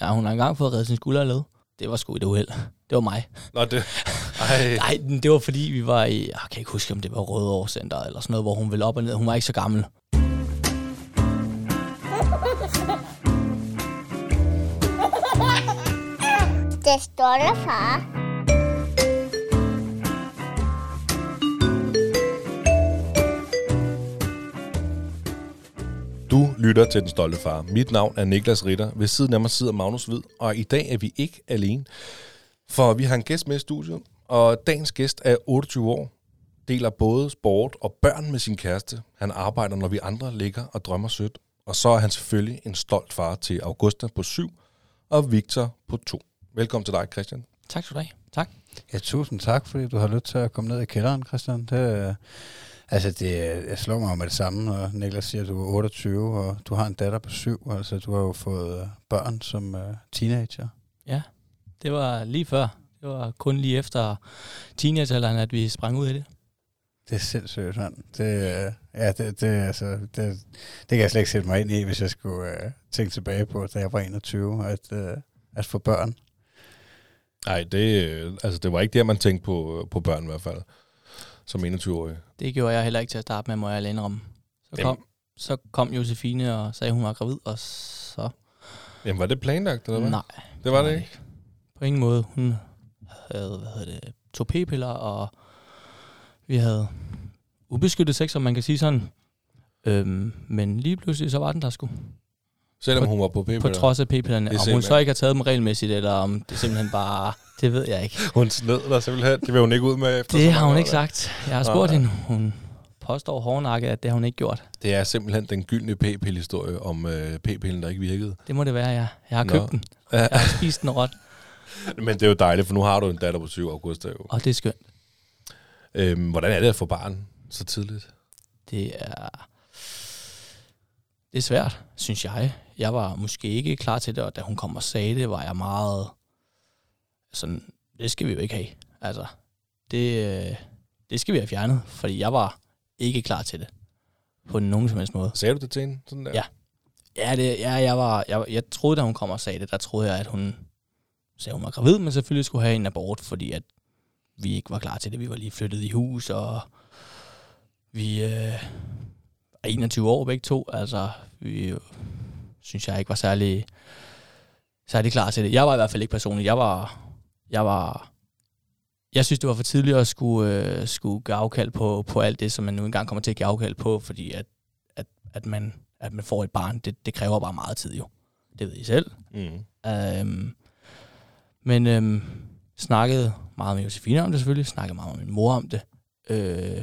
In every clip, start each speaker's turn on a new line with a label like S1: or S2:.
S1: Ja, hun har engang fået reddet sin skulder led. Det var sgu et uheld. Det var mig.
S2: Nå, det... Ej.
S1: Nej, det var fordi, vi var i... Jeg kan ikke huske, om det var Rødovre Center eller sådan noget, hvor hun ville op og ned. Hun var ikke så gammel.
S3: Det står der, far.
S2: Lytter til Den Stolte Far. Mit navn er Niklas Ritter. Ved siden af mig sidder Magnus Hvid, og i dag er vi ikke alene. For vi har en gæst med i studiet, og dagens gæst er 28 år, deler både sport og børn med sin kæreste. Han arbejder, når vi andre ligger og drømmer sødt. Og så er han selvfølgelig en stolt far til Augusta på 7 og Victor på 2. Velkommen til dig, Christian.
S1: Tak skal du have. Tak.
S4: Ja, tusind tak, fordi du har lyst til at komme ned i kælderen, Christian. Det, altså, det jeg slår mig med det samme, når Niklas siger, at du er 28, og du har en datter på 7. Altså, du har jo fået øh, børn som uh, teenager.
S1: Ja, det var lige før. Det var kun lige efter teenagealderen, at vi sprang ud i det.
S4: Det er sindssygt, mand. Det, øh, ja, det, det, altså, det, det kan jeg slet ikke sætte mig ind i, hvis jeg skulle uh, tænke tilbage på, da jeg var 21, at, uh, at få børn.
S2: Nej, det, altså, det var ikke der, man tænkte på, på børn i hvert fald, som 21-årig.
S1: Det gjorde jeg heller ikke til at starte med, må jeg indrømme. Så kom, så kom Josefine og sagde, at hun var gravid, og så...
S2: Jamen, var det planlagt, eller hvad?
S1: Nej,
S2: Det var det ikke?
S1: på ingen måde. Hun havde, hvad hedder det, to p-piller, og vi havde ubeskyttet sex, om man kan sige sådan. Øhm, men lige pludselig, så var den der sgu.
S2: Selvom
S1: På-
S2: hun var på p
S1: På trods af p-pillerne.
S2: Er
S1: Om hun så ikke har taget dem regelmæssigt, eller om det simpelthen bare... Det ved jeg ikke.
S2: Hun sned dig simpelthen. Det vil hun ikke ud med efter
S1: Det har hun ikke sagt. Jeg har spurgt hende. Hun påstår hårdnakket, at det har hun ikke gjort.
S2: Det er simpelthen den gyldne p-pille-historie om øh, p-pillen, der ikke virkede.
S1: Det må det være, ja. Jeg har
S2: Nå.
S1: købt den. Jeg har spist den råt,
S2: Men det er jo dejligt, for nu har du en datter på 7 august. Jo.
S1: og det er skønt.
S2: Øhm, hvordan er det at få barn så tidligt?
S1: Det er... Det er svært, synes jeg. Jeg var måske ikke klar til det, og da hun kom og sagde det, var jeg meget sådan, det skal vi jo ikke have. Altså, det, øh, det skal vi have fjernet, fordi jeg var ikke klar til det på nogen som helst måde.
S2: Sagde du det til hende? Sådan der?
S1: Ja. Ja, det, ja jeg, var, jeg, jeg troede, da hun kom og sagde det, der troede jeg, at hun sagde, hun var gravid, men selvfølgelig skulle have en abort, fordi at vi ikke var klar til det. Vi var lige flyttet i hus, og vi øh, er 21 år begge to. Altså, vi synes jeg ikke var særlig, særlig klar til det. Jeg var i hvert fald ikke personligt. Jeg var, jeg var, jeg synes, det var for tidligt at skulle, øh, skulle give afkald på, på alt det, som man nu engang kommer til at give afkald på, fordi at, at, at, man, at man får et barn, det, det kræver bare meget tid jo. Det ved I selv.
S2: Mm.
S1: Øhm, men øhm, snakkede meget med Josefine om det selvfølgelig, snakkede meget med min mor om det, øh,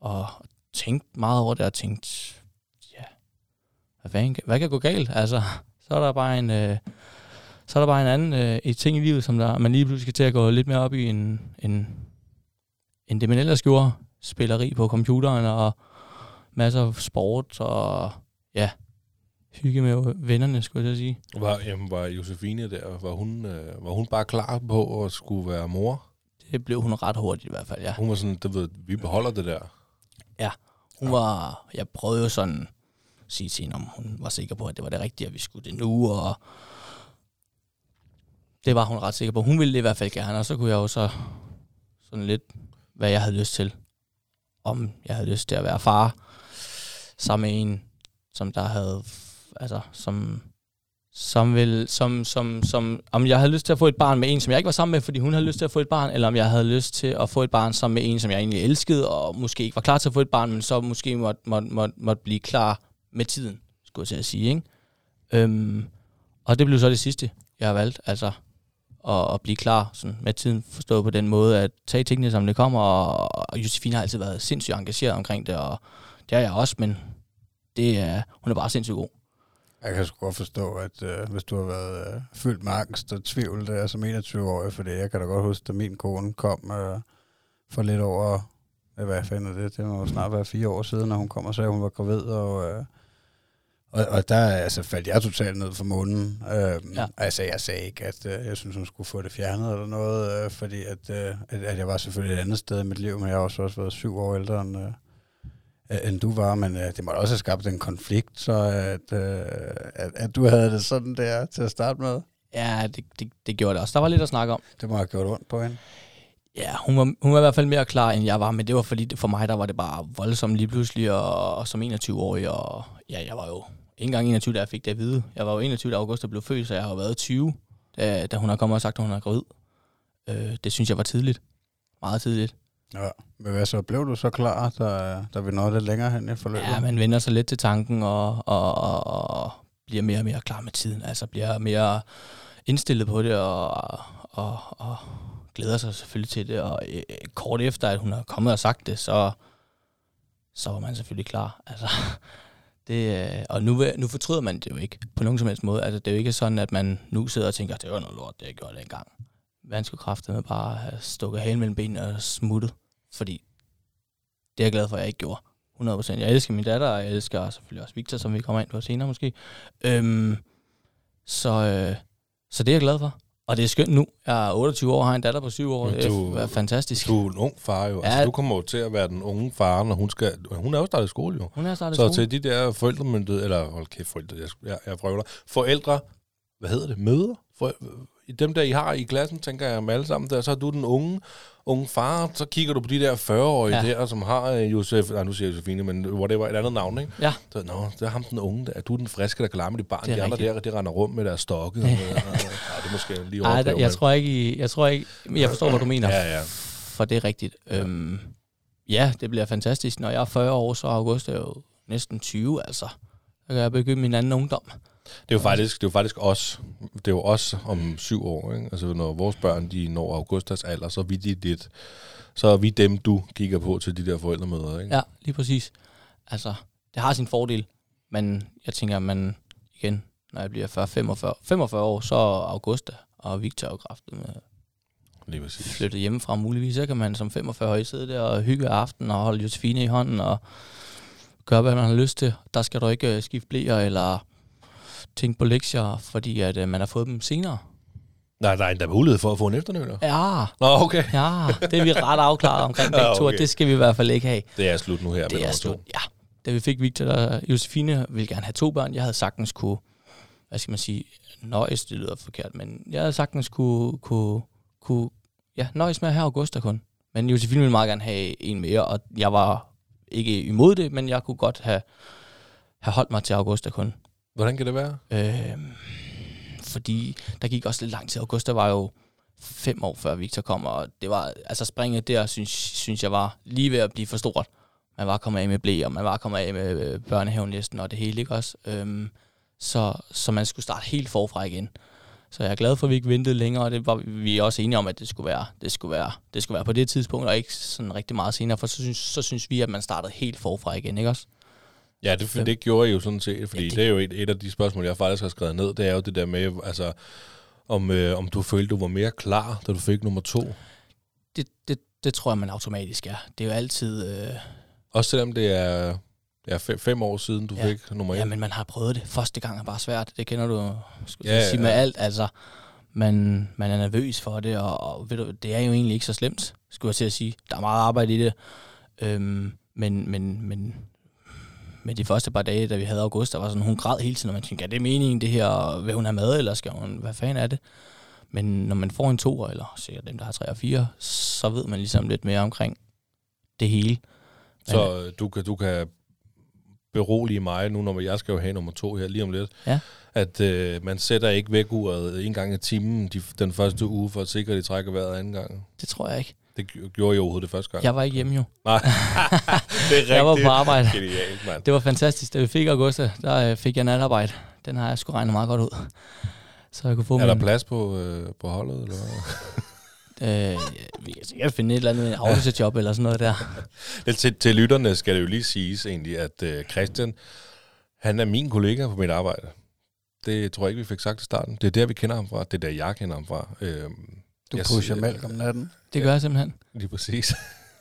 S1: og tænkte meget over det, og tænkte, ja, hvad, hvad kan gå galt? Altså, så er der bare en, øh, så er der bare en anden øh, et ting i livet, som der, man lige pludselig skal til at gå lidt mere op i, end, end, end det man ellers gjorde. Spilleri på computeren, og masser af sport, og ja, hygge med vennerne, skulle jeg sige.
S2: Var, jamen, var Josefine der? Var hun, øh, var hun bare klar på at skulle være mor?
S1: Det blev hun ret hurtigt i hvert fald, ja.
S2: Hun var sådan, det ved, vi beholder det der.
S1: Hun var, jeg prøvede jo sådan at sige til hende, om hun var sikker på, at det var det rigtige, at vi skulle det nu, og det var hun ret sikker på. Hun ville det i hvert fald gerne, og så kunne jeg jo så sådan lidt, hvad jeg havde lyst til. Om jeg havde lyst til at være far, sammen med en, som der havde, altså, som, som vil, som, som, som, om jeg havde lyst til at få et barn med en, som jeg ikke var sammen med, fordi hun havde lyst til at få et barn, eller om jeg havde lyst til at få et barn sammen med en, som jeg egentlig elskede, og måske ikke var klar til at få et barn, men så måske måtte, måtte, måtte, måtte blive klar med tiden, skulle jeg til at sige, ikke? Øhm, og det blev så det sidste, jeg har valgt, altså at, at blive klar sådan, med tiden, forstået på den måde, at tage tingene, som det kommer, og, og Josefine har altid været sindssygt engageret omkring det, og det er jeg også, men det er, hun er bare sindssygt god.
S4: Jeg kan sgu godt forstå, at øh, hvis du har været øh, fyldt med angst og tvivl der som 21-årig, for jeg kan da godt huske, da min kone kom øh, for lidt over, øh, hvad fanden er det, det må snart være fire år siden, når hun kom og sagde, at hun var gravid, og, øh, og, og der altså, faldt jeg totalt ned for munden. Øh,
S1: Ja.
S4: Altså, jeg sagde ikke, at øh, jeg synes, hun skulle få det fjernet eller noget, øh, fordi at, øh, at, at jeg var selvfølgelig et andet sted i mit liv, men jeg har også, også været syv år ældre end, øh, end du var, men øh, det må da også have skabt en konflikt, så at, øh, at, at du havde det sådan der til at starte med.
S1: Ja, det, det, det gjorde det også. Der var lidt at snakke om.
S4: Det må have gjort ondt på hende.
S1: Ja, hun var, hun var i hvert fald mere klar, end jeg var, men det var fordi, for mig, der var det bare voldsomt lige pludselig, og, og som 21-årig, og ja, jeg var jo ikke engang 21, da jeg fik det at vide. Jeg var jo 21, da Augusta blev født, så jeg har jo været 20, da, da hun har kommet og sagt, at hun er gravid. Øh, det synes jeg var tidligt. Meget tidligt.
S4: Ja. Men hvad så? Blev du så klar, da, da vi nåede lidt længere hen i forløbet?
S1: Ja, man vender sig lidt til tanken, og, og, og, og bliver mere og mere klar med tiden. Altså bliver mere indstillet på det, og, og, og glæder sig selvfølgelig til det. Og øh, kort efter, at hun har kommet og sagt det, så, så var man selvfølgelig klar. Altså, det, øh, og nu, nu fortryder man det jo ikke på nogen som helst måde. Altså, det er jo ikke sådan, at man nu sidder og tænker, det var noget lort, det jeg gjorde dengang. Man skulle kraftedeme bare have stukket halen mellem benene og smuttet. Fordi det er jeg glad for, at jeg ikke gjorde. 100%. Jeg elsker min datter, og jeg elsker selvfølgelig også Victor, som vi kommer ind på senere måske. Øhm, så, øh, så det er jeg glad for. Og det er skønt nu. Jeg er 28 år og har en datter på 7 år.
S2: Men
S1: Det
S2: du-
S1: er fantastisk.
S2: Du er en ung far jo. Altså,
S1: Ja.
S2: du kommer jo til at være den unge far, når hun skal... Hun er jo startet i skole jo.
S1: Hun er startet
S2: Så
S1: skole.
S2: til de der forældremyndighed, eller hold kæft, forældre, jeg, jeg, jeg frøvler, forældre, hvad hedder det, møder? For, dem der, I har i klassen, tænker jeg med alle sammen der, så er du den unge, unge far, så kigger du på de der 40-årige
S1: Ja.
S2: ja. der, som har øh, Josef, nej nu siger jeg Josefine, men whatever, et andet navn, ikke?
S1: Ja.
S2: Så, nå, det er ham den unge der, du er den friske, der kan med de barn, de andre
S1: rigtigt.
S2: der, de render rundt med deres stokke. og, ja, det er måske lige
S1: Ej, der, jeg tror ikke, jeg tror ikke, jeg forstår, hvad du mener.
S2: Ja, ja.
S1: For det er rigtigt. Øhm, ja, det bliver fantastisk. Når jeg er 40 år, så er August er jo næsten 20, altså. Så kan jeg begynde min anden ungdom.
S2: Det er jo faktisk, det er jo faktisk os. Det er jo os om syv år. Ikke? Altså, når vores børn de når Augustas alder, så er vi de dit, så er vi dem, du kigger på til de der forældremøder. Ikke?
S1: Ja, lige præcis. Altså, det har sin fordel, men jeg tænker, at man igen, når jeg bliver 40, 45, 45 år, så er Augusta og Victor jo kraftet med
S2: Lige præcis.
S1: flyttet hjemmefra muligvis. Så kan man som 45 sidde der og hygge aften og holde Josefine i hånden og gøre, hvad man har lyst til. Der skal du ikke øh, skifte blæer eller tænke på lektier, fordi at øh, man har fået dem senere.
S2: Nej, der er endda mulighed for at få en efternøler.
S1: Ja,
S2: Nå, okay.
S1: ja, det er vi ret afklaret omkring begge
S2: Ja, okay.
S1: det skal vi i hvert fald ikke have.
S2: Det er slut nu her med
S1: Det er
S2: nummer
S1: slut,
S2: to.
S1: ja. Da vi fik Victor og Josefine, ville gerne have to børn. Jeg havde sagtens kunne, hvad skal man sige, nøjes, det lyder forkert, men jeg havde sagtens kunne, kunne, kunne ja, nøjes med at have Augusta kun. Men Josefine ville meget gerne have en mere, og jeg var ikke imod det, men jeg kunne godt have, have holdt mig til Augusta kun.
S2: Hvordan kan det være?
S1: Øh, fordi der gik også lidt lang tid. Augusta var jo fem år før Victor kom, og det var, altså springet der, synes, synes jeg var lige ved at blive for stort. Man var kommet af med blæ, og man var kommet af med øh, børnehavenlisten og det hele, ikke også? Øhm, så, så man skulle starte helt forfra igen. Så jeg er glad for, at vi ikke ventede længere, og det var vi er også enige om, at det skulle være, det skulle være, det skulle være på det tidspunkt, og ikke sådan rigtig meget senere, for så synes, så synes vi, at man startede helt forfra igen, ikke også?
S2: Ja, det, det gjorde jeg jo sådan set, fordi
S1: Ja, det-
S2: det, er jo et, et af de spørgsmål, jeg faktisk har skrevet ned, det er jo det der med, altså, om, øh, om du følte, du var mere klar, da du fik nummer to.
S1: Det, det, det tror jeg, man automatisk er. Det er jo altid... Øh,
S2: Også selvom det er ja, fem, fem år siden, du
S1: Ja.
S2: fik nummer et.
S1: Ja, men man har prøvet det. Første gang er bare svært. Det kender du skulle
S2: ja,
S1: sige
S2: ja.
S1: med alt. Altså, man, man er nervøs for det, og, og ved du, det er jo egentlig ikke så slemt, skulle jeg til at sige. Der er meget arbejde i det. Øhm, men, men, men, men de første par dage, da vi havde august, der var sådan, hun græd hele tiden, og man tænkte, er det meningen det her, og vil hun have mad, eller skal hun, hvad fanden er det? Men når man får en toer, eller sikkert dem, der har tre og fire, så ved man ligesom lidt mere omkring det hele.
S2: Så øh, du kan, du kan berolige mig nu, når jeg skal jo have nummer to her lige om lidt,
S1: Ja.
S2: at øh, man sætter ikke vækuret en gang i timen de, den første uge, for at sikre, at de trækker vejret anden gang.
S1: Det tror jeg ikke.
S2: Det gj- gjorde jeg overhovedet det første gang.
S1: Jeg var ikke hjemme jo.
S2: Nej, det er rigtigt.
S1: Jeg var på arbejde.
S2: Genialt, mand.
S1: Det var fantastisk. Da vi fik Augusta, der øh, fik jeg natarbejde. Den har jeg sgu regnet meget godt ud. Så jeg kunne få
S2: Er der
S1: min...
S2: plads på, øh, på holdet, eller hvad?
S1: Øh, vi kan sikkert finde et eller andet afløserjob eller sådan noget der.
S2: Til, til lytterne skal det jo lige siges egentlig, at øh, Christian, han er min kollega på mit arbejde. Det tror jeg ikke, vi fik sagt i starten. Det er der, vi kender ham fra. Det er der, jeg kender ham fra. Øhm,
S4: Du
S2: jeg
S4: pusher
S2: siger-
S4: mælk om natten.
S1: Det gør jeg simpelthen.
S2: Lige præcis.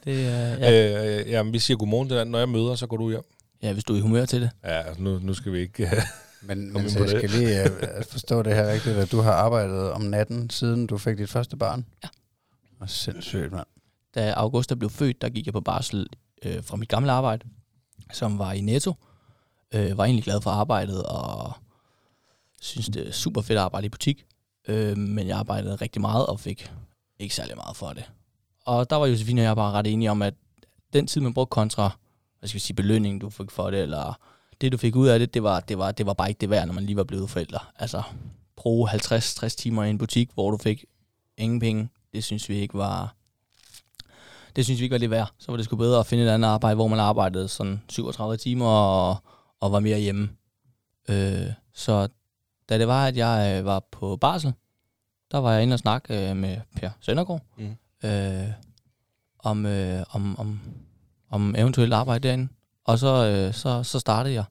S1: Det, øh, ja.
S2: Ja. Øh, jamen, vi siger godmorgen til dig. Når jeg møder, så går du hjem.
S1: ja, hvis du er i humør til det.
S2: Ja, altså, nu, nu skal vi ikke...
S4: Men,
S2: Kom
S4: men
S2: ind
S4: så jeg
S2: det.
S4: skal lige uh, forstå det her rigtigt, at du har arbejdet om natten, siden du fik dit første barn.
S1: Ja.
S4: Og sindssygt, mand.
S1: Da Augusta blev født, der gik jeg på barsel øh, fra mit gamle arbejde, som var i Netto. Øh, var egentlig glad for arbejdet, og synes, det er super fedt at arbejde i butik. Øh, men jeg arbejdede rigtig meget og fik ikke særlig meget for det. Og der var Josefine og jeg bare ret enige om, at den tid, man brugte kontra, hvad skal vi sige, belønningen, du fik for det, eller det, du fik ud af det, det var, det var, det var bare ikke det værd, når man lige var blevet forældre. Altså, bruge 50-60 timer i en butik, hvor du fik ingen penge, det synes vi ikke var, det synes vi ikke var det værd. Så var det sgu bedre at finde et andet arbejde, hvor man arbejdede sådan 37 timer og, og var mere hjemme. Øh, så da det var, at jeg øh, var på barsel, der var jeg inde og snakke øh, med Per Søndergaard
S2: Mm.
S1: øh, om, øh, om, om, om eventuelt arbejde derinde. Og så, øh, så, så startede jeg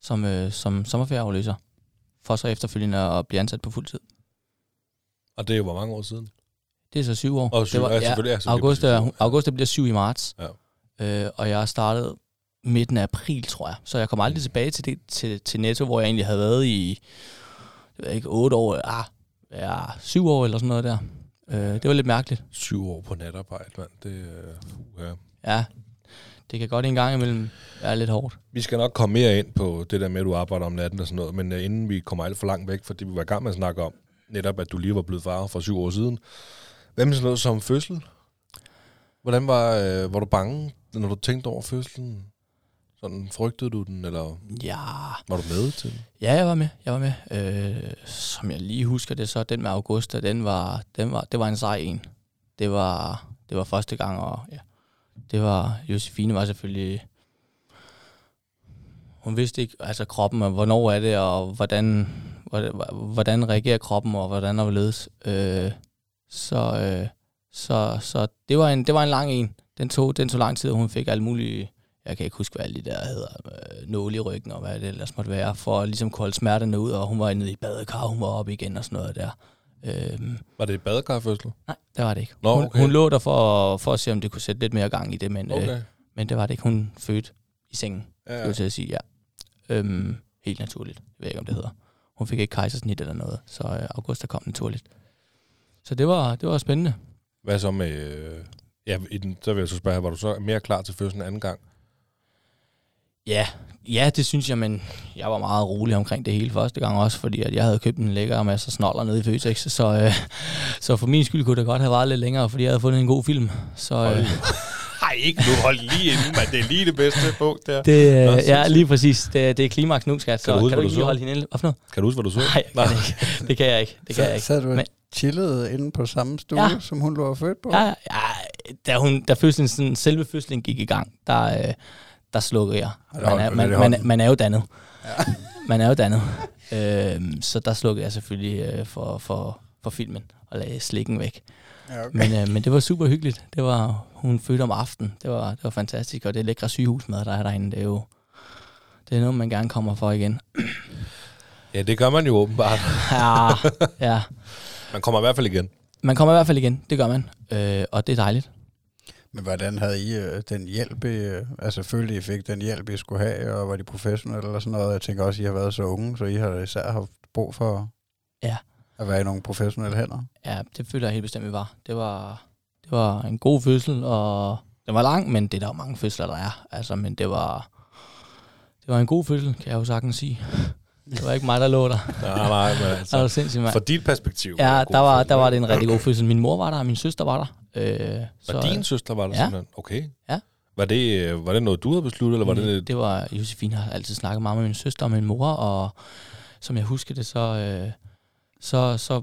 S1: som, øh, som sommerferieafløser, for så efterfølgende at blive ansat på fuld tid.
S2: Og det er jo hvor mange år siden?
S1: Det er så syv år.
S2: Og syv,
S1: det var,
S2: ja, selvfølgelig, ja,
S1: august,
S2: præcis
S1: er, august det bliver syv i marts.
S2: Ja.
S1: Øh, og jeg startede midten af april, tror jeg. Så jeg kom aldrig tilbage til, det, til, til Netto, hvor jeg egentlig havde været i jeg ved ikke, otte år, ah, ja, syv år eller sådan noget der. Øh, det var lidt mærkeligt.
S2: Syv år på natarbejde, mand. Det, øh, ja.
S1: Ja, det kan godt en gang imellem være lidt hårdt.
S2: Vi skal nok komme mere ind på det der med, at du arbejder om natten og sådan noget, men uh, inden vi kommer alt for langt væk, fordi vi var i gang med at snakke om, netop at du lige var blevet far for syv år siden. Hvad med sådan noget som fødsel? Hvordan var, øh, var du bange, når du tænkte over fødslen? Sådan, frygtede du den, eller
S1: Ja,
S2: var du med til den?
S1: ja jeg var med. Jeg var med. Øh, som jeg lige husker det, så den med Augusta, den var, den var, det var en sej en. Det var, det var første gang, og ja, det var, Josefine var selvfølgelig, hun vidste ikke, altså kroppen, og hvornår er det, og hvordan, hvordan, reagerer kroppen, og hvordan er hvorledes. Øh, så, øh, så, så det var en, det var en lang en. Den tog, den tog lang tid, og hun fik alle mulige, jeg kan ikke huske, hvad alle de der hedder, øh, nåle i ryggen, og hvad det ellers måtte være, for at ligesom kolde smerterne ud, og hun var nede i badekar, hun var oppe igen og sådan noget der. Øhm,
S2: Var det et badekarfødsel?
S1: nej, det var det ikke.
S2: Nå,
S1: hun,
S2: okay.
S1: hun lå der for, for at se, om det kunne sætte lidt mere gang i det, men, øh,
S2: Okay.
S1: men det var det ikke. Hun fødte i sengen, ja.
S2: Ja,
S1: skulle jeg til at sige, ja. Øhm, helt naturligt. Jeg ved ikke, om det hedder. Hun fik ikke kejsersnit eller noget, så øh, Augusta kom naturligt. Så det var, det var spændende.
S2: Hvad så med... Øh, ja, i den, så vil jeg så spørge, var du så mere klar til fødslen anden gang?
S1: Ja, ja, det synes jeg, men jeg var meget rolig omkring det hele første gang også, fordi at jeg havde købt en lækker masse snoller nede i Føtex, så, øh, så for min skyld kunne det godt have varet lidt længere, fordi jeg havde fundet en god film. Så øh,
S2: Nej, ikke nu. Hold lige inde, mand. Det er lige det bedste punkt der.
S1: det,
S2: Nå,
S1: øh, ja,
S2: sindssygt.
S1: lige præcis. Det, det er klimaks nu, skat. Så
S2: Kan du huske,
S1: kan du ikke
S2: du
S1: lige
S2: så?
S1: holde hende? Hvad for noget?
S2: Kan du huske, hvad du så?
S1: Nej, jeg kan det ikke. Det kan jeg ikke. Det kan jeg
S4: Så,
S1: ikke.
S4: så du
S1: Men-
S4: chillet inde på samme stue,
S1: Ja.
S4: ja. som hun lå og født på?
S1: Ja, ja, da, hun, da fødslen, sådan, selve fødslen gik i gang, der, øh, der slukkede jeg.
S4: Ja,
S1: Man er, man, man, man er jo dannet. Man er jo dannet. Øhm, så der slukkede jeg selvfølgelig øh, for, for, for filmen og lagde slikken væk.
S4: Ja, okay.
S1: Men, øh, men det var super hyggeligt. Det var, hun fødte om aftenen. Det var, det var fantastisk. Og det lækre sygehusmad, der er derinde, det er jo det er noget, man gerne kommer for igen.
S2: Ja, det gør man jo åbenbart.
S1: Ja, ja.
S2: Man kommer i hvert fald igen.
S1: Man kommer i hvert fald igen. Det gør man. Øh, og det er dejligt.
S4: Men hvordan havde I øh, den hjælp, I, øh, altså følte I fik den hjælp, I skulle have, og var de professionelle eller sådan noget? Jeg tænker også, I har været så unge, så I har især haft brug for
S1: Ja.
S4: at være i nogle professionelle hænder.
S1: Ja, det føler jeg helt bestemt, vi var. Det var, det var en god fødsel, og den var lang, men det er der jo mange fødsler, der er. Altså, men det var, det var en god fødsel, kan jeg jo sagtens sige. Det var ikke mig, der lå der.
S2: Nej, nej, men
S1: Det var
S2: altså,
S1: sindssygt, mand.
S2: fra dit perspektiv.
S1: Ja, der var,
S2: fødsel,
S1: der var det en rigtig god fødsel. Min mor var der, og min søster var der. Øh,
S2: Var din søster var der
S1: ja.
S2: simpelthen? Okay.
S1: Ja.
S2: Var det, øh, var det noget, du havde besluttet, eller var det...
S1: det, det var, Josefine har altid snakket meget med min søster og min mor, og som jeg husker det, så, øh, så, så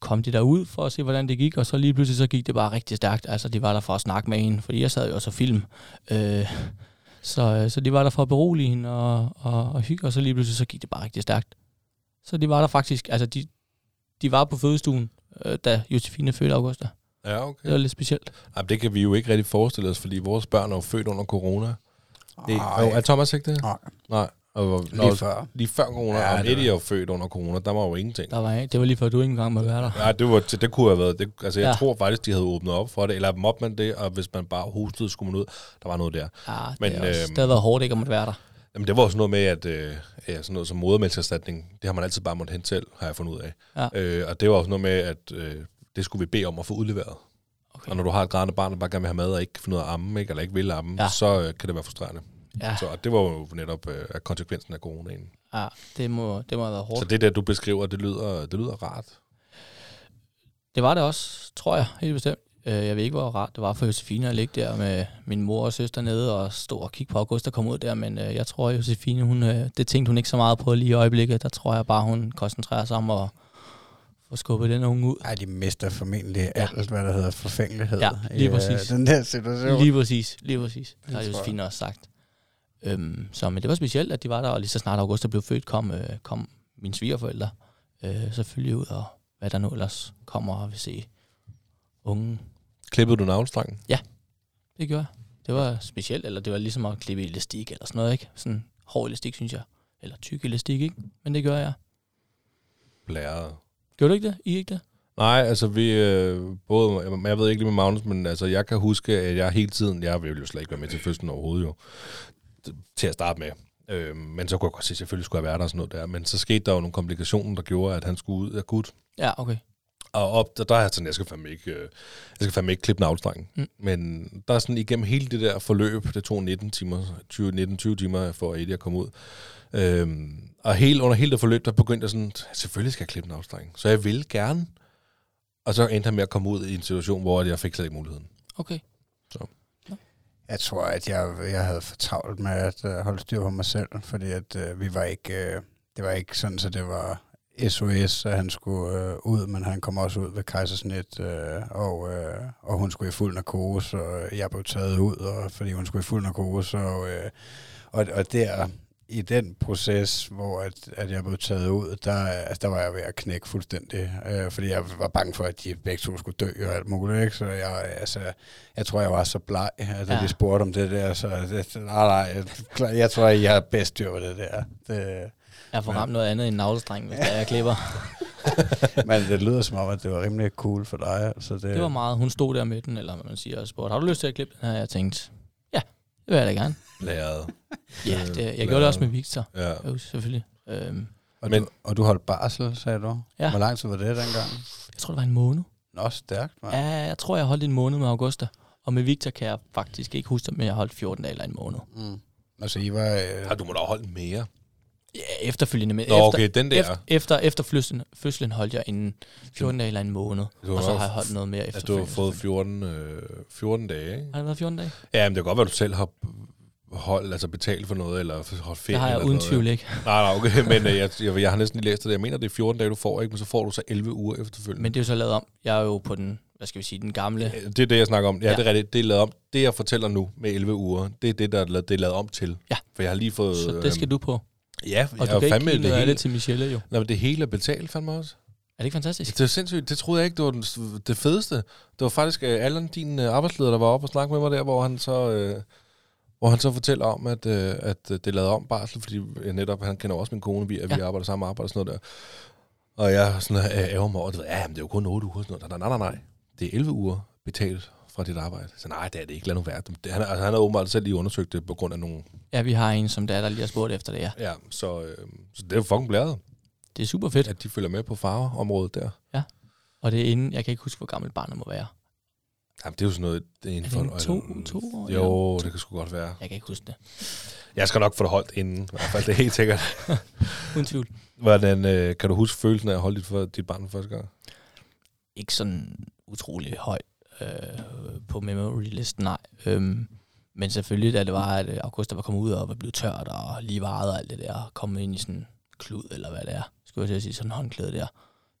S1: kom de derud for at se, hvordan det gik, og så lige pludselig så gik det bare rigtig stærkt. Altså, de var der for at snakke med hende, fordi jeg sad jo også og film. Øh, så, øh, så de var der for at berolige hende og, og, og hygge, og så lige pludselig så gik det bare rigtig stærkt. Så de var der faktisk, altså de, de var på fødestuen, øh, da Josefine fødte Augusta.
S2: Ja,
S1: Det
S2: okay.
S1: var lidt specielt.
S2: Jamen, det kan vi jo ikke rigtig forestille os, fordi vores børn er jo født under corona. Det,
S4: Ej.
S2: er Thomas ikke det?
S4: Nej,
S2: Nej. Og,
S4: lige
S2: når,
S4: før.
S2: lige før corona,
S4: Ja,
S2: ja, og
S4: det
S2: Eddie er jo født under corona, der var jo ingenting.
S1: Der var, det var lige før, du ikke engang måtte være der.
S2: Nej, det, var, det kunne have været. Det, altså, jeg
S1: Ja.
S2: ja. tror faktisk, de havde åbnet op for det, eller måtte man det, og hvis man bare hostede, skulle man ud. Der var noget der.
S1: Ja,
S2: Men,
S1: det, er også,
S2: øhm,
S1: det havde været hårdt ikke at måtte være der.
S2: Jamen, det var også noget med, at øh, ja, sådan noget som modermælkserstatning, det har man altid bare måttet hente selv, har jeg fundet ud af.
S1: Ja.
S2: Øh, og det var også noget med, at øh, det skulle vi bede om at få udleveret.
S1: Okay.
S2: Og når du har et grædende barn, der bare gerne vil have mad og ikke kan finde ud af at amme, ikke, eller ikke vil amme,
S1: Ja.
S2: så øh, kan det være frustrerende.
S1: Ja,
S2: Så og det var jo netop øh, konsekvensen af coronaen.
S1: ja det, må, det må have været hårdt.
S2: Så det der, du beskriver, det lyder, det lyder rart.
S1: Det var det også, tror jeg, helt bestemt. Øh, Jeg ved ikke, hvor rart det var for Josefine at ligge der med min mor og søster nede og stå og kigge på August, der kom ud der. Men øh, jeg tror, at Josefine, hun, øh, det tænkte hun ikke så meget på lige i øjeblikket. Der tror jeg bare, hun koncentrerer sig om at få skubbet den unge ud.
S4: Ej, de mister formentlig ja. alt, hvad der hedder forfængelighed.
S1: Ja, lige
S4: i, øh,
S1: præcis.
S4: Den der situation.
S1: Lige præcis, lige præcis. Det har
S4: tror jeg.
S1: Josefine også sagt. Øhm, så men det var specielt, at de var der, og lige så snart Augusta blev født, kom, øh, kom mine svigerforældre øh, selvfølgelig ud, og hvad der nu ellers kommer og vil se unge.
S2: Klippede du navlestrangen?
S1: Det gjorde jeg. Det var specielt, eller det var ligesom at klippe elastik eller sådan noget, ikke? Sådan hård elastik, synes jeg. Eller tyk elastik, ikke? Men det gør jeg.
S2: Blæret.
S1: Gjorde du ikke det? I ikke det?
S2: Nej, altså vi, øh, både, jeg, jeg ved ikke lige med Magnus, men altså jeg kan huske, at jeg hele tiden, jeg ville jo slet ikke være med til fødslen overhovedet jo, til at starte med. Øh, men så kunne jeg godt se, at selvfølgelig skulle jeg være der og sådan noget der. Men så skete der jo nogle komplikationer, der gjorde, at han skulle ud akut.
S1: Ja, okay.
S2: Og op, der, der er jeg sådan, jeg skal fandme ikke, øh, jeg skal fandme ikke klippe navlestrangen.
S1: Mm.
S2: Mm. Men der er sådan igennem hele det der forløb, det tog 19 timer, 20, 19-20 timer for Eddie at komme ud. Øhm, og helt, under hele det forløb, der begyndte jeg sådan, selvfølgelig skal jeg klippe navlestrangen. Så jeg vil gerne. Og så endte han med at komme ud i en situation, hvor jeg fik slet ikke muligheden.
S1: Okay.
S4: Jeg tror, at jeg, jeg havde for travlt med at uh, holde styr på mig selv, fordi at uh, vi var ikke, uh, det var ikke sådan, så det var SOS, at han skulle uh, ud, men han kom også ud ved kejsersnit, uh, og, uh, og hun skulle i fuld narkose, og jeg blev taget ud, og, fordi hun skulle i fuld narkose, og, uh, og, og der i den proces, hvor at, at jeg blev taget ud, der, altså, der var jeg ved at knække fuldstændig, øh, fordi jeg var bange for, at de begge to skulle dø og alt muligt, ikke? så jeg, altså, jeg tror, jeg var så bleg, at da
S1: Ja.
S4: de spurgte om det der, så det, nej, nej, jeg, jeg tror, jeg har bedst styr på det der. Det,
S1: Jeg får ramt noget andet end navlestreng, hvis det er, jeg klipper.
S4: men det lyder som om, at det var rimelig cool for dig. Så det,
S1: Det var meget. Hun stod der med den, eller man siger, og spurgte, har du lyst til at klippe den her? Jeg tænkte, ja, det vil jeg da gerne.
S2: Læret.
S1: Ja, det, jeg gjorde det også med Victor.
S2: Ja.
S1: Jo, selvfølgelig. Øhm,
S4: og,
S2: Men-
S4: du, og du holdt barsel, sagde du?
S1: Ja.
S4: Hvor lang tid var det dengang?
S1: jeg tror, det var en måned.
S4: Nå, stærkt, man.
S1: Ja, jeg tror, jeg holdt en måned med Augusta. Og med Victor kan jeg faktisk ikke huske, men jeg holdt 14 dage eller en måned.
S4: Mm. Altså, I var... Øh,
S2: Har du må da holde mere.
S1: Ja, efterfølgende. Men
S2: Nå,
S1: efter,
S2: okay, den der.
S1: efter, efter, efter fødslen, fødslen holdt jeg en 14 dage eller en måned.
S2: Du
S1: Og så
S2: har-
S1: jeg holdt noget mere
S2: At du har fået 14, øh, 14 dage, ikke?
S1: Har det været 14 dage?
S2: Ja, men det kan godt være, at du selv har holdt, altså betalt for noget, eller holdt ferie.
S1: Det har jeg
S2: eller
S1: uden
S2: noget.
S1: tvivl ikke.
S2: Nej, nej, okay, men øh, jeg, jeg, jeg har næsten lige læst det. Jeg mener, det er 14 dage, du får, ikke? Men så får du så 11 uger efterfølgende.
S1: Men det er jo så lavet om. Jeg er jo på den, hvad skal vi sige, den gamle.
S2: Øh, Det er det, jeg snakker om. Ja,
S1: Ja.
S2: det er rigtigt. Det er lavet om. Det, jeg fortæller nu med 11 uger, det er det, der er lavet, det er lavet om til.
S1: Ja.
S2: For jeg har lige fået...
S1: Så det skal du på.
S2: Ja,
S1: Og
S2: jeg
S1: du kan ikke
S2: det hele.
S1: det til Michelle jo.
S2: Nej, men det hele er betalt fandme også.
S1: Er det ikke fantastisk?
S2: Det er sindssygt. Det troede jeg ikke, det var den, det fedeste. Det var faktisk uh, Allan, din uh, arbejdsleder, der var oppe og snakke med mig der, hvor han så... Uh, hvor han så fortæller om, at, øh, at øh, det er lavet om barsel, fordi øh, netop, han kender også min kone, vi, at vi
S1: Ja.
S2: arbejder samme arbejde og sådan noget der. Og jeg sådan, øh, ærger mig over, det, ja, men det er jo kun 8 uger. Sådan noget. Nej, nej, nej, nej. Det er 11 uger betalt fra dit arbejde. Så nej, det er det ikke. Lad nu være. Det, han, altså, han har åbenbart selv lige undersøgt det på grund af nogle...
S1: Ja, vi har en, som der, der lige har spurgt efter det, ja.
S2: Ja, så, øh, så det er jo fucking blæret,
S1: Det er super fedt.
S2: at de følger med på farveområdet der.
S1: Og det er inden, jeg kan ikke huske, hvor gammel barnet må være.
S2: Jamen, det er jo sådan noget... Det er, inden
S1: Er
S2: for,
S1: det en to, to år?
S2: Jo,
S1: eller?
S2: det kan sgu godt være.
S1: Jeg kan ikke huske det.
S2: Jeg skal nok få det holdt inden, i hvert fald. Det er helt sikkert.
S1: Uden tvivl.
S2: Hvordan, øh, kan du huske følelsen af at holde dit, for, dit barn for første gang?
S1: Ikke sådan utrolig højt øh, på memory-listen, nej. Øhm, men selvfølgelig, da det var, at øh, Augusta var kommet ud og var blevet tørt og lige varet og alt det der, kommet ind i sådan en klud, eller hvad det er, skulle jeg til at sige, sådan en håndklæde der,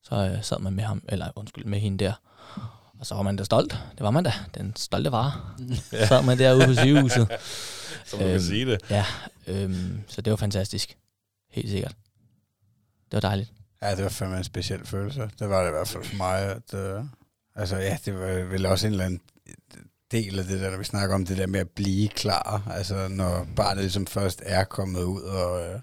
S1: så øh, sad man med ham, eller undskyld, med hende der. Og så var man da stolt. Det var man da. Den stolte var. Ja. Sad man derude på sygehuset.
S2: Så man
S1: Øhm,
S2: kan sige det.
S1: Ja, øhm, så det var fantastisk. Helt sikkert. Det var dejligt.
S4: Ja, det var fandme en speciel følelse. Det var det i hvert fald for mig. At, øh, altså ja, det var vel også en eller anden del af det der, når vi snakker om det der med at blive klar. Altså når barnet ligesom først er kommet ud, og, øh,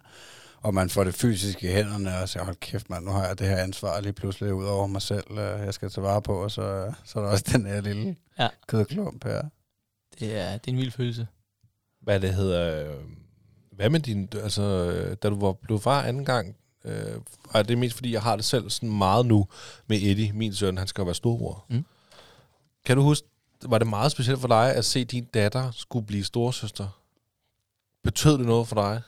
S4: og man får det fysiske i hænderne, og siger, hold kæft mand, nu har jeg det her ansvar lige pludselig ud over mig selv, øh, jeg skal tage vare på, og så, så er der også den her lille
S1: Ja.
S4: kødklump her.
S1: Det er, det er en vild følelse.
S2: Hvad det hedder... Øh, hvad med din... Altså, øh, da du var blevet far anden gang, øh, og det er mest fordi, jeg har det selv sådan meget nu med Eddie, min søn, han skal jo være storbror.
S1: Mm.
S2: Kan du huske, var det meget specielt for dig at se din datter skulle blive storsøster? Betød det noget for dig?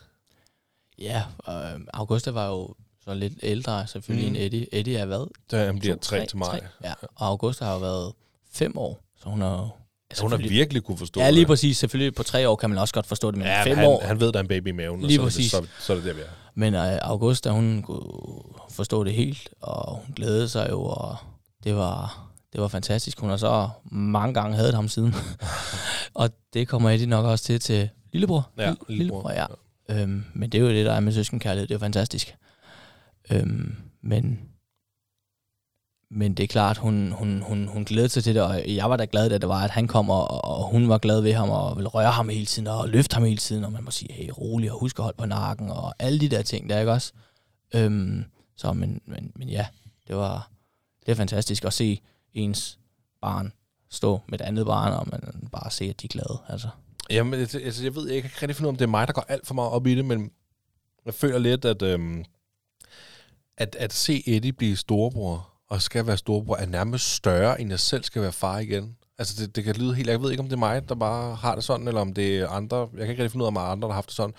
S1: Ja, øh, Augusta var jo, så lidt ældre selvfølgelig
S2: Mm.
S1: end Eddie. Eddie er hvad?
S2: Der han bliver tre til mig.
S1: Ja, og Augusta har jo været fem år, så hun har jo...
S2: Så hun har virkelig kunne forstå
S1: Ja, lige
S2: det.
S1: præcis. Selvfølgelig på tre år kan man også godt forstå det, men
S2: Ja,
S1: fem
S2: han,
S1: år...
S2: han ved, der er en baby i maven,
S1: Lige
S2: og så, er det,
S1: præcis.
S2: så, så er det der, vi er.
S1: Men øh, Augusta, hun kunne forstå det helt, og hun glædede sig jo, og det var, det var fantastisk. Hun har så mange gange hadet ham siden. og det kommer Eddie nok også til til lillebror.
S2: Ja,
S1: Lille-
S2: lillebror.
S1: ja. Øhm, men det er jo det, der er med søskenkærlighed. Det er jo fantastisk. Øhm, men, men det er klart, hun, hun, hun, hun glædede sig til det, og jeg var da glad, da det var, at han kom, og, og hun var glad ved ham, og ville røre ham hele tiden, og løfte ham hele tiden, og man må sige, hey, rolig, og husk at holde på nakken, og alle de der ting, der ikke også? Øhm, så, men, men, men ja, det var, det er fantastisk at se ens barn stå med et andet barn, og man bare se, at de er glade, altså.
S2: Jamen, altså, altså, jeg ved jeg kan ikke rigtig finde ud af, om det er mig, der går alt for meget op i det, men jeg føler lidt, at, øhm, at, at se Eddie blive storebror, og skal være storebror, er nærmest større, end jeg selv skal være far igen. Altså, det, det kan lyde helt... Jeg ved ikke, om det er mig, der bare har det sådan, eller om det er andre... Jeg kan ikke rigtig finde ud af, om andre, der har haft det sådan.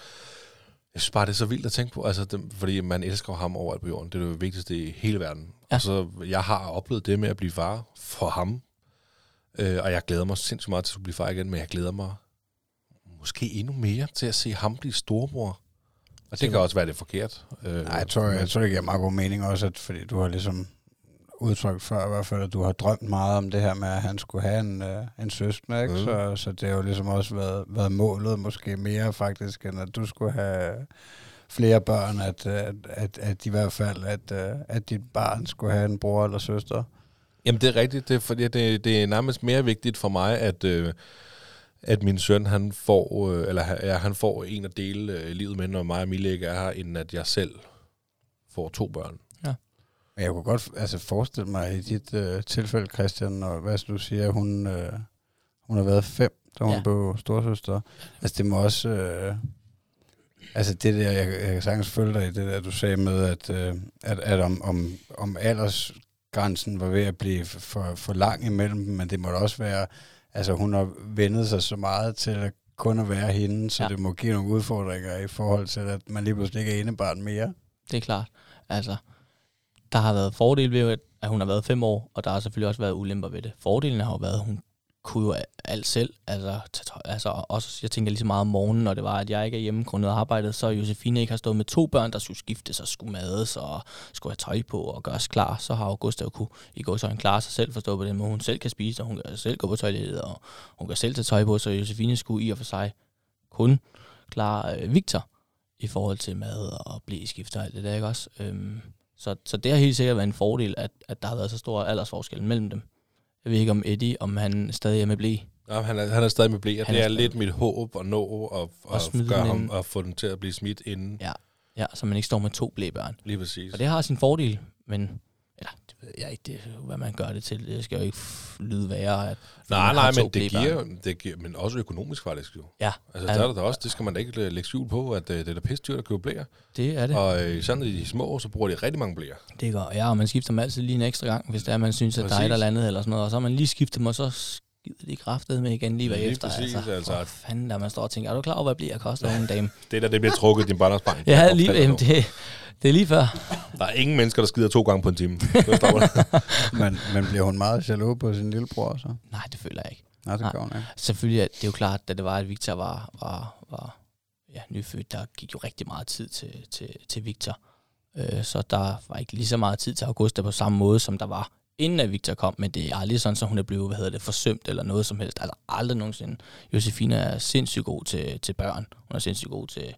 S2: Jeg synes bare, det er så vildt at tænke på, altså, det, fordi man elsker ham overalt på jorden. Det er det vigtigste i hele verden.
S1: Ja.
S2: Ja. Så jeg har oplevet det med at blive far for ham. Øh, og jeg glæder mig sindssygt meget til at blive far igen, men jeg glæder mig måske endnu mere til at se ham blive storebror. Og det kan også være det er forkert. Øh,
S4: Nej, jeg tror, jeg, tror, det giver meget god mening også, at, fordi du har ligesom udtrykt før i hvert fald, at du har drømt meget om det her med, at han skulle have en, øh, en søster, ikke?
S2: Mm.
S4: Så, så det har jo ligesom også været, været målet måske mere faktisk, end at du skulle have flere børn, at, at, at, at i hvert fald, at, øh, at dit barn skulle have en bror eller søster.
S2: Jamen, det er rigtigt. Det er, fordi det, det er nærmest mere vigtigt for mig, at, øh, at min søn, han får, øh, eller ja, han får en at dele øh, livet med, når mig og Mille ikke er her, end at jeg selv får to børn.
S4: Men jeg kunne godt altså, forestille mig i dit øh, tilfælde, Christian, og hvad du siger, hun, øh, hun har været fem, da hun
S1: Ja.
S4: ja. blev storsøster. Altså det må også... Øh, altså det der, jeg, jeg kan sagtens følge dig i det der, du sagde med, at, øh, at, at om, om, om aldersgrænsen var ved at blive for, for lang imellem dem, men det må da også være... Altså hun har vendet sig så meget til at kun at være hende, så
S1: Ja.
S4: det må give nogle udfordringer i forhold til, at man lige pludselig ikke er enebarn mere.
S1: Det er klart. Altså, der har været fordele ved, at hun har været fem år, og der har selvfølgelig også været ulemper ved det. Fordelen har jo været, at hun kunne jo alt selv. Altså, altså også, jeg tænker lige så meget om morgenen, når det var, at jeg ikke er hjemme grundet arbejdet, så Josefine ikke har stået med to børn, der skulle skiftes og skulle mades og skulle have tøj på og gøres klar, så har Augusta jo kunne i gå tøjen klare sig selv, forstå på den måde, hun selv kan spise, og hun kan selv gå på toilettet, og hun kan selv tage tøj på, så Josefine skulle i og for sig kun klare øh, Victor i forhold til mad og blæskift og alt det der, ikke også? Øhm, så, så det har helt sikkert været en fordel, at, at der har været så stor aldersforskel mellem dem. Jeg ved ikke om Eddie, om han stadig er med blæ.
S2: Ja, han, er, han er stadig med blæ, og
S1: Han
S2: det
S1: er
S2: er lidt mit håb at nå og, og, gøre ham, og få den til at blive smidt inden.
S1: Ja. Ja, så man ikke står med to blæbørn.
S2: Lige præcis.
S1: Og det har sin fordel, men eller, det hvad man gør det til. Det skal jo ikke lyde værre, at
S2: Nej, nej, men det giver, det giver, men også økonomisk faktisk jo.
S1: Ja,
S2: Altså, der er der også, det skal man da ikke lægge skjul på, at øh, det er da pisse dyrt at købe blæer.
S1: det er det.
S2: Og øh, sådan de små, så bruger de rigtig mange blæer.
S1: Det gør, ja, og man skifter dem altid lige en ekstra gang, hvis det er, man synes, at der er et
S2: Præcis.
S1: eller andet eller sådan noget. Og så har man lige skiftet dem, og så skider de kraftet med igen lige
S2: Lige
S1: bagefter.
S2: præcis,
S1: altså.
S2: altså.
S1: For fanden, der man står og tænker, er du klar over, hvad bliver koster en dame?
S2: Det der, det bliver trukket din barndomsbank.
S1: Ja, lige, jamen, det, det er lige før.
S2: Der er ingen mennesker, der skider to gange på en time.
S4: Men, men bliver hun meget jaloux på sin lillebror så?
S1: Nej, det føler jeg ikke.
S4: Nej, det gør hun ikke.
S1: Selvfølgelig, er det er jo klart, da det var, at Victor var, var, var ja, nyfødt, der gik jo rigtig meget tid til, til, til Victor. Øh, så der var ikke lige så meget tid til Augusta på samme måde, som der var inden at Victor kom, men det er aldrig sådan, så hun er blevet, hvad hedder det, forsømt eller noget som helst. Altså aldrig nogensinde. Josefina er sindssygt god til, til børn. Hun er sindssygt god til,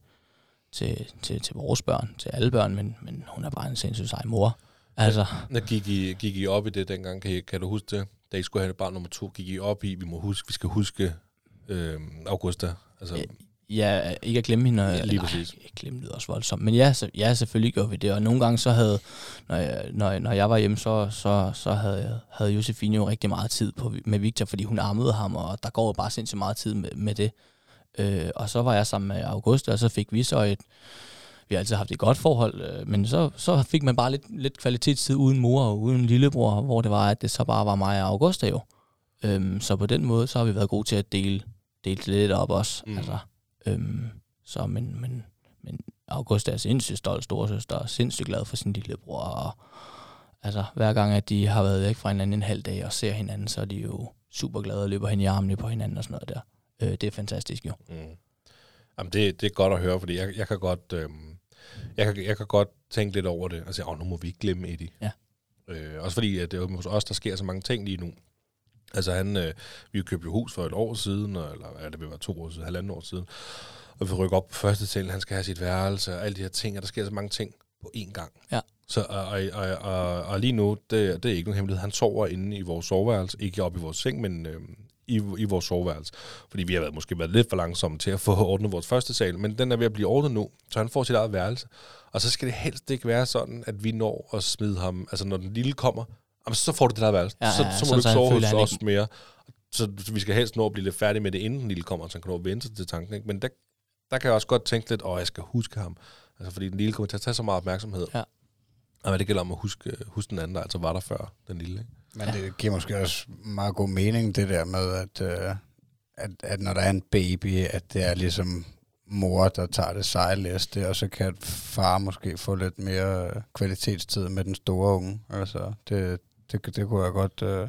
S1: til, til, til vores børn, til alle børn, men, men hun er bare en sindssygt sej mor. Altså,
S2: Når gik I, gik I op i det dengang? Kan, I, kan du huske det? Da I skulle have barn nummer to, gik I op i, vi må huske, vi skal huske øh, Augusta. Altså,
S1: Ja, Ja, ikke at glemme hende.
S2: Ja, lige
S1: nej,
S2: præcis.
S1: Ikke glemme lyder også voldsomt. Men ja, så, ja, selvfølgelig gjorde vi det. Og nogle gange så havde, når jeg, når, når jeg var hjemme, så, så, så havde, havde Josefine jo rigtig meget tid på, med Victor, fordi hun armede ham, og der går jo bare sindssygt meget tid med, med det. Øh, og så var jeg sammen med Augusta, og så fik vi så et, vi har altid haft et godt forhold, øh, men så, så fik man bare lidt, lidt kvalitetstid uden mor og uden lillebror, hvor det var, at det så bare var mig og Augusta jo. Øhm, så på den måde, så har vi været gode til at dele, dele det lidt op også.
S2: Mm.
S1: Altså, øhm, så men, men, men August er sindssygt stolt storesøster, og sindssygt glad for sin lillebror, og altså, hver gang, at de har været væk fra hinanden en halv dag og ser hinanden, så er de jo super glade og løber hen i armene på hinanden og sådan noget der. Øh, det er fantastisk jo.
S2: Mm. Jamen, det, det er godt at høre, fordi jeg, jeg kan godt... Øh, jeg, kan, jeg kan godt tænke lidt over det, og sige, åh, nu må vi ikke glemme Eddie.
S1: Ja.
S2: Øh, også fordi, at det er hos os, der sker så mange ting lige nu. Altså han, øh, vi købte jo hus for et år siden, eller ja, det vil være to år siden, halvanden år siden, og vi rykker op på første til, han skal have sit værelse, og alle de her ting, og der sker så mange ting på én gang.
S1: Ja.
S2: Så, og, og, og, og, og lige nu, det, det er ikke nogen hemmelighed, han sover inde i vores soveværelse, ikke oppe i vores seng, men øh, i, i vores soveværelse. Fordi vi har været, måske været lidt for langsomme til at få ordnet vores første sal, men den er ved at blive ordnet nu, så han får sit eget værelse. Og så skal det helst ikke være sådan, at vi når at smide ham, altså når den lille kommer, jamen, så får du det der værelse.
S1: Ja,
S2: så,
S1: ja,
S2: så må
S1: sådan,
S2: du
S1: så
S2: ikke sove hos os
S1: ikke-
S2: mere. Så vi skal helst nå at blive lidt færdige med det, inden den lille kommer, så han kan nå at vente til tanken. Ikke? Men der, der kan jeg også godt tænke lidt, åh, jeg skal huske ham. Altså, fordi den lille kommer til at tage så meget opmærksomhed.
S1: Ja.
S2: Og hvad det gælder om at huske, huske den anden, der altså var der før, den lille. Ikke?
S4: Men det giver måske også meget god mening, det der med, at, øh, at, at når der er en baby, at det er ligesom mor, der tager det sejlæste, og så kan far måske få lidt mere kvalitetstid med den store unge. Altså, det, det, det kunne jeg godt øh,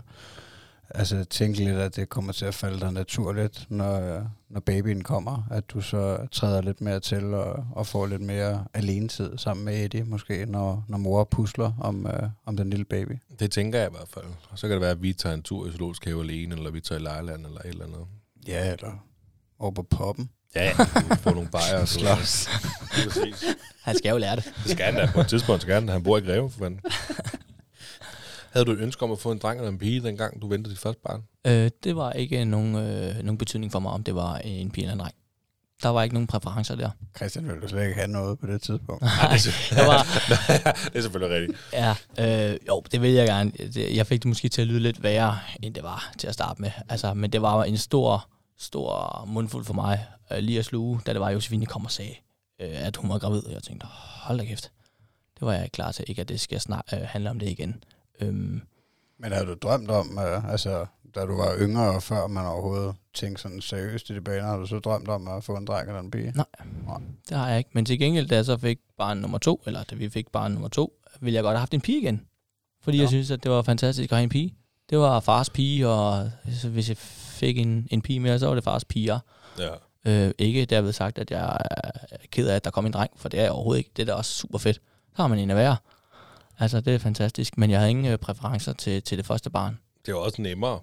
S4: altså, tænke lidt, at det kommer til at falde dig naturligt, når, når babyen kommer, at du så træder lidt mere til og, og får lidt mere alenetid sammen med Eddie, måske, når, når mor pusler om, øh, om den lille baby.
S2: Det tænker jeg i hvert fald. Og så kan det være, at vi tager en tur i Zoologisk Have alene, eller vi tager i Lejland, eller et eller andet.
S4: Ja, eller over på poppen.
S2: Ja, vi får nogle bajer og
S4: Slås.
S1: Han skal jo lære det.
S2: Det skal han da på et tidspunkt, skal han. Han bor i Greve, for fanden. Havde du et ønske om at få en dreng eller en pige, dengang du ventede dit første barn?
S1: Øh, det var ikke nogen, øh, nogen betydning for mig, om det var en pige eller en dreng. Der var ikke nogen præferencer der.
S4: Christian ville du slet ikke have noget på det tidspunkt.
S2: Nej, det, er
S1: var,
S2: det er selvfølgelig rigtigt.
S1: ja, øh, jo, det vil jeg gerne. Jeg fik det måske til at lyde lidt værre, end det var til at starte med. Altså, men det var en stor, stor mundfuld for mig øh, lige at sluge, da det var, at Josefine kom og sagde, øh, at hun var gravid. Og jeg tænkte, hold da kæft. Det var jeg ikke klar til. Ikke, at det skal snart øh, handle om det igen. Øhm,
S4: Men havde du drømt om, øh, altså da du var yngre, og før man overhovedet tænkte sådan seriøst i de baner, har du så drømt om at få en dreng eller en pige?
S1: Nej. Det har jeg ikke. Men til gengæld, da jeg så fik barn nummer to, eller da vi fik barn nummer to, ville jeg godt have haft en pige igen. Fordi
S4: Nå.
S1: jeg synes, at det var fantastisk at have en pige. Det var fars pige, og så hvis jeg fik en, en pige mere, så var det fars piger.
S2: Ja.
S1: Øh, ikke derved sagt, at jeg er ked af, at der kom en dreng, for det er jeg overhovedet ikke. Det er da også super fedt. Så har man en at være. Altså, det er fantastisk. Men jeg havde ingen øh, præferencer til, til det første barn.
S2: Det var også nemmere,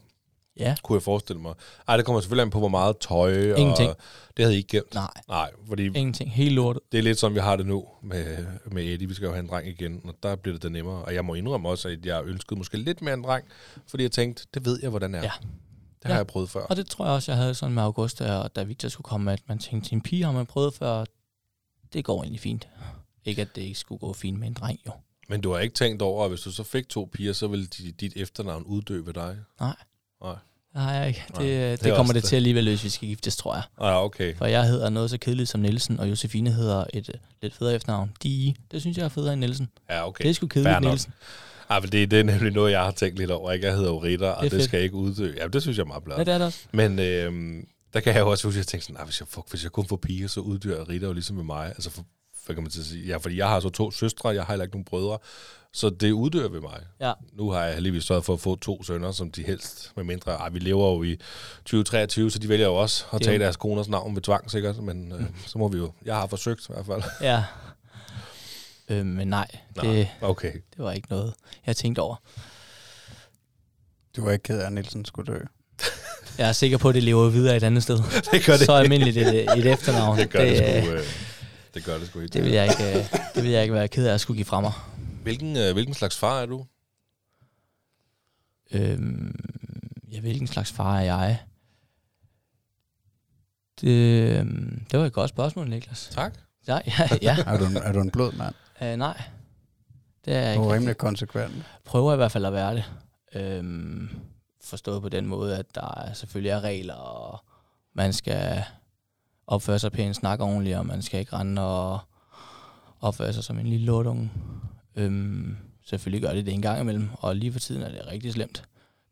S1: Ja,
S2: kunne jeg forestille mig. Ej, det kommer selvfølgelig an på, hvor meget tøj.
S1: Ingenting.
S2: Og det havde I ikke gemt.
S1: nej,
S2: Nej, fordi
S1: ingenting. Helt lortet.
S2: det er lidt som vi har det nu med, med Eddie. Vi skal jo have en dreng igen, og der bliver det da nemmere. Og jeg må indrømme også, at jeg ønskede måske lidt mere en dreng, fordi jeg tænkte, det ved jeg, hvordan det er.
S1: Ja.
S2: Det har
S1: Ja.
S2: jeg prøvet før.
S1: Og det tror jeg også, jeg havde sådan med August, og da Victor skulle komme, at man tænkte, en pige har man prøvet før, det går egentlig fint. Ikke at det ikke skulle gå fint med en dreng, jo.
S2: Men du har ikke tænkt over, at hvis du så fik to piger, så ville de, dit efternavn uddø ved dig?
S1: Nej.
S2: Nej.
S1: Jeg ikke.
S2: Nej,
S1: Det,
S2: det
S1: det, det kommer
S2: også
S1: det
S2: det.
S1: til alligevel, hvis vi skal giftes, tror jeg.
S2: Ah, okay.
S1: For jeg hedder noget så kedeligt som Nielsen, og Josefine hedder et øh, lidt federe efternavn. Die. Det synes jeg er federe end Nielsen.
S2: Ja,
S1: Okay. Det er sgu kedeligt. Nielsen.
S2: Ah, men det, det er nemlig noget, jeg har tænkt lidt over. Ikke? Jeg hedder jo Ritter, og
S1: Det
S2: det, skal ikke uddø. Ja, det synes jeg er meget
S1: Ja,
S2: blot.
S1: det er det også.
S2: Men øh, der kan jeg jo også huske, at jeg tænkte sådan, nah, hvis, jeg, fuck, hvis jeg kun får piger, så uddør Ritter jo ligesom med mig. Altså, for, hvad kan man til at sige? Ja, fordi jeg har så to søstre, jeg har heller ikke nogen brødre. Så det uddør ved mig.
S1: Ja.
S2: Nu har jeg heldigvis sørget for at få to sønner, som de helst, med mindre, ej, vi lever jo i 2023, så de vælger jo også at tage
S1: jo-
S2: deres koners navn ved tvang, sikkert. Men øh, så må vi jo, jeg har forsøgt i hvert fald.
S1: Ja. Øh, men nej,
S2: Nå,
S1: det,
S2: Okay.
S1: det var ikke noget, jeg tænkte over.
S4: Du var ikke ked af, at Nielsen skulle dø.
S1: Jeg er sikker på, at det lever videre et andet sted.
S2: Det gør det.
S1: Så almindeligt et, et efternavn.
S2: det gør det, det sgu. Øh, det gør det sgu ikke.
S1: det, vil jeg ikke, øh, det vil jeg ikke være ked af at skulle give fra mig.
S2: Hvilken, øh, hvilken slags far er du?
S1: Øhm, ja, hvilken slags far er jeg? Det, øhm, det var et godt spørgsmål, Niklas.
S2: Tak.
S1: Ja, ja, ja.
S4: Er du, en- er du en blød mand?
S1: øh, nej. Det er jeg
S4: Du er rimelig konsekvent.
S1: Prøver i hvert fald at være det. Øhm, forstået på den måde, at der er- selvfølgelig er regler, og man skal opføre sig pænt, snakke ordentligt, og man skal ikke rende og opføre sig som en lille lortunge. Øhm, selvfølgelig gør det det en gang imellem, og lige for tiden er det rigtig slemt.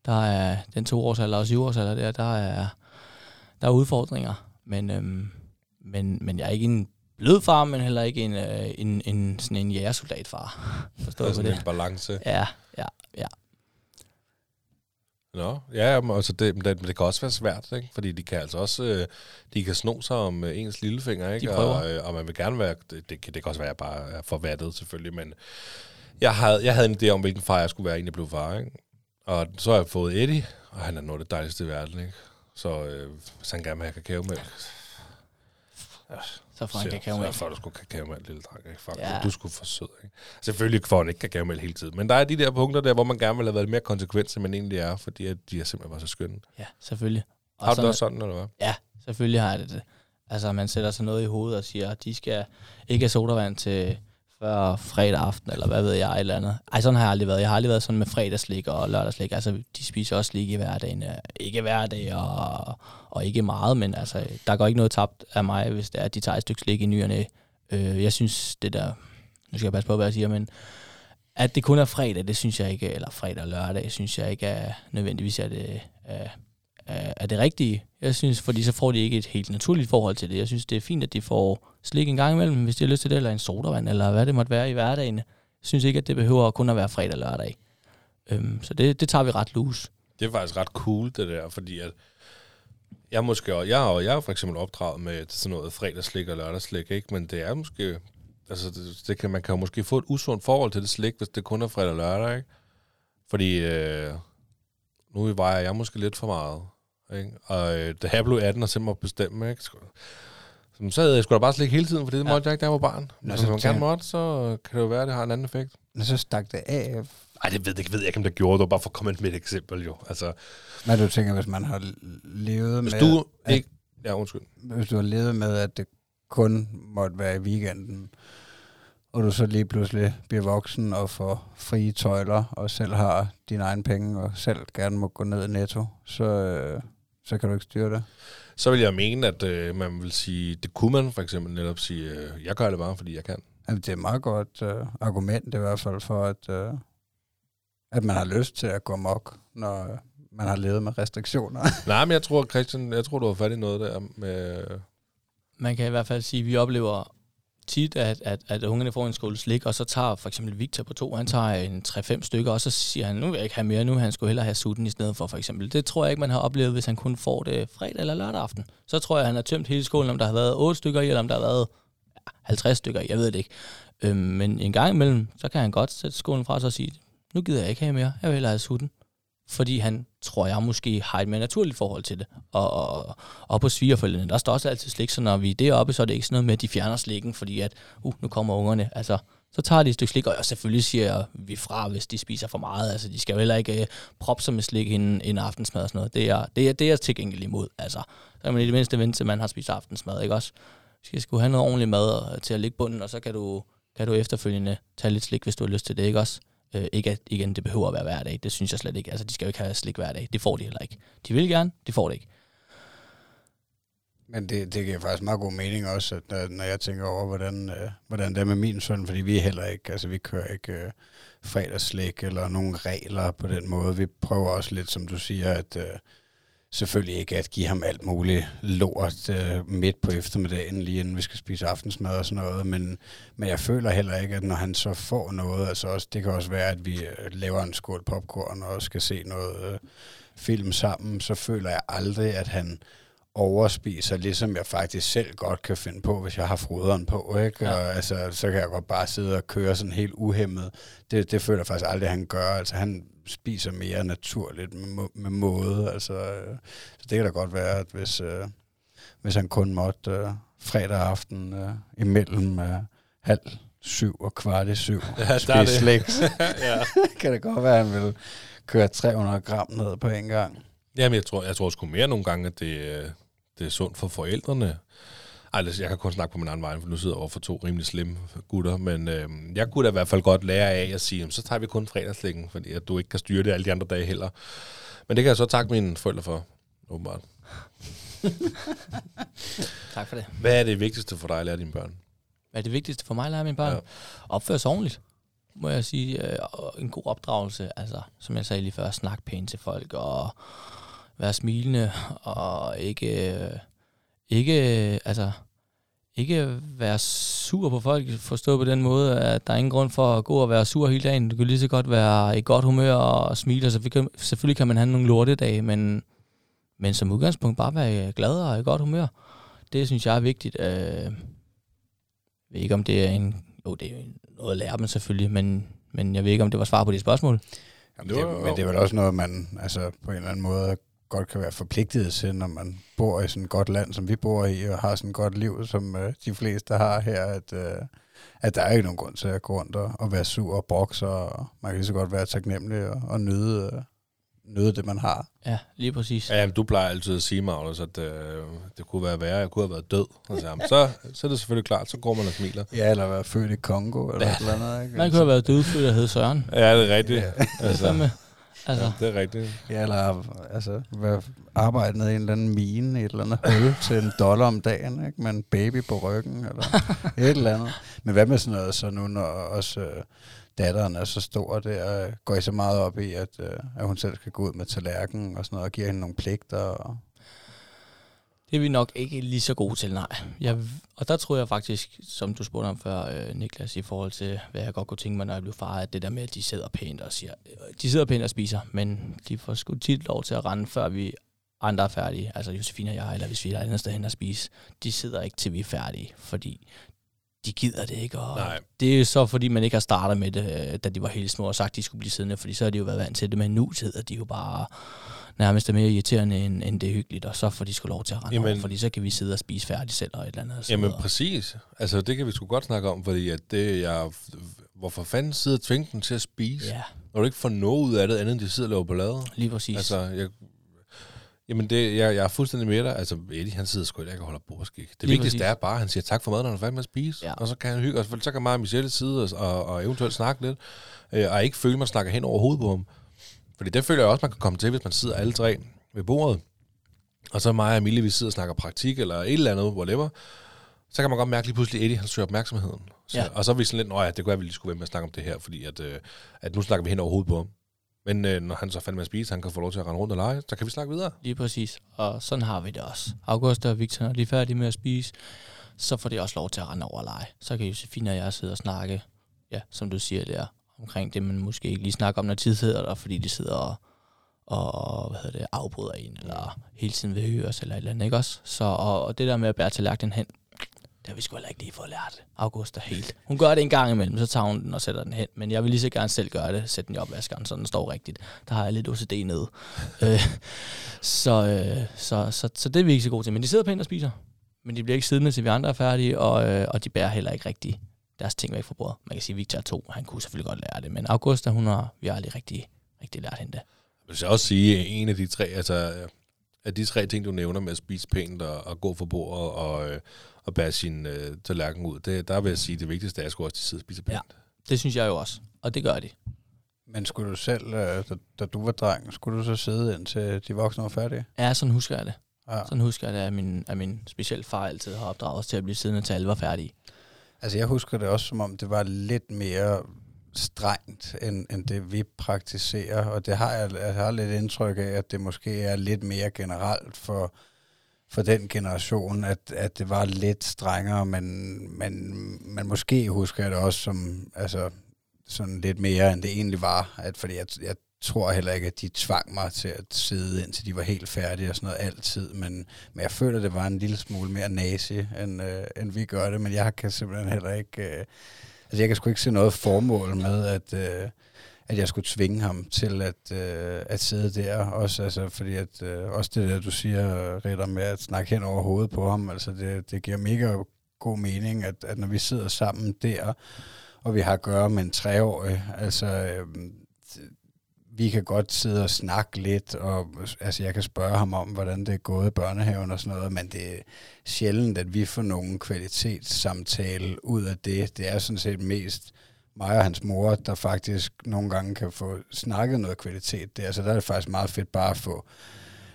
S1: Der er den to års alder og syv års alder der, der er, der er udfordringer, men, øhm, men, men jeg er ikke en blød far, men heller ikke en, øh, en, en, sådan en jægersoldatfar. Forstår du
S2: sådan
S1: det?
S2: en balance.
S1: Ja, ja, ja.
S2: Nå, ja, jamen, altså det, men det, men det kan også være svært, ikke? Fordi de kan altså også, øh, de kan sno sig om øh, ens lillefinger, ikke? Og, øh, og man vil gerne være, det, det, kan, det kan også være, at jeg bare er forvattet selvfølgelig, men jeg havde, jeg havde en idé om, hvilken far jeg skulle være, inden jeg blev far, ikke? Og så har jeg fået Eddie, og han er noget af det dejligste i verden, ikke? Så øh, hvis han gerne vil have kakaomælk,
S1: Så får han
S2: så-
S1: kakao
S2: så får du sgu kakaomælk, lille dreng, ikke? Fuck,
S1: Ja.
S2: du skulle for sød, ikke? Selvfølgelig får han ikke kakaomælk hele tiden, men der er de der punkter der, hvor man gerne vil have været mere konsekvent, som man egentlig er, fordi at de er simpelthen bare så skønne.
S1: Ja, selvfølgelig. Og
S2: Har du
S1: sådan-
S2: det også sådan, eller hvad?
S1: Ja, selvfølgelig har jeg det. Altså, man sætter sig noget i hovedet og siger, at de skal ikke have sodavand til før fredag aften, eller hvad ved jeg, et eller andet. Ej, sådan har jeg aldrig været. Jeg har aldrig været sådan med fredagslik og lørdagslik. Altså, de spiser også lige i hverdagen. Ikke hverdag og, og ikke meget, men altså, der går ikke noget tabt af mig, hvis det er, at de tager et stykke slik i nyerne. Øh, jeg synes, det der... Nu skal jeg passe på, hvad jeg siger, men at det kun er fredag, det synes jeg ikke, eller fredag og lørdag, synes jeg ikke er nødvendigvis at det, er, er, er det rigtige. Jeg synes, fordi så får de ikke et helt naturligt forhold til det. Jeg synes, det er fint, at de får slik en gang imellem, hvis de har lyst til det, eller en sodavand, eller hvad det måtte være i hverdagen. Jeg synes ikke, at det behøver kun at være fredag og lørdag. Øhm, så det, det tager vi ret loose.
S2: Det er faktisk ret cool, det der, fordi at jeg måske også, jeg har, jeg er for eksempel opdraget med sådan noget fredagslik og lørdagslik, ikke? men det er måske, altså det, det kan, man kan jo måske få et usundt forhold til det slik, hvis det kun er fredag og lørdag, ikke? Fordi øh, nu vejer jeg måske lidt for meget, ikke? Og øh, da jeg blev 18 og selv måtte bestemme, ikke? Så, så havde jeg sgu da bare slik hele tiden, for det
S1: Ja.
S2: måtte jeg ikke, da jeg var barn.
S4: Nå,
S2: Hvis
S4: så
S2: man gerne måtte, så kan det jo være, at det har en anden effekt.
S4: Men så stak det af.
S2: Nej, det ved, det ved jeg ikke, om det gjorde. Det var bare for at komme med et eksempel, jo. Altså,
S4: Hvad du tænker, hvis man har levet
S2: hvis
S4: med...
S2: du
S4: at-
S2: ikke... Ja, undskyld.
S4: hvis du har levet med, at det kun måtte være i weekenden, og du så lige pludselig bliver voksen og får frie tøjler, og selv har dine egne penge, og selv gerne må gå ned i netto, så, øh, så kan du ikke styre det.
S2: Så vil jeg mene, at øh, man vil sige, det kunne man for eksempel netop sige, øh, jeg gør det bare, fordi jeg kan.
S4: Altså, det er et meget godt øh, argument i hvert fald for, at, øh, at man har lyst til at gå mok, når øh, man har levet med restriktioner.
S2: Nej, men jeg tror, Christian, jeg tror, du har fat i noget der med...
S1: Man kan i hvert fald sige, at vi oplever tit, at, at, at ungerne får en skål slik, og så tager for eksempel Victor på to, han tager en 3-5 stykker, og så siger han, nu vil jeg ikke have mere, nu han skulle hellere have sutten i stedet for, for eksempel. Det tror jeg ikke, man har oplevet, hvis han kun får det fredag eller lørdag aften. Så tror jeg, han har tømt hele skålen, om der har været 8 stykker i, eller om der har været 50 stykker jeg ved det ikke. Øhm, men en gang imellem, så kan han godt sætte skålen fra sig og sige, nu gider jeg ikke have mere, jeg vil hellere have sutten. Fordi han, tror jeg, måske har et mere naturligt forhold til det. Og, og, og på svigerforældrene, der står også altid slik, så når vi er deroppe, så er det ikke sådan noget med, at de fjerner slikken, fordi at, uh, nu kommer ungerne. Altså, så tager de et stykke slik, og selvfølgelig siger vi fra, hvis de spiser for meget. Altså, de skal jo heller ikke uh, proppe sig med slik inden, inden aftensmad og sådan noget. Det er, det er, det er jeg til gengæld imod. Altså, så kan man i det mindste vente til, man har spist aftensmad, ikke også? Vi skal sgu have noget ordentligt mad øh, til at ligge bunden, og så kan du, kan du efterfølgende tage lidt slik, hvis du har lyst til det, ikke også? Øh, ikke at, igen, det behøver at være hver dag. Det synes jeg slet ikke. Altså, de skal jo ikke have slik hver dag. Det får de heller ikke. De vil gerne, det får det ikke.
S4: Men det, det giver faktisk meget god mening også, at når, når jeg tænker over, hvordan, øh, hvordan det er med min søn, fordi vi heller ikke, altså vi kører ikke øh, fredagsslik eller nogle regler på den måde. Vi prøver også lidt, som du siger, at øh, selvfølgelig ikke at give ham alt muligt lort øh, midt på eftermiddagen, lige inden vi skal spise aftensmad og sådan noget, men, men jeg føler heller ikke, at når han så får noget, altså også, det kan også være, at vi øh, laver en skål popcorn og skal se noget øh, film sammen, så føler jeg aldrig, at han overspiser, ligesom jeg faktisk selv godt kan finde på, hvis jeg har froderen på, ikke?
S1: Ja.
S4: Og, altså, så kan jeg godt bare sidde og køre sådan helt uhemmet. Det, det føler jeg faktisk aldrig, han gør. Altså, han spiser mere naturligt med, med måde. Altså, øh, så det kan da godt være, at hvis, øh, hvis han kun måtte øh, fredag aften øh, imellem øh, halv syv og kvart i syv
S2: Ja,
S4: spise
S2: det.
S4: slik,
S2: ja.
S4: kan det godt være, at han vil køre 300 gram ned på en gang.
S2: Jamen, jeg tror, jeg tror sgu mere nogle gange, at det, øh, det er sundt for forældrene. Ej, altså, jeg kan kun snakke på min egen vej, for nu sidder jeg over for to rimelig slemme gutter, men øh, jeg kunne da i hvert fald godt lære af at sige, "Jamen, så tager vi kun fredagslæggen, fordi at du ikke kan styre det alle de andre dage heller. Men det kan jeg så takke mine forældre for, åbenbart.
S1: Tak for det.
S2: Hvad er det vigtigste for dig at lære dine børn?
S1: Hvad er det vigtigste for mig at lære mine børn?
S2: Ja.
S1: Opføre sig ordentligt, må jeg sige. Øh, en god opdragelse, altså som jeg sagde lige før, snak pænt til folk og være smilende og ikke, øh, ikke, altså, ikke være sur på folk, forstå på den måde, at der er ingen grund for at gå og være sur hele dagen. Du kan lige så godt være i godt humør og smile, så selvfølgelig kan man have nogle lortedage, men, men som udgangspunkt bare være glad og i godt humør. Det synes jeg er vigtigt. Øh, jeg ved ikke, om det er en... Jo, det er noget at lære dem selvfølgelig, men, men jeg ved ikke, om det var svar på de spørgsmål.
S4: Jamen, det, men det er vel også noget, man altså, på en eller anden måde godt kan være forpligtet til, når man bor i sådan et godt land, som vi bor i, og har sådan et godt liv, som uh, de fleste har her, at, uh, at der er ikke nogen grund til at gå rundt og, og være sur og brokse, og man kan lige så godt være taknemmelig og, og nyde, uh, nyde det, man har.
S1: Ja, lige præcis.
S2: Ja, du plejer altid at sige, Magnus, at øh, det kunne være værre, jeg kunne have været død. Og så, jamen, så, så er det selvfølgelig klart, så går man og smiler.
S4: Ja, eller være født i Kongo, eller
S1: ja.
S4: et eller andet. Ikke?
S1: Man kunne have været dødfødt og hed Søren.
S2: Ja, det er rigtigt. Ja.
S1: Altså.
S2: Altså. Ja, det er rigtigt.
S4: Ja, eller altså, arbejde ned i en eller anden mine, et eller andet hul til en dollar om dagen, ikke? med en baby på ryggen, eller et eller andet. Men hvad med sådan noget, så nu når også øh, datteren er så stor der, går I så meget op i, at, øh, at hun selv skal gå ud med tallerken og sådan noget, og giver hende nogle pligter? Og
S1: det er vi nok ikke lige så gode til, nej. Jeg, og der tror jeg faktisk, som du spurgte om før, øh, Niklas, i forhold til, hvad jeg godt kunne tænke mig, når jeg blev far, at det der med, at de sidder pænt og siger, øh, de sidder pænt og spiser, men de får sgu tit lov til at rende, før vi andre er færdige. Altså Josefine og jeg, eller hvis vi er andet sted hen og spise, de sidder ikke til vi er færdige, fordi de gider det ikke. Og
S2: Nej.
S1: Det er så, fordi man ikke har startet med det, øh, da de var helt små og sagt, at de skulle blive siddende, fordi så har de jo været vant til det, men nu sidder de jo bare nærmest er mere irriterende, end, end det er hyggeligt, og så får de sgu lov til at rende jamen, over, fordi så kan vi sidde og spise færdigt selv og et eller andet.
S2: Jamen præcis. Altså det kan vi sgu godt snakke om, fordi at det, jeg, hvorfor fanden sidder og tvinge dem til at spise,
S1: ja.
S2: når du ikke får noget ud af det, andet end de sidder og laver ballade?
S1: Lige præcis.
S2: Altså, jeg, Jamen, det, jeg, jeg er fuldstændig med dig. Altså, Eddie, han sidder sgu ikke og holder bordskik. Det Lige vigtigste præcis. er bare, at han siger tak for maden, når han er færdig med at spise. Ja. Og så kan han hygge, og så kan mig og Michelle sidde og, og, og eventuelt snakke lidt, øh, og ikke føle, at man snakker hen over hovedet på ham. Fordi det føler jeg også, man kan komme til, hvis man sidder alle tre ved bordet, og så mig og Emilie, vi sidder og snakker praktik eller et eller andet, whatever, så kan man godt mærke lige pludselig, at Eddie han søger opmærksomheden. Så, ja. Og så er vi sådan lidt, ja, det kunne være, at vi lige skulle være med at snakke om det her, fordi at, øh, at nu snakker vi hen over hovedet på ham. Men øh, når han så fandt med at spise, han kan få lov til at rende rundt og lege, så kan vi snakke videre.
S1: Lige præcis, og sådan har vi det også. August og Victor, når de er færdige med at spise, så får de også lov til at rende over og lege. Så kan Josefine og jeg sidde og snakke, ja, som du siger der, omkring det, man måske ikke lige snakker om, når tid hedder der, fordi de sidder og og hvad hedder det, afbryder en, eller hele tiden vil høre os, eller et eller andet, ikke også? Så, og, og det der med at bære tallerkenen hen, det har vi sgu heller ikke lige fået lært. August er helt. Hun gør det en gang imellem, så tager hun den og sætter den hen. Men jeg vil lige så gerne selv gøre det. Sætte den i opvaskeren, så den står rigtigt. Der har jeg lidt OCD nede. øh, så, øh, så, så, så, det er vi ikke så gode til. Men de sidder pænt og spiser. Men de bliver ikke siddende, til vi andre er færdige, og, øh, og de bærer heller ikke rigtig deres ting væk fra bordet. Man kan sige, at Victor er to, han kunne selvfølgelig godt lære det. Men Augusta, hun har, vi har aldrig rigtig, rigtig lært hende det.
S2: Jeg vil også sige, at en af de tre, altså, af de tre ting, du nævner med at spise pænt og, og gå for bordet og, øh, og bære sin øh, tallerken ud, det, der vil jeg sige, at det vigtigste er, at jeg også de sidder og spiser pænt. Ja,
S1: det synes jeg jo også, og det gør de.
S4: Men skulle du selv, øh, da, da du var dreng, skulle du så sidde indtil de voksne var færdige?
S1: Ja, sådan husker jeg det. Ja. Sådan husker jeg det, at min, at min specielt far altid har opdraget os til at blive siddende til alle var færdige.
S4: Altså jeg husker det også, som om det var lidt mere strengt, end, end det vi praktiserer, og det har jeg, jeg har lidt indtryk af, at det måske er lidt mere generelt for, for den generation, at, at det var lidt strengere, men, men, men måske husker jeg det også som altså, sådan lidt mere, end det egentlig var, at, fordi jeg, jeg tror heller ikke, at de tvang mig til at sidde indtil de var helt færdige og sådan noget altid, men, men jeg føler, at det var en lille smule mere nazi, end, øh, end vi gør det, men jeg kan simpelthen heller ikke... Øh, Altså, jeg kan sgu ikke se noget formål med, at, øh, at jeg skulle tvinge ham til at, øh, at sidde der. Også, altså, fordi at, øh, også det der, du siger, Ritter, med at snakke hen over hovedet på ham, altså det, det giver mega god mening, at, at når vi sidder sammen der, og vi har at gøre med en treårig, altså øh, vi kan godt sidde og snakke lidt, og altså, jeg kan spørge ham om, hvordan det er gået i børnehaven og sådan noget, men det er sjældent, at vi får nogen kvalitetssamtale ud af det. Det er sådan set mest mig og hans mor, der faktisk nogle gange kan få snakket noget kvalitet der. Så der er det faktisk meget fedt bare at få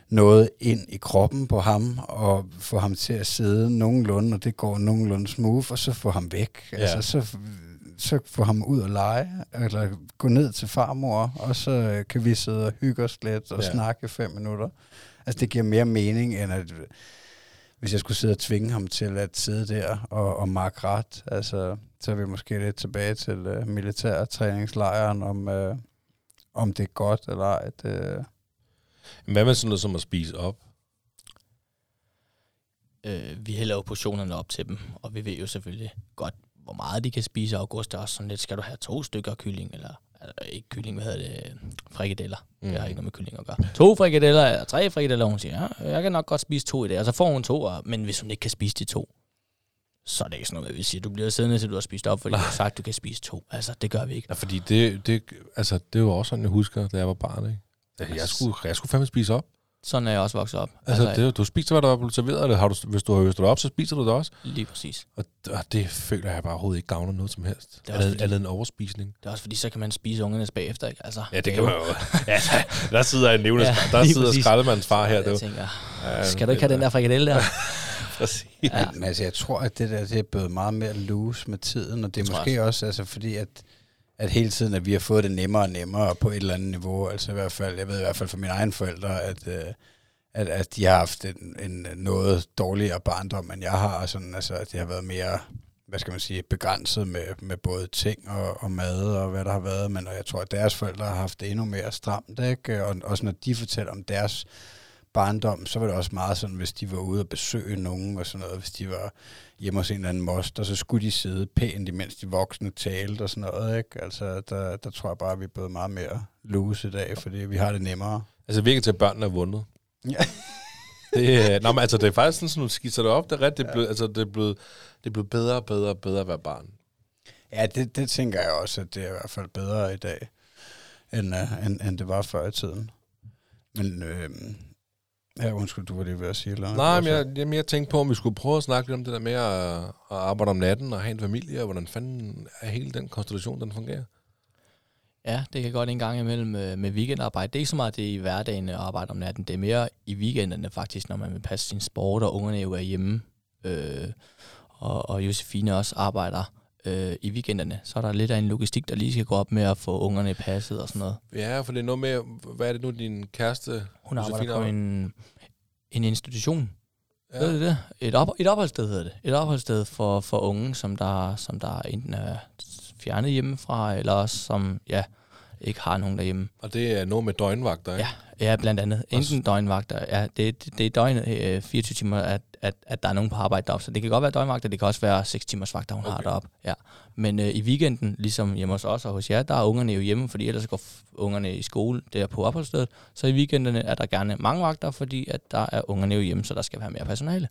S4: noget ind i kroppen på ham, og få ham til at sidde nogenlunde, og det går nogenlunde smooth, og så få ham væk. Ja. Altså, så så få ham ud og lege, eller gå ned til farmor, og så øh, kan vi sidde og hygge os lidt og ja. snakke fem minutter. Altså det giver mere mening, end at hvis jeg skulle sidde og tvinge ham til at sidde der og, og mark ret, altså, så er vi måske lidt tilbage til uh, militærtræningslejren, om, uh, om det er godt eller ej. Det,
S2: Hvad med sådan noget som at spise op?
S1: Øh, vi hælder jo portionerne op til dem, og vi ved jo selvfølgelig godt, hvor meget de kan spise. August er også sådan lidt, skal du have to stykker kylling, eller altså, ikke kylling, hvad hedder det, frikadeller. Mm. Det har ikke noget med kylling at gøre. To frikadeller, eller tre frikadeller, hun siger, ja, jeg kan nok godt spise to i dag, og så får hun to, og, men hvis hun ikke kan spise de to, så er det ikke sådan noget, at vi siger, du bliver siddende, til du har spist op, fordi du har sagt, du kan spise to. Altså, det gør vi ikke.
S2: Ja, fordi det, det, altså, det var også sådan, jeg husker, da jeg var barn, ikke? Altså, jeg skulle, jeg skulle fandme spise op.
S1: Sådan er jeg også vokset op.
S2: Altså, altså det, du spiser, hvad der er blevet serveret, det har du, hvis du har høstet det op, så spiser du det også.
S1: Lige præcis.
S2: Og, og det føler jeg bare overhovedet ikke gavner noget som helst.
S1: Det er
S2: Andet,
S1: fordi-
S2: andet end overspisning.
S1: Det er også fordi, så kan man spise ungernes bagefter, ikke? Altså,
S2: Ja, det
S1: er
S2: kan man jo. ja, der sidder en levende,
S1: Ja,
S2: ja, der sidder skraldemandens far her.
S1: Jeg
S2: Det var,
S1: tænker,
S2: ja,
S1: skal du ikke have den der frikadelle der?
S2: Præcis.
S1: Ja.
S4: Men altså, jeg tror, at det der det er blevet meget mere loose med tiden, og det er
S1: Det tror jeg
S4: måske også altså, fordi, at, at hele tiden, at vi har fået det nemmere og nemmere på et eller andet niveau. Altså i hvert fald, jeg ved i hvert fald fra mine egne forældre, at, øh, at, at de har haft en, en noget dårligere barndom, end jeg har. og Sådan, altså, at det har været mere hvad skal man sige, begrænset med, med både ting og, og mad og hvad der har været, men jeg tror, at deres forældre har haft det endnu mere stramt, ikke? Og også når de fortæller om deres barndom, så var det også meget sådan, hvis de var ude og besøge nogen og sådan noget, hvis de var hjemme hos en eller anden moster, så skulle de sidde pænt, imens de voksne talte og sådan noget, ikke? Altså, der, der tror jeg bare, at vi er blevet meget mere loose i dag, fordi vi har det nemmere.
S2: Altså, virker til, at børnene er vundet.
S4: Ja.
S2: Det, er- nå, men altså, det er faktisk sådan, sådan du skitser det op. Det er ret, det er blevet, altså, det er blevet, det er blevet bedre og bedre og bedre at være barn.
S4: Ja, det, det tænker jeg også, at det er i hvert fald bedre i dag, end, uh, end, end det var før i tiden. Men, øh, ja, undskyld, du var lige ved at sige eller noget.
S2: Nej, men jeg, jamen, jeg tænkte på, om vi skulle prøve at snakke lidt om det der med at, at arbejde om natten og have en familie, og hvordan fanden er hele den konstellation, den fungerer.
S1: Ja, det kan godt en gang imellem øh, med weekendarbejde. Det er ikke så meget det i hverdagen at arbejde om natten. Det er mere i weekenderne faktisk, når man vil passe sin sport, og ungerne jo er hjemme. Øh, og, og Josefine også arbejder øh, i weekenderne. Så er der lidt af en logistik, der lige skal gå op med at få ungerne passet og sådan noget.
S2: Ja, for det er noget med, hvad er det nu, din kæreste...
S1: Hun arbejder på en, en institution. Ja. Ved du det? Et, op, et opholdssted hedder det. Et opholdssted for, for unge, som der, som der enten er fjernet hjemmefra, eller også som ja, ikke har nogen derhjemme.
S2: og det er noget med døgnvagter, ikke?
S1: Ja, ja blandt andet. Enten døgnvagter. Ja, det, det, det er døgnet øh, 24 timer, at, at, at der er nogen på arbejde deroppe. Så det kan godt være døgnvagter, det kan også være 6 timers vagter, hun okay. har deroppe. Ja. Men øh, i weekenden, ligesom hjemme hos os og hos jer, der er ungerne jo hjemme, fordi ellers går ungerne i skole der på opholdsstedet. Så i weekenderne er der gerne mange vagter, fordi at der er ungerne jo hjemme, så der skal være mere personale.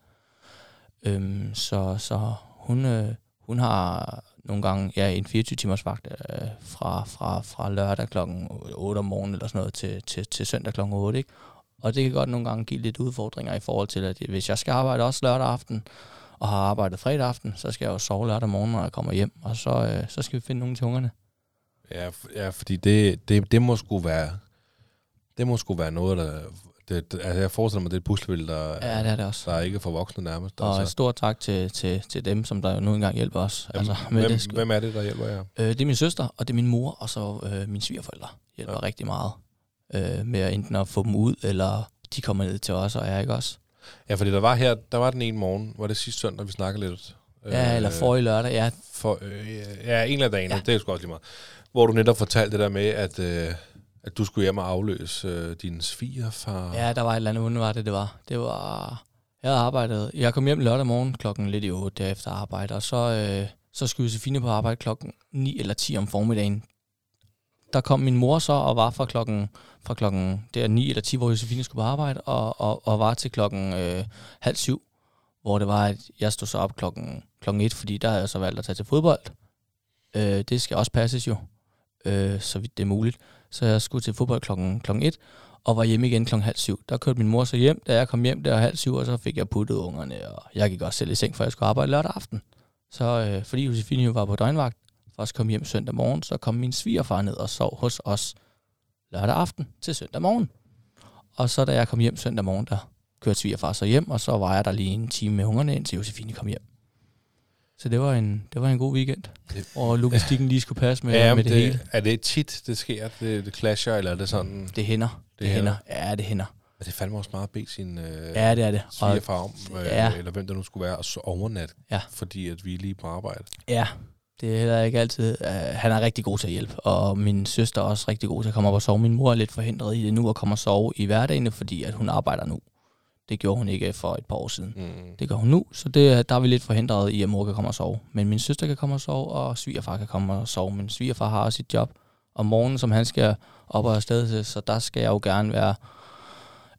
S1: Øhm, så, så hun, øh, hun har nogle gange ja, en 24-timers vagt øh, fra, fra, fra lørdag klokken 8 om morgenen eller sådan noget til, til, til søndag klokken 8. Ikke? Og det kan godt nogle gange give lidt udfordringer i forhold til, at hvis jeg skal arbejde også lørdag aften, og har arbejdet fredag aften, så skal jeg jo sove lørdag morgen, når jeg kommer hjem, og så, øh, så skal vi finde nogen til ungerne.
S2: Ja, ja fordi det, det, det må sgu være... Det må sgu være noget, der... Det, det, altså, jeg forestiller mig, det er et puslespil, der,
S1: Ja, det er det også.
S2: der er ikke for voksne nærmest.
S1: Og et
S2: altså.
S1: stort tak til, til, til dem, som der jo nu engang hjælper os.
S2: Jamen,
S1: altså, med
S2: hvem,
S1: det,
S2: hvem er det, der hjælper jer?
S1: Øh, det er min søster, og det er min mor, og så øh, mine svigerforældre hjælper ja. Rigtig meget øh, med at enten at få dem ud, eller de kommer ned til os, og jeg ikke også.
S2: Ja, fordi der var her, der var den ene morgen, var det sidste søndag, vi snakkede lidt.
S1: Ja, eller for i lørdag, ja.
S2: For, øh, ja, en af dagene,
S1: ja.
S2: det er sgu også lige meget. Hvor du netop fortalte det der med, at, øh, at du skulle hjem og afløse øh, din svigerfar.
S1: Ja, der var et eller andet, hvordan var det, det var. Det var... Jeg havde arbejdet... Jeg kom hjem lørdag morgen klokken lidt i 8 derefter arbejde, og så, øh, så skulle Josefine på arbejde klokken 9 eller 10 om formiddagen. Der kom min mor så og var fra klokken, fra klokken der 9 eller 10, hvor Josefine skulle på arbejde, og, og, og var til klokken øh, halv syv, hvor det var, at jeg stod så op klokken, klokken 1, fordi der havde jeg så valgt at tage til fodbold. Øh, det skal også passes jo, øh, så vidt det er muligt. Så jeg skulle til fodbold klokken, klokken 1, og var hjemme igen klokken halv syv. Der kørte min mor så hjem, da jeg kom hjem der halv syv, og så fik jeg puttet ungerne, og jeg gik også selv i seng, for jeg skulle arbejde lørdag aften. Så øh, fordi Josefine jo var på døgnvagt, for at komme hjem søndag morgen, så kom min svigerfar ned og sov hos os lørdag aften til søndag morgen. Og så da jeg kom hjem søndag morgen, der kørte svigerfar så hjem, og så var jeg der lige en time med ungerne, indtil Josefine kom hjem. Så det var en, det var en god weekend,
S2: Det-
S1: hvor logistikken lige skulle passe med,
S2: ja
S1: med
S2: det,
S1: det, hele.
S2: Er det tit, det sker, det, det clasher, eller er det sådan...
S1: Det hænder. Det,
S2: Det
S1: hænder.
S2: hænder.
S1: Ja, det hænder.
S2: det er fandme også meget at bede sin øh,
S1: Ja, det er det. Og,
S2: svigerfar om, øh,
S1: ja.
S2: eller hvem der nu skulle være, og så overnat,
S1: Ja.
S2: fordi at vi er lige på arbejde.
S1: ja, det er heller ikke altid. Uh, han er rigtig god til at hjælpe, og min søster er også rigtig god til at komme op og sove. Min mor er lidt forhindret i det nu at komme og sove i hverdagen, fordi at hun arbejder nu. Det gjorde hun ikke for et par år siden.
S2: Mm.
S1: Det gør hun nu, så det, der er vi lidt forhindret i, at mor kan komme og sove. Men min søster kan komme og sove, og svigerfar kan komme og sove. Men svigerfar har også et job om morgenen, som han skal op og afsted til, så der skal jeg jo gerne være...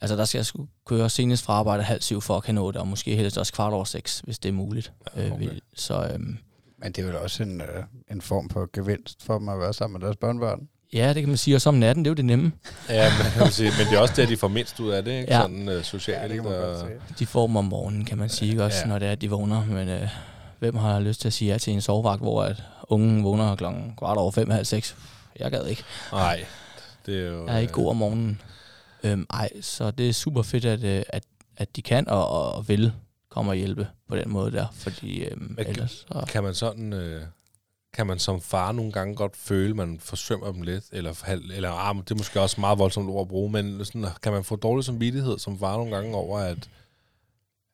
S1: Altså, der skal jeg sgu køre senest fra arbejde halv syv for at kan nå det, og måske helst også kvart over seks, hvis det er muligt.
S2: Ja,
S1: Øh,
S2: okay.
S1: så øhm,
S4: Men det er vel også en, øh, en form for gevinst for dem at være sammen med deres børnebørn.
S1: Ja, det kan man sige. Og så om natten, det er jo det nemme.
S2: Ja, men, jeg vil sige, men det er også det, de får mindst ud af det, ikke?
S1: Ja.
S2: Sådan uh, socialt. og,
S1: De får dem om morgenen, kan man sige, ikke? også
S4: Ja.
S1: når det er, at de vågner. Men øh, hvem har lyst til at sige ja til en sovevagt, hvor at ungen vågner klokken kvart over fem, halv seks? Jeg gad ikke.
S2: Nej, det er jo...
S1: Jeg er ikke god om morgenen. Øhm, ej, så det er super fedt, at, øh, at, at de kan og, og, og vil komme og hjælpe på den måde der, fordi øhm,
S2: Men-
S1: ellers så...
S2: Kan man sådan... Øh, kan man som far nogle gange godt føle, man forsømmer dem lidt? Eller, eller ah, det er måske også meget voldsomt ord at bruge, men sådan, kan man få dårlig samvittighed som far nogle gange over, at,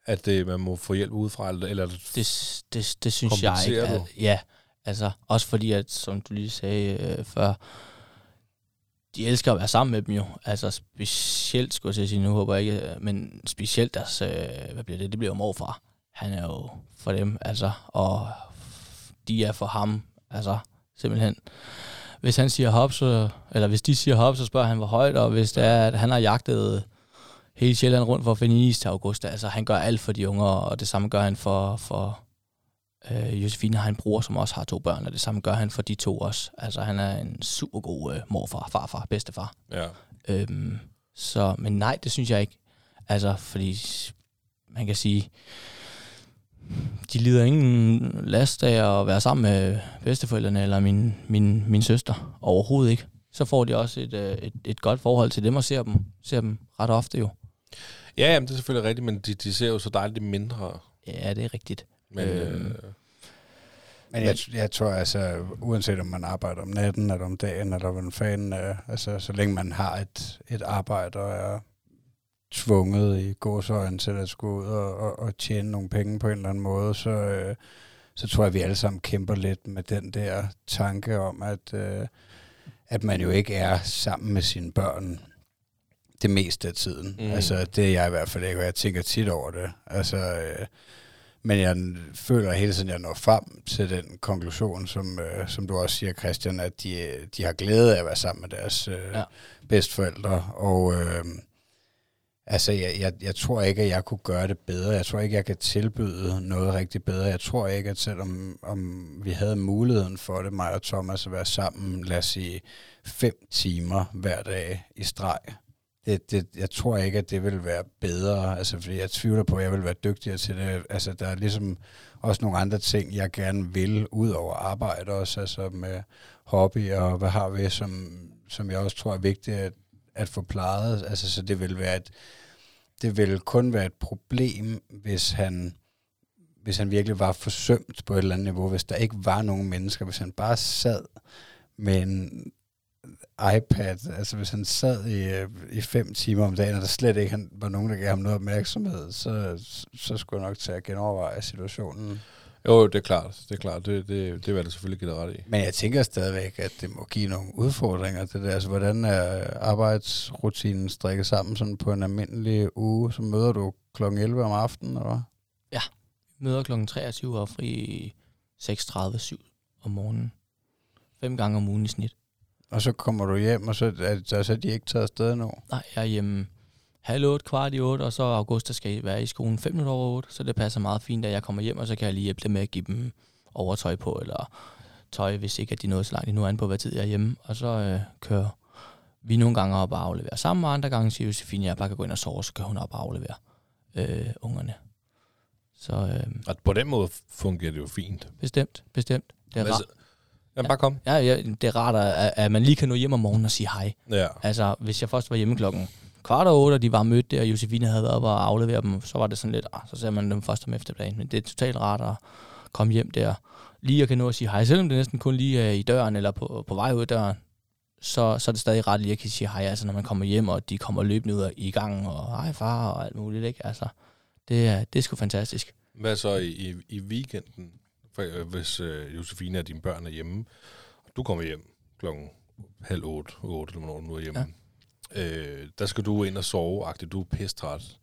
S2: at det, man må få hjælp udefra? Eller, eller
S1: Det, det, det synes jeg ikke. At, ja, altså også fordi, at som du lige sagde øh, før, de elsker at være sammen med dem jo. Altså specielt, skulle jeg sige, nu håber jeg ikke, øh, men specielt deres, øh, hvad bliver det, det bliver jo morfar. Han er jo for dem, altså, og de er for ham, altså simpelthen. Hvis han siger hop, så, eller hvis de siger hop, så spørger han, hvor højt, og hvis det er, at han har jagtet hele Sjælland rundt for at finde is til august, altså han gør alt for de unger, og det samme gør han for, for øh, Josefine har en bror, som også har to børn, og det samme gør han for de to også. Altså han er en super god øh, morfar, farfar, bedstefar.
S2: ja.
S1: Øhm, så, men nej, det synes jeg ikke. Altså, fordi man kan sige, de lider ingen last af at være sammen med bedsteforældrene eller min, min, min søster. Overhovedet ikke. Så får de også et, øh, et, et godt forhold til dem og ser dem, ser dem ret ofte jo.
S2: Ja, jamen, det er selvfølgelig rigtigt, men de, de ser jo så dejligt mindre.
S1: Ja, det er rigtigt.
S2: Men,
S1: Øhm.
S2: øh,
S4: Men jeg, jeg tror altså, uanset om man arbejder om natten, eller om dagen, eller hvordan fanden, øh, altså så længe man har et, et arbejde og er tvunget i gåsøjne til at skulle ud og, og, og tjene nogle penge på en eller anden måde, så, øh, så tror jeg, at vi alle sammen kæmper lidt med den der tanke om, at, øh, at man jo ikke er sammen med sine børn det meste af tiden.
S2: Mm.
S4: Altså, det er jeg i hvert fald ikke, og jeg tænker tit over det. Altså, øh, men jeg føler hele tiden, at jeg når frem til den konklusion, som, øh, som du også siger, Christian, at de, de har glæde af at være sammen med deres øh,
S1: Ja.
S4: bedsteforældre. Og øh, altså, jeg, jeg, jeg tror ikke, at jeg kunne gøre det bedre. Jeg tror ikke, jeg kan tilbyde noget rigtig bedre. Jeg tror ikke, at selvom om vi havde muligheden for det, mig og Thomas, at være sammen, lad os sige, fem timer hver dag i streg, det, det, jeg tror ikke, at det vil være bedre, altså fordi jeg tvivler på, at jeg vil være dygtigere til det. Altså der er ligesom også nogle andre ting, jeg gerne vil, ud over arbejde også, altså med øh, hobby og hvad har vi, som, som jeg også tror er vigtigt at, at få plejet. Altså så det vil være et, det vil kun være et problem, hvis han hvis han virkelig var forsømt på et eller andet niveau, hvis der ikke var nogen mennesker, hvis han bare sad med en iPad, altså hvis han sad i, øh, i fem timer om dagen, og der slet ikke han, var nogen, der gav ham noget opmærksomhed, så, så skulle jeg nok tage at genoverveje situationen
S2: jo, det er klart. Det er klart. Det, det, det vil jeg da selvfølgelig give dig ret i.
S4: Men jeg tænker stadigvæk, at det må give nogle udfordringer. Det der. Altså, hvordan er arbejdsrutinen strikket sammen sådan på en almindelig uge? Så møder du kl. 11 om aftenen, eller hvad?
S1: Møder kl. 23 og fri 6.30-7 om morgenen. Fem gange om ugen i snit.
S4: Og så kommer du hjem, og så er, så, så er de ikke taget afsted nu.
S1: Nej, jeg er hjemme halv otte, kvart i otte, og så Augusta skal være i skolen 5 minutter over 8, så det passer meget fint, at jeg kommer hjem, og så kan jeg lige hjælpe dem med at give dem overtøj på, eller tøj, hvis ikke at de nåede så langt endnu an på, hvad tid jeg er hjemme. Og så øh, kører vi nogle gange op og afleverer sammen, og andre gange siger Josefine, at jeg bare kan gå ind og sove, så kan hun op og aflevere øh, ungerne. Så øh,
S2: Og på den måde fungerer det jo fint.
S1: bestemt, bestemt. Det er, rart,
S2: Jamen, bare kom.
S1: ja, ja, det er rart, at, at man lige kan nå hjem om morgenen og sige hej.
S2: Ja.
S1: Altså, hvis jeg først var hjemme klokken kvart over otte, og de var mødt der, og Josefine havde været op og aflevere dem, så var det sådan lidt, ah, så ser man dem først om eftermiddagen. Men det er totalt rart at komme hjem der, lige at kan nå at sige hej, selvom det næsten kun lige er i døren, eller på, på vej ud af døren, så, så er det stadig ret lige at kan sige hej, altså når man kommer hjem, og de kommer løbende ud i gang, og hej far, og alt muligt, ikke? Altså, det er, det er sgu fantastisk.
S2: Hvad så i, i, i weekenden, for, øh, hvis øh, Josefine og dine børn er hjemme, og du kommer hjem klokken halv otte, otte eller hvornår du er hjemme, ja. Øh, der skal du ind og sove, agtigt, du er pestret,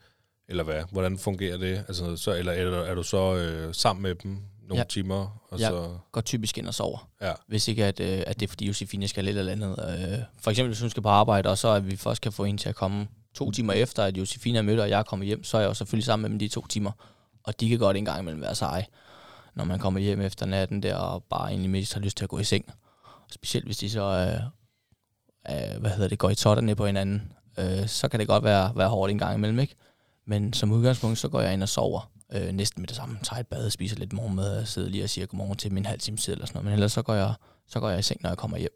S2: eller hvad? Hvordan fungerer det? Altså, så, eller er, er du så øh, sammen med dem nogle
S1: Ja.
S2: timer? Og
S1: Ja.
S2: så,
S1: Går typisk ind og sover.
S2: ja.
S1: Hvis ikke, at, øh, at det er fordi Josefine skal lidt eller andet. Øh, for eksempel, hvis hun skal på arbejde, og så at vi først kan få en til at komme to timer efter, at Josefine er mødt, og jeg er kommet hjem, så er jeg jo selvfølgelig sammen med dem de to timer. Og de kan godt en gang imellem være seje, når man kommer hjem efter natten der, og bare egentlig mest har lyst til at gå i seng. Specielt hvis de så øh, øh, hvad hedder det, går i totterne på hinanden, øh, så kan det godt være, være hårdt en gang imellem, ikke? Men som udgangspunkt, så går jeg ind og sover øh, næsten med det samme. Tager et bad, spiser lidt morgenmad, sidder lige og siger godmorgen til min halv time tid eller sådan noget. Men ellers så går jeg, så går jeg i seng, når jeg kommer hjem.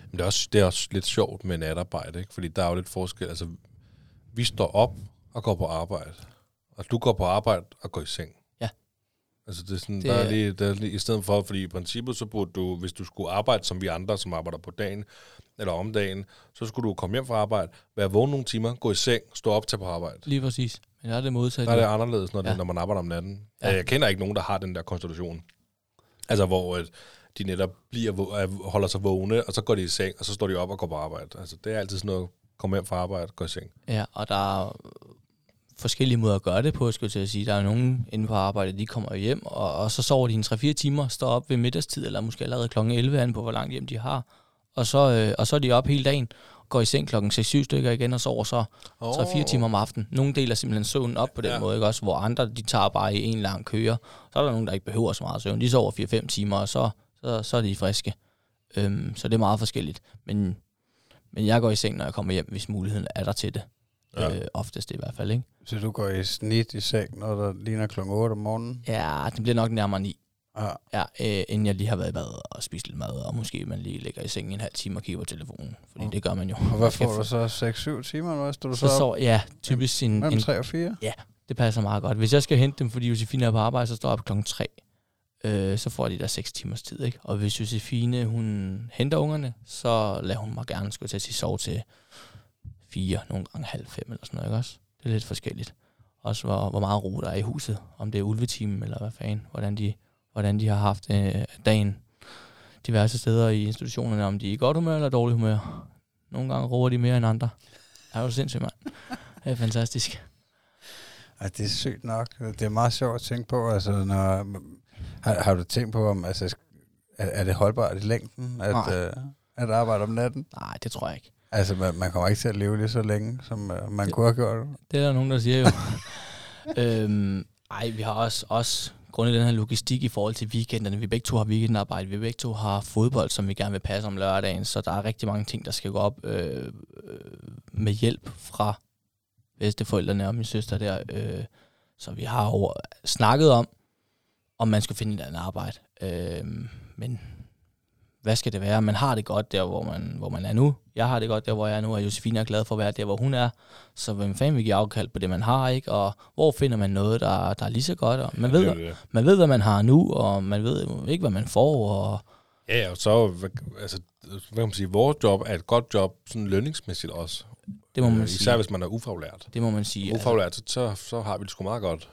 S2: Men det er, også, det er også lidt sjovt med natarbejde, ikke? fordi der er jo lidt forskel. Altså, vi står op og går på arbejde, og du går på arbejde og går i seng.
S1: Ja.
S2: Altså, det er sådan,
S1: Det
S2: der er
S1: er-
S2: lige, der er lige, i stedet for, fordi i princippet, så burde du, hvis du skulle arbejde som vi andre, som arbejder på dagen, eller om dagen, så skulle du komme hjem fra arbejde, være vågen nogle timer, gå i seng, stå op, tage på arbejde.
S1: Lige præcis. Men der er det modsatte.
S2: Der er det anderledes, når, det,
S1: Ja.
S2: når man arbejder om natten.
S1: Ja.
S2: Jeg kender ikke nogen, der har den der konstitution. Altså, hvor at de netop bliver, er- holder sig vågne, og så går de i seng, og så står de op og går på arbejde. Altså, det er altid sådan noget, komme hjem fra arbejde, gå i seng.
S1: Ja, og der er forskellige måder at gøre det på, skulle jeg til at sige. Der er nogen inde på arbejde, de kommer hjem, og, og så sover de en 3-4 timer, står op ved middagstid, eller måske allerede kl. 11, an på hvor langt hjem de har. Og så, øh, og så er de op hele dagen, går i seng klokken 6-7 stykker igen, og sover så
S2: Oh.
S1: 3-4 timer om aftenen. Nogle deler simpelthen søvn op på den
S2: Ja.
S1: måde, ikke også? Hvor andre, de tager bare i en lang køre. Så er der nogen, der ikke behøver så meget søvn. De sover 4-5 timer, og så, så, så er de friske. Øhm, så det er meget forskelligt. Men, men jeg går i seng, når jeg kommer hjem, hvis muligheden er der til det.
S2: Ja.
S1: Øh, oftest i hvert fald, ikke?
S4: Så du går i snit i seng, når der ligner klokken 8 om morgenen?
S1: Ja, det bliver nok nærmere 9.
S4: Ja.
S1: Ja, øh, inden jeg lige har været i bad og spist lidt mad, og måske man lige ligger i sengen en halv time og kigger på telefonen. Fordi
S4: Mm.
S1: det gør man jo.
S4: Og hvad får
S1: få-
S4: du så? 6-7 timer, eller hvad? Står du så,
S1: Så, så ja, typisk en,
S4: mellem
S1: en
S4: 3 og 4?
S1: Det passer meget godt. Hvis jeg skal hente dem, fordi Josefine er på arbejde, så står jeg op klokken 3. Øh, så får de der 6 timers tid, ikke? Og hvis Josefine, hun henter ungerne, så lader hun mig gerne, skulle til at sige, sove til 4, nogle gange halv 5 eller sådan noget, ikke også? Det er lidt forskelligt. Også hvor, hvor meget ro der er i huset. Om det er ulvetimen, eller hvad fanden. Hvordan de, hvordan de har haft øh, dagen diverse steder i institutionerne. Om de er i godt humør eller dårlig humør. Nogle gange roer de mere end andre. Det er jo sindssygt, mand. Det er fantastisk.
S4: Ej, det er sygt nok. Det er meget sjovt at tænke på. Altså, når, har, har du tænkt på, om altså, er, er det holdbart i længden, at,
S1: Nej.
S4: øh, at arbejde om natten?
S1: Nej, det tror jeg ikke.
S4: Altså, man, man kommer ikke til at leve lige så længe, som uh, man
S1: Det-
S4: kunne have gjort.
S1: Det er der nogen, der siger jo. øhm, ej, vi har også, også grundet den her logistik i forhold til weekenderne. Vi begge to har weekendarbejde. Vi begge to har fodbold, som vi gerne vil passe om lørdagen. Så der er rigtig mange ting, der skal gå op øh, øh med hjælp fra bedsteforældrene og min søster der. Øh, så vi har over, snakket om, om man skulle finde et andet arbejde. Øh, men hvad skal det være? Man har det godt der, hvor man, hvor man er nu. Jeg har det godt der, hvor jeg er nu, og Josefine er glad for at være der, hvor hun er. Så hvem fanden vil give afkald på det, man har, ikke? Og hvor finder man noget, der, der er lige så godt? Og man,
S2: Det er
S1: ved,
S2: jo det.
S1: man ved, hvad man har nu, og man ved ikke, hvad man får. Og
S2: Ja, ja, og så, altså, hvad kan man sige, vores job er et godt job, sådan lønningsmæssigt også.
S1: det må man
S2: Øh, Især
S1: sige.
S2: hvis man er ufaglært.
S1: Det må man sige. Altså,
S2: Ufaglært, så, så, så har vi det sgu meget godt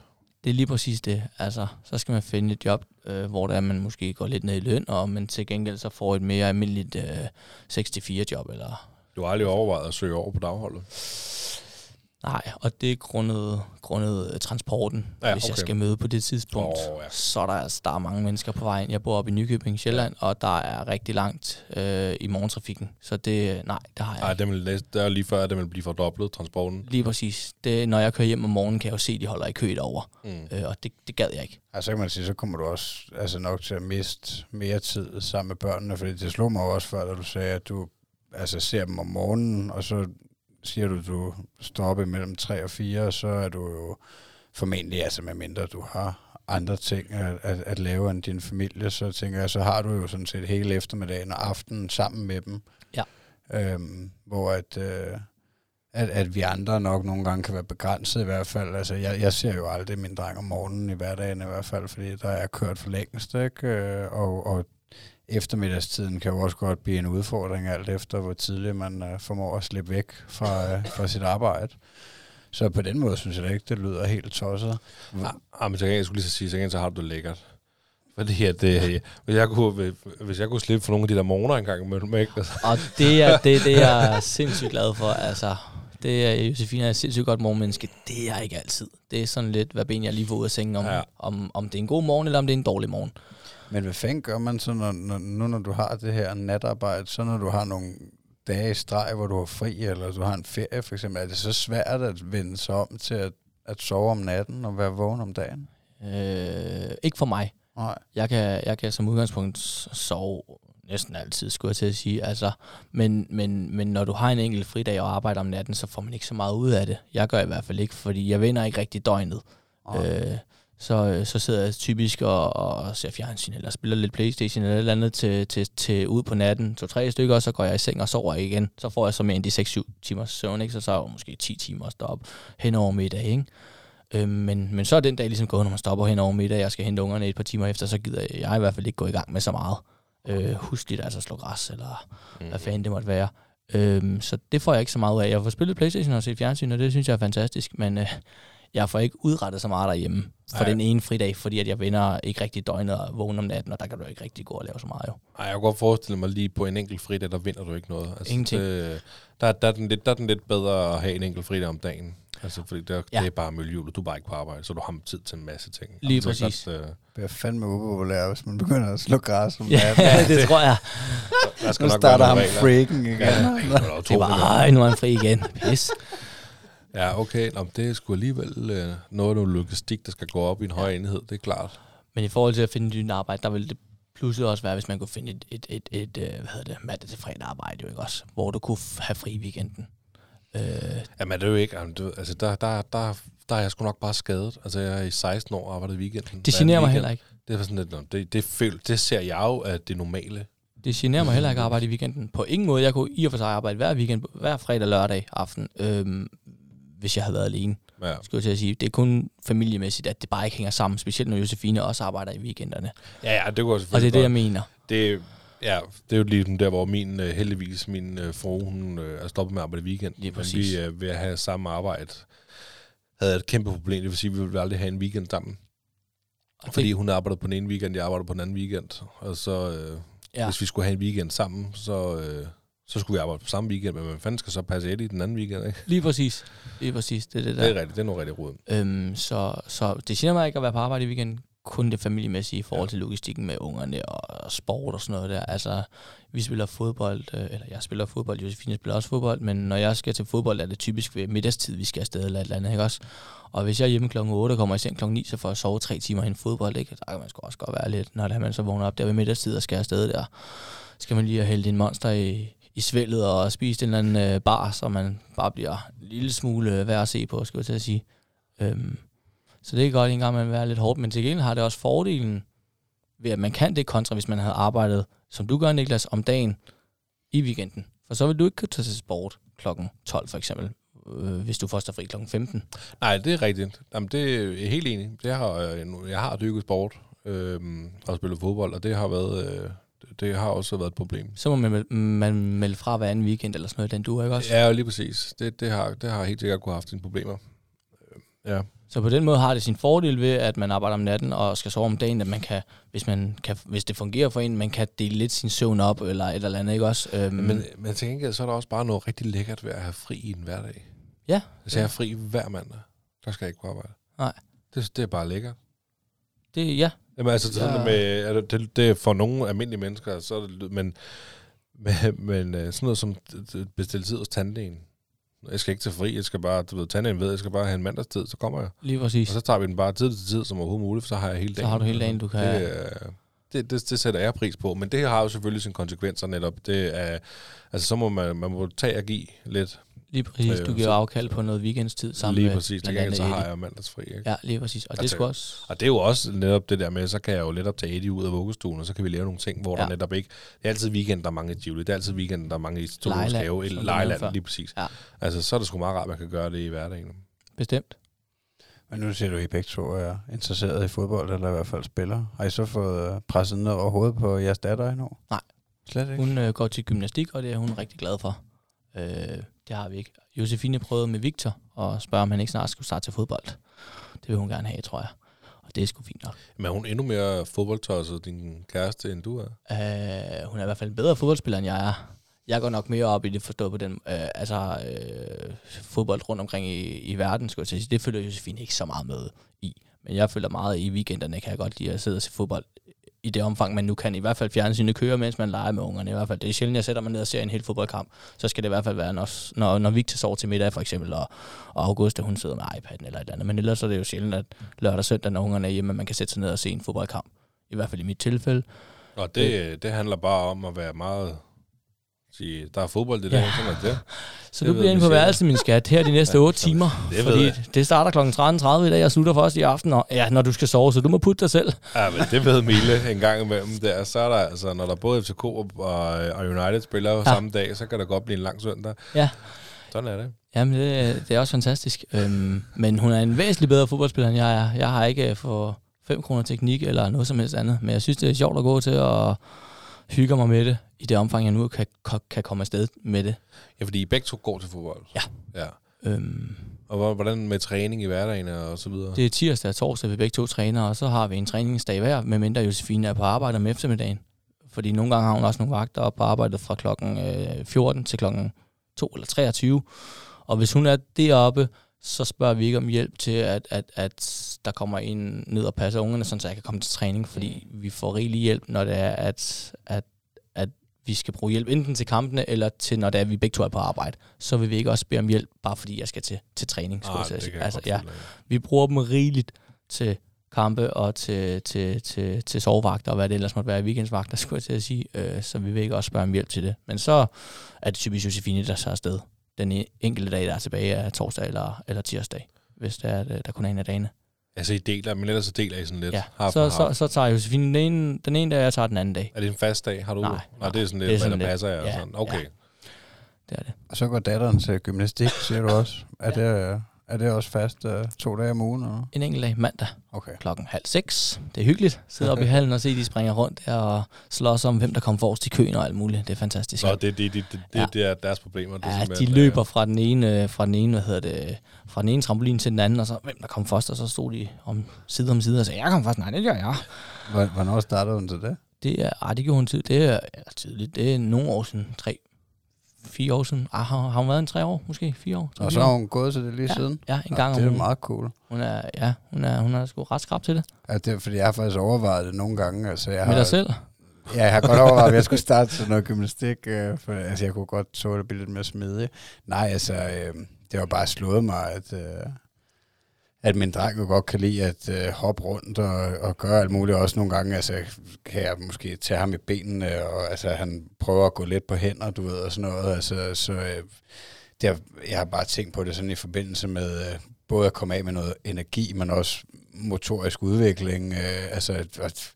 S1: det er lige præcis det. Altså, så skal man finde et job, øh, hvor der man måske går lidt ned i løn, og man til gengæld så får et mere almindeligt øh, 6-4 job, eller
S2: Du har aldrig overvejet at søge over på dagholdet.
S1: Nej, og det er grundet, grundet øh, transporten.
S2: Ja,
S1: Ja, Hvis jeg
S2: okay.
S1: skal møde på det tidspunkt,
S2: Åh, ja.
S1: så er der, altså, der er mange mennesker på vejen. Jeg bor oppe i Nykøbing, Sjælland, og der er rigtig langt øh, i morgentrafikken. Så det, nej, det har jeg
S2: Ej,
S1: ikke.
S2: det, vil, det er lige før, at det vil blive fordoblet, transporten.
S1: Lige præcis. Det, når jeg kører hjem om morgenen, kan jeg jo se, at de holder i kø derovre.
S2: Mm.
S1: Øh, og det, det gad jeg ikke.
S4: Altså, så kan man sige, så kommer du også altså, nok til at miste mere tid sammen med børnene, fordi det slog mig også før, da du sagde, at du altså, ser dem om morgenen, og så siger du, du står op imellem 3 og 4, og så er du jo formentlig, altså med mindre du har andre ting at, at, at lave end din familie, så tænker jeg, så har du jo sådan set hele eftermiddagen og aftenen sammen med dem.
S1: Ja.
S4: Øhm, hvor at, øh, at, at vi andre nok nogle gange kan være begrænset i hvert fald. Altså, jeg, jeg ser jo aldrig min dreng om morgenen i hverdagen i hvert fald, fordi der er kørt for længst, ikke? Øh, Og, og eftermiddagstiden kan jo også godt blive en udfordring, alt efter hvor tidligt man uh, formår at slippe væk fra, uh, fra sit arbejde. Så på den måde synes jeg da ikke, det lyder helt tosset.
S2: Ah, ah, men så kan jeg skulle lige så sige, så, kan, så har du det lækkert. Fordi at, det, hvis, jeg kunne, hvis jeg kunne slippe for nogle af de der morgener engang imellem, ikke? Altså.
S1: Og det er det, det er jeg sindssygt glad for. Altså, det er Josefine er et sindssygt godt morgenmenneske. Det er jeg ikke altid. Det er sådan lidt, hvad ben jeg lige får ud af sengen, om,
S2: Ja.
S1: ja. om, om det er en god morgen, eller om det er en dårlig morgen.
S4: Men hvad fanden gør man så, når, når, nu når du har det her natarbejde, så når du har nogle dage i streg, hvor du har fri, eller du har en ferie for eksempel, er det så svært at vende sig om til at, at sove om natten og være vågen om dagen?
S1: Øh, ikke for mig.
S4: Nej.
S1: Jeg kan, jeg kan som udgangspunkt sove næsten altid, skulle jeg til at sige. Altså, men, men, men når du har en enkelt fridag og arbejder om natten, så får man ikke så meget ud af det. Jeg gør i hvert fald ikke, fordi jeg vender ikke rigtig døgnet.
S4: Nej.
S1: Øh, så, så sidder jeg typisk og, og ser fjernsyn, eller spiller lidt Playstation eller et eller andet til, til, til ud på natten, to-tre stykker, og så går jeg i seng og sover igen. Så får jeg så mere end de 6-7 timers søvn, ikke? så så er jeg måske 10 timer at stoppe hen over middag. Ikke? Øh, men, men så er den dag ligesom gået, når man stopper hen over middag, jeg skal hente ungerne et par timer efter, så gider jeg i hvert fald ikke gå i gang med så meget. Øh, husk lidt altså slå græs, eller mm. hvad fanden det måtte være. Øhm, så det får jeg ikke så meget ud af. Jeg får spillet Playstation og set fjernsyn, og det synes jeg er fantastisk, men øh, jeg får ikke udrettet så meget derhjemme for
S2: Ej.
S1: den ene fridag, fordi at jeg vender ikke rigtig døgnet og vågner om natten, og der kan du ikke rigtig gå og lave så meget jo.
S2: Ej, jeg kan godt forestille mig lige på en enkelt fridag, der vinder du ikke noget. Altså,
S1: Ingenting.
S2: Det, der, der, er den lidt, der er den lidt bedre at have en enkelt fridag om dagen. Altså, fordi der, ja.
S1: Ja.
S2: det er bare miljøet, du er bare ikke på arbejde, så du har tid til en masse ting.
S1: Lige
S2: Altså,
S1: præcis.
S2: Øh,
S4: Det er fandme upopulær, hvis man begynder at slå græs om
S1: Ja,
S4: natten.
S1: det tror jeg.
S2: der skal
S4: Nu starter ham freaking igen.
S2: Ja, Det
S1: var, nu er han fri igen. Pis.
S2: Ja, okay. Nå, det er sgu alligevel øh, noget af noget logistik, der skal gå op i en høj enhed, det er klart.
S1: Men i forhold til at finde nyt arbejde, der ville det pludselig også være, hvis man kunne finde et, et, et, et, et hvad hedder det, mandag til fredag arbejde, jo ikke også? Hvor du kunne have fri i weekenden. Øh,
S2: Jamen, det er jo ikke... Altså, der, der, der, der er jeg sgu nok bare skadet. Altså, jeg er i 16 år og arbejdet i weekenden.
S1: det generer mig heller ikke.
S2: Det er sådan lidt, det, det, føl, det ser jeg jo, at det normale.
S1: Det generer mig heller ikke at arbejde i weekenden. På ingen måde. Jeg kunne i og for sig arbejde hver weekend, hver fredag og lørdag aften, øhm, hvis jeg havde været alene.
S2: Ja.
S1: Skulle jeg til at sige. Det er kun familiemæssigt, at det bare ikke hænger sammen. Specielt når Josefine også arbejder i weekenderne.
S2: Ja, ja, det kunne jeg
S1: Og det er
S2: selvfølgelig
S1: det, jeg mener.
S2: Det, ja, det er jo lige der, hvor min, øh, heldigvis, min øh, frue, hun øh, er stoppet med at arbejde i weekend.
S1: Lige
S2: Men
S1: præcis.
S2: vi øh, ved at have samme arbejde, havde et kæmpe problem. Det vil sige, at vi ville aldrig have en weekend sammen.
S1: Og
S2: Fordi
S1: det,
S2: hun arbejder på den ene weekend, jeg arbejder på den anden weekend. Og så, øh, ja.
S1: ja,
S2: hvis vi skulle have en weekend sammen, så, øh, så skulle vi arbejde på samme weekend. Men hvem fanden skal så passe Eddie den anden weekend, ikke?
S1: lige præcis. Lige præcis. Det er det der.
S2: Det er rigtigt, det er noget rigtig råd.
S1: Øhm, så, så det siger mig ikke at være på arbejde i weekenden, kun det familiemæssige i forhold til logistikken med ungerne og, sport og sådan noget der. Altså, vi spiller fodbold, øh, eller jeg spiller fodbold, Josefine spiller også fodbold, men når jeg skal til fodbold, er det typisk ved middagstid, vi skal afsted eller et eller andet, ikke også? Og hvis jeg er hjemme klokken 8 og kommer i seng klokken 9, så får jeg sove tre timer hen fodbold, ikke? Der kan man sgu også godt være lidt, når det er, man så vågner op der ved middagstid og skal afsted der. Skal man lige have hældt en monster i, i svældet og spist en eller anden øh, bar, så man bare bliver en lille smule øh, værd at se på, skulle jeg til at sige. Øhm, så det er godt en gang man være lidt hårdt, men til gengæld har det også fordelen ved, at man kan det kontra, hvis man havde arbejdet, som du gør, Niklas, om dagen i weekenden. For så vil du ikke kunne tage til sport klokken 12 for eksempel, øh, hvis du først er fri klokken 15.
S2: Nej, det er rigtigt. Jamen, det er jeg helt enig. Øh, jeg har, nu- jeg har dykket sport øh, og spillet fodbold, og det har været... Øh, det- har også været et problem.
S1: Så må man, man melde fra hver anden weekend eller sådan noget, den du ikke også?
S2: Ja, lige præcis. Det, det, har, det har helt sikkert kunne have haft sine problemer. Øh, Ja.
S1: Så på den måde har det sin fordel ved, at man arbejder om natten og skal sove om dagen, at man kan, hvis, man kan, hvis det fungerer for en, man kan dele lidt sin søvn op, eller et eller andet, ikke også? Øhm,
S2: Men, men til gengæld, så er der også bare noget rigtig lækkert ved at have fri i en hverdag.
S1: ja,
S2: Hvis jeg er fri hver mandag, der skal jeg ikke på arbejde.
S1: Nej.
S2: Det, det er bare lækkert.
S1: det, ja,
S2: Jamen altså sådan
S1: Ja.
S2: med, altså, det, det er for nogle almindelige mennesker, så er det, men, men, men øh, sådan noget som bestille tid hos tandlægen. Jeg skal ikke til fri, jeg skal bare, du ved, tandlægen ved, jeg skal bare have en mandagstid, så kommer jeg.
S1: lige præcis.
S2: Og så tager vi den bare tid til tid, som overhovedet muligt, for så har jeg hele dagen.
S1: Så har du hele dagen, du kan...
S2: Det, er- det, det, det sætter jeg pris på, men det har jo selvfølgelig sine konsekvenser netop. Det er, altså så må man, man må tage og give lidt.
S1: Lige præcis,
S2: Øh,
S1: du giver
S2: så-
S1: afkald på noget weekendstid sammen
S2: lige
S1: med
S2: præcis,
S1: blandt
S2: gengæld
S1: andet
S2: så har jeg mandagsfri. Ikke?
S1: Ja, lige præcis. Og det
S2: Altså,
S1: skulle også...
S2: Og det er jo også netop det der med, så kan jeg jo netop tage Eddie ud af vuggestuen, og så kan vi lave nogle ting, hvor ja. Der netop ikke... Det er altid weekend, der er mange i Tivoli. Det er altid weekend, der er mange i Zoologisk
S1: Lejland,
S2: Have. Eller Lejland, lige præcis.
S1: Ja.
S2: Altså, så er det sgu meget rart, at man kan gøre det i hverdagen.
S1: Bestemt.
S4: Men nu siger du, at I begge to er interesseret i fodbold, eller i hvert fald spiller. Har I så fået øh, presset ned over hovedet på jeres datter endnu?
S1: Nej.
S4: Slet ikke?
S1: Hun øh, går til gymnastik, og det er hun rigtig glad for. Øh, det har vi ikke. Josefine prøvede med Victor og spørge, om han ikke snart skulle starte til fodbold. Det vil hun gerne have, tror jeg. Og det er sgu fint nok.
S2: Men er hun endnu mere fodboldtosset, din kæreste, end du er?
S1: Øh, hun er i hvert fald en bedre fodboldspiller, end jeg er. Jeg går nok mere op i det forstået på den, øh, altså øh, fodbold rundt omkring i, i verden, skulle jeg sige. Det følger Josefine ikke så meget med i. Men jeg følger meget i weekenderne, kan jeg godt lide at sidde og se fodbold i det omfang, man nu kan i hvert fald fjerne sine kører, mens man leger med ungerne. I hvert fald. Det er sjældent, jeg sætter mig ned og ser en hel fodboldkamp. Så skal det i hvert fald være, når, når, når Victor sover til middag for eksempel, og, og Augusta, hun sidder med iPad'en eller et eller andet. Men ellers er det jo sjældent, at lørdag og søndag, når ungerne er hjemme, man kan sætte sig ned og se en fodboldkamp. I hvert fald i mit tilfælde.
S2: Og det, det handler bare om at være meget... Sige, der er fodbold i dag, ja. sådan er det.
S1: Så
S2: Det
S1: du bliver inde på værelset, min skat, her de næste 8 timer.
S2: det
S1: fordi
S2: jeg.
S1: det starter kl. 13.30 i dag, og slutter først i aften, og, ja, når du skal sove, så du må putte dig selv.
S2: Ja, men det ved Mille en gang imellem. Der. Så er der altså, når der både FCK og, og United spiller. Ja. samme dag, så kan der godt blive en lang søndag.
S1: Ja.
S2: Sådan er det.
S1: Jamen, det, det er også fantastisk. Øhm, men hun er en væsentlig bedre fodboldspiller, end jeg er. Jeg har ikke for 5 kroner teknik eller noget som helst andet, men jeg synes, det er sjovt at gå til og hygge mig med det, i det omfang, jeg nu kan, kan- komme afsted med det.
S2: Ja, fordi I begge to går til fodbold.
S1: Ja.
S2: ja.
S1: Øhm,
S2: Og hvor- hvordan med træning i hverdagen og så videre?
S1: det er tirsdag og torsdag, vi begge to træner, og så har vi en træningsdag hver, medmindre Josefine er på arbejde om eftermiddagen. Fordi nogle gange har hun også nogle vagter op på arbejdet fra klokken øh, 14 til klokken 2 eller 23. Og hvis hun er deroppe, så spørger vi ikke om hjælp til, at, at, at der kommer en ned og passer ungerne, sådan så jeg kan komme til træning, fordi vi får rigelig hjælp, når det er, at, at, at vi skal bruge hjælp enten til kampene, eller til, når det er, at vi begge to er på arbejde. Så vil vi ikke også bede om hjælp, bare fordi jeg skal til, til træning. skulle
S2: Nej,
S1: jeg
S2: det
S1: altså, ja, vi bruger dem rigeligt til kampe og til, til, til, til sovevagter og hvad det ellers måtte være weekendsvagter, skulle jeg til at sige. Øh, så vi vil ikke også spørge om hjælp til det. Men så er det typisk Josefine, der så er afsted. Den e- enkelte dag, der er tilbage, er torsdag eller, eller tirsdag, hvis det er, øh, der kun er en af dagene.
S2: Altså, I deler, men ellers så deler I sådan lidt.
S1: Ja,
S2: Half
S1: så, så, så tager Josefine den ene, den ene dag, og jeg tager den anden dag.
S2: Er det en fast dag? Har du?
S1: Nej,
S2: Nej,
S1: nej.
S2: det er sådan lidt,
S1: Det er
S2: hvad
S1: sådan
S2: der
S1: lidt-
S2: passer jer. og
S1: ja,
S2: sådan. Okay.
S1: ja. Det er det.
S4: Og så går datteren til gymnastik, siger du også. Er, det, øh, er det også fast uh, to dage om ugen? Eller?
S1: En enkelt dag mandag
S4: Okay.
S1: klokken halv seks. Det er hyggeligt. Sidde oppe i hallen og se, de springer rundt der og slås om, hvem der kommer forrest i køen og alt muligt. Det er fantastisk.
S2: Så det, det, det, det,
S1: Ja.
S2: det er deres problemer. Det er
S1: Ja, de
S2: simpelthen,
S1: løber fra den ene, øh, fra den ene, hvad hedder det, fra den ene trampolin til den anden, og så hvem der kom først, og så stod de om side om side og sagde, jeg kom først, nej, det gør jeg.
S4: Hvor- Hvornår startede hun til det?
S1: Det er, ah, det gjorde hun tid, det er ja, tidligt, det er nogle år siden, tre, fire år siden. Ah, har, har hun været en tre år, måske fire år?
S4: Og så har hun gået til det lige
S1: Ja,
S4: siden?
S1: Ja, en gang
S4: det
S1: om
S4: er
S1: ugen.
S4: meget cool.
S1: Hun er, ja, hun er, hun er sgu ret skrab til det.
S4: Ja, det er, fordi jeg har faktisk overvejet det nogle gange. Altså, jeg
S1: Med
S4: har,
S1: dig selv.
S4: Ja, jeg har godt overvejet, at jeg skulle starte til noget gymnastik, øh, for altså, jeg kunne godt så det blive lidt mere smidigt. Nej, altså, øh, det var bare slået mig, at, øh, at min dreng jo godt kan lide at øh, hoppe rundt og, og gøre alt muligt. Også nogle gange altså, kan jeg måske tage ham i benene, og altså, han prøver at gå lidt på hænder, du ved, og sådan noget. Altså, så øh, det har, jeg har bare tænkt på det sådan i forbindelse med øh, både at komme af med noget energi, men også motorisk udvikling. Øh, altså, at, at,